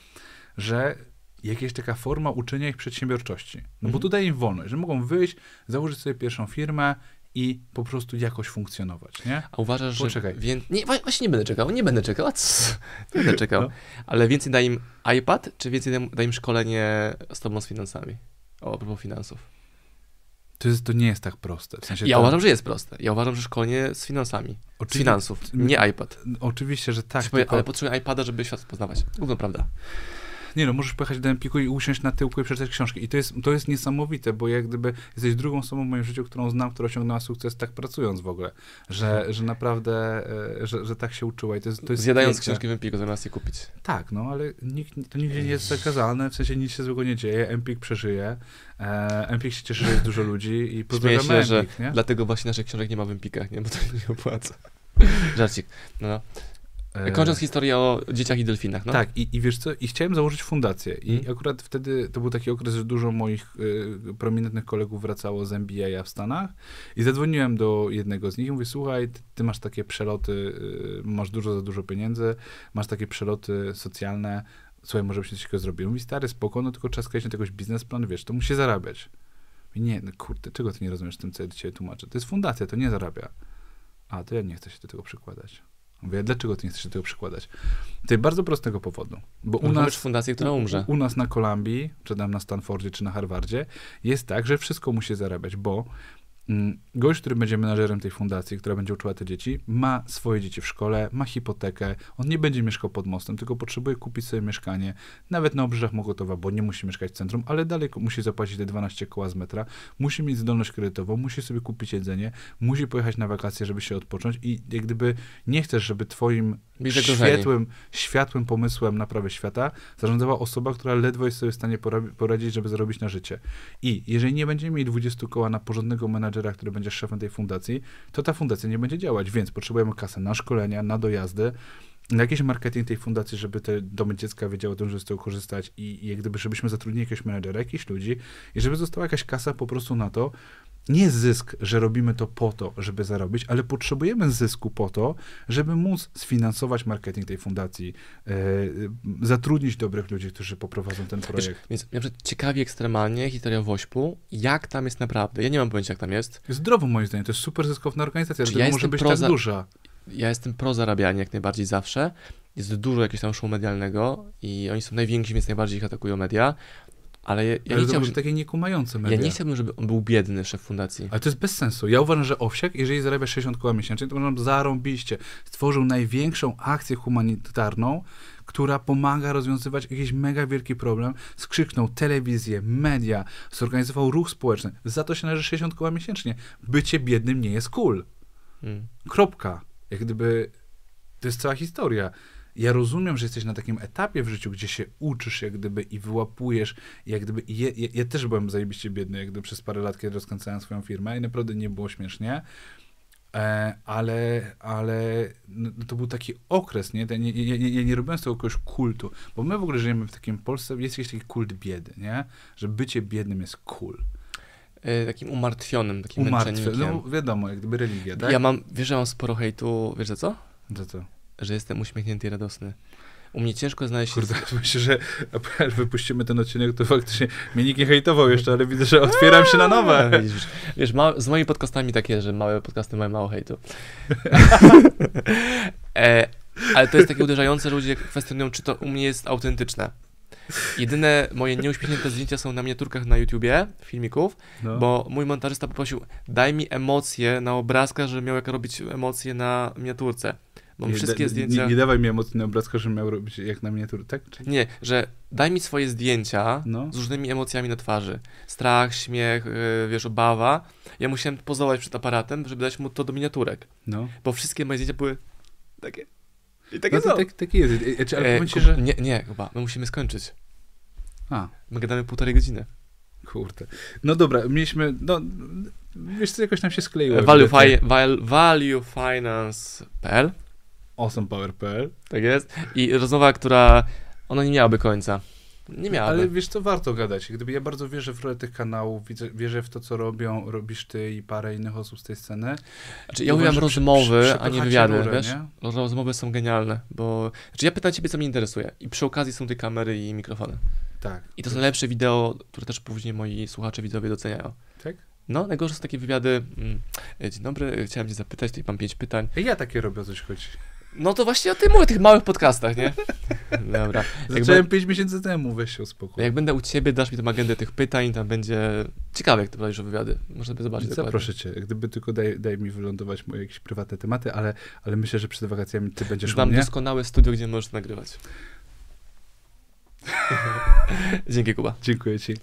[SPEAKER 1] że jakaś taka forma uczenia ich przedsiębiorczości. No bo
[SPEAKER 2] Mhm.
[SPEAKER 1] tu daje im wolność, że mogą wyjść, założyć sobie pierwszą firmę i po prostu jakoś funkcjonować, nie?
[SPEAKER 2] A uważasz, że
[SPEAKER 1] Poczekaj.
[SPEAKER 2] Wię... Nie, wa- właśnie nie będę czekał, nie będę czekał? Nie będę czekał.
[SPEAKER 1] No.
[SPEAKER 2] Ale więcej da im iPad, czy więcej da im- szkolenie z tobą z finansami? O, a propos finansów.
[SPEAKER 1] To, jest, to nie jest tak proste. W sensie
[SPEAKER 2] Ja
[SPEAKER 1] to,
[SPEAKER 2] uważam, że jest proste. Ja uważam, że szkolenie z finansami. Z
[SPEAKER 1] Oczywi-
[SPEAKER 2] finansów, nie iPad.
[SPEAKER 1] Oczywiście, że tak, tylko,
[SPEAKER 2] Ale potrzebuję iPada, żeby świat poznawać. Gówno prawda.
[SPEAKER 1] Nie no, możesz pojechać do Empiku i usiąść na tyłku i przeczytać książki. I to jest, to jest niesamowite, bo jak gdyby jesteś drugą osobą w moim życiu, którą znam, która osiągnęła sukces tak pracując w ogóle. Że, że naprawdę, e, że, że tak się uczyła. I to jest, to jest
[SPEAKER 2] Zjadając
[SPEAKER 1] piękne.
[SPEAKER 2] książki w Empiku zamiast je kupić.
[SPEAKER 1] Tak, no ale nikt, to nigdzie nie jest zakazane, w sensie nic się złego nie dzieje, Empik przeżyje, e, Empik się cieszy, że jest dużo ludzi i
[SPEAKER 2] Śmieję
[SPEAKER 1] pozdrawiamy
[SPEAKER 2] się, że
[SPEAKER 1] Empik, nie?
[SPEAKER 2] dlatego właśnie naszych książek nie ma w Empikach, nie? Bo to nie opłaca. Żarcik. No, no.
[SPEAKER 1] E,
[SPEAKER 2] Kończąc historię o dzieciach i delfinach, no.
[SPEAKER 1] Tak, i, i wiesz co, i chciałem założyć fundację. I
[SPEAKER 2] Mhm.
[SPEAKER 1] akurat wtedy to był taki okres, że dużo moich y, prominentnych kolegów wracało z MBA w Stanach. I zadzwoniłem do jednego z nich i mówię, słuchaj, ty, ty masz takie przeloty, y, masz dużo za dużo pieniędzy, masz takie przeloty socjalne, słuchaj, może byś coś takiego zrobił. Mówi, stary, spoko, no tylko trzeba skreślić na jakiś biznesplan, wiesz, to musi zarabiać. I nie, no kurde, czego ty nie rozumiesz w tym, co ja dzisiaj tłumaczę? To jest fundacja, to nie zarabia. A, to ja nie chcę się do tego przykładać. Mówię, dlaczego ty nie chcesz się tego przykładać? To jest bardzo prostego powodu. Bo u nas,
[SPEAKER 2] być fundacja, która umrze.
[SPEAKER 1] u, u nas na Kolumbii, czy tam na Stanfordzie, czy na Harvardzie, jest tak, że wszystko musi zarabiać, bo gość, który będzie menadżerem tej fundacji, która będzie uczyła te dzieci, ma swoje dzieci w szkole, ma hipotekę, on nie będzie mieszkał pod mostem, tylko potrzebuje kupić sobie mieszkanie, nawet na obrzeżach Mokotowa, bo nie musi mieszkać w centrum, ale dalej musi zapłacić te 12 koła z metra, musi mieć zdolność kredytową, musi sobie kupić jedzenie, musi pojechać na wakacje, żeby się odpocząć i jak gdyby nie chcesz, żeby twoim światłym, światłym pomysłem naprawy świata zarządzała osoba, która ledwo jest sobie w stanie pora- poradzić, żeby zarobić na życie. I jeżeli nie będziemy mieli 20 koła na porządnego menadżera, który będzie szefem tej fundacji, to ta fundacja nie będzie działać, więc potrzebujemy kasę na szkolenia, na dojazdy, na jakiś marketing tej fundacji, żeby te domy dziecka wiedziały o tym, żeby z tego korzystać i, i jak gdyby, żebyśmy zatrudnili jakiegoś menedżera, jakichś ludzi i żeby została jakaś kasa po prostu na to, nie zysk, że robimy to po to, żeby zarobić, ale potrzebujemy zysku po to, żeby móc sfinansować marketing tej fundacji, e, zatrudnić dobrych ludzi, którzy poprowadzą ten
[SPEAKER 2] Wiesz,
[SPEAKER 1] projekt.
[SPEAKER 2] więc na przykład ciekawi ekstremalnie historia Wośpu, jak tam jest naprawdę. Ja nie mam pojęcia, jak tam jest.
[SPEAKER 1] Zdrowo moim zdaniem, to jest super zyskowna organizacja, dlatego
[SPEAKER 2] ja
[SPEAKER 1] może być tak duża.
[SPEAKER 2] Ja jestem pro zarabianie jak najbardziej zawsze. Jest dużo jakiegoś tam show medialnego i oni są najwięksi, więc najbardziej ich atakują media. Ale ja, ja,
[SPEAKER 1] ale
[SPEAKER 2] nie, chciałbym,
[SPEAKER 1] takie niekumające
[SPEAKER 2] ja
[SPEAKER 1] media.
[SPEAKER 2] nie chciałbym, żeby on był biedny, szef fundacji.
[SPEAKER 1] Ale to jest bez sensu. Ja uważam, że Owsiak, jeżeli zarabia 60 koła miesięcznie, to uważam zarąbiście. Stworzył największą akcję humanitarną, która pomaga rozwiązywać jakiś mega wielki problem. Skrzyknął telewizję, media, zorganizował ruch społeczny. Za to się należy 60 koła miesięcznie. Bycie biednym nie jest cool.
[SPEAKER 2] Mm.
[SPEAKER 1] Kropka. Jak gdyby to jest cała historia. Ja rozumiem, że jesteś na takim etapie w życiu, gdzie się uczysz, jak gdyby i wyłapujesz, jak gdyby. i Ja, ja, ja też byłem zajebiście biedny, jak gdyby przez parę lat, kiedy rozkręcałem swoją firmę i naprawdę nie było śmiesznie. E, ale, ale no, to był taki okres, nie? Ja nie, nie, nie, nie, robiłem z tego jakiegoś kultu, bo my w ogóle żyjemy w takim Polsce, jest jakiś taki kult biedy, nie? Że bycie biednym jest cool.
[SPEAKER 2] Y, takim umartwionym, takim
[SPEAKER 1] no wiadomo, jak gdyby religia, tak?
[SPEAKER 2] Ja mam, wiesz, że mam sporo hejtu, wiesz za co?
[SPEAKER 1] Za co?
[SPEAKER 2] Że jestem uśmiechnięty i radosny. U mnie ciężko znaleźć...
[SPEAKER 1] Kurde, myślę, że jak wypuścimy ten odcinek, to faktycznie mnie nikt nie hejtował jeszcze, ale widzę, że otwieram się na nowe.
[SPEAKER 2] A, Widzisz, wiesz ma, z moimi podcastami tak jest, że małe podcasty mają mało hejtu. e, ale to jest takie uderzające, że ludzie kwestionują, czy to u mnie jest autentyczne. Jedyne moje nieuśmiechnięte zdjęcia są na miniaturkach na YouTubie, filmików,
[SPEAKER 1] No.
[SPEAKER 2] bo mój montażysta poprosił, daj mi emocje na obrazkach, żeby miał jak robić emocje na miniaturce. Mam
[SPEAKER 1] nie,
[SPEAKER 2] wszystkie
[SPEAKER 1] da-
[SPEAKER 2] zdjęcia...
[SPEAKER 1] Nie, nie dawaj mi emocji na obrazkach, że miał robić jak na miniaturze, tak? Czy...
[SPEAKER 2] Nie, że daj mi swoje zdjęcia
[SPEAKER 1] No.
[SPEAKER 2] z różnymi emocjami na twarzy. Strach, śmiech, yy, wiesz, obawa. Ja musiałem pozować przed aparatem, żeby dać mu to do miniaturek.
[SPEAKER 1] No,
[SPEAKER 2] Bo wszystkie moje zdjęcia były takie. I takie
[SPEAKER 1] no to tak, tak jest. E, Czy, ale
[SPEAKER 2] E,
[SPEAKER 1] ci, że...
[SPEAKER 2] Nie, nie, chyba. My musimy skończyć.
[SPEAKER 1] A,
[SPEAKER 2] My gadamy półtorej godziny.
[SPEAKER 1] kurde. No dobra, mieliśmy, no, wiesz co, jakoś nam się skleiło.
[SPEAKER 2] E, Value, fi, val, valuefinance.pl
[SPEAKER 1] Awesomepower.pl
[SPEAKER 2] Tak jest. I rozmowa, która... Ona nie miałaby końca. Nie miałaby.
[SPEAKER 1] Ale wiesz co, warto gadać. Gdyby ja bardzo wierzę w rolę tych kanałów, wierzę w to, co robią, robisz ty i parę innych osób z tej sceny.
[SPEAKER 2] Znaczy, ja uwielbiam rozmowy,
[SPEAKER 1] przy-
[SPEAKER 2] a nie wywiady,
[SPEAKER 1] rurę,
[SPEAKER 2] wiesz?
[SPEAKER 1] nie?
[SPEAKER 2] Rozmowy są genialne, bo... Znaczy, ja pytam ciebie, co mnie interesuje. I przy okazji są te kamery i mikrofony.
[SPEAKER 1] Tak.
[SPEAKER 2] I to są najlepsze wideo, które też później moi słuchacze, widzowie doceniają.
[SPEAKER 1] Tak?
[SPEAKER 2] No, najgorsze są takie wywiady. mm, Dzień dobry, chciałem cię zapytać, tutaj mam pięć pytań.
[SPEAKER 1] Ja takie robię o coś chodzi.
[SPEAKER 2] No to właśnie o tym mówię, tych małych podcastach, nie? Dobra. Jak,
[SPEAKER 1] Zacząłem
[SPEAKER 2] be,
[SPEAKER 1] 5 miesięcy temu, weź się uspokój.
[SPEAKER 2] jak będę u ciebie, dasz mi tą agendę tych pytań, tam będzie ciekawe, jak ty prowadzisz wywiady. Można sobie zobaczyć dokładnie.
[SPEAKER 1] Zaproszę cię. Jak Gdyby tylko daj, daj mi wylądować moje jakieś prywatne tematy, ale, ale myślę, że przed wakacjami ty będziesz u
[SPEAKER 2] Znam
[SPEAKER 1] mnie.
[SPEAKER 2] doskonałe studio, gdzie możesz nagrywać. Dzięki, Kuba.
[SPEAKER 1] Dziękuję ci.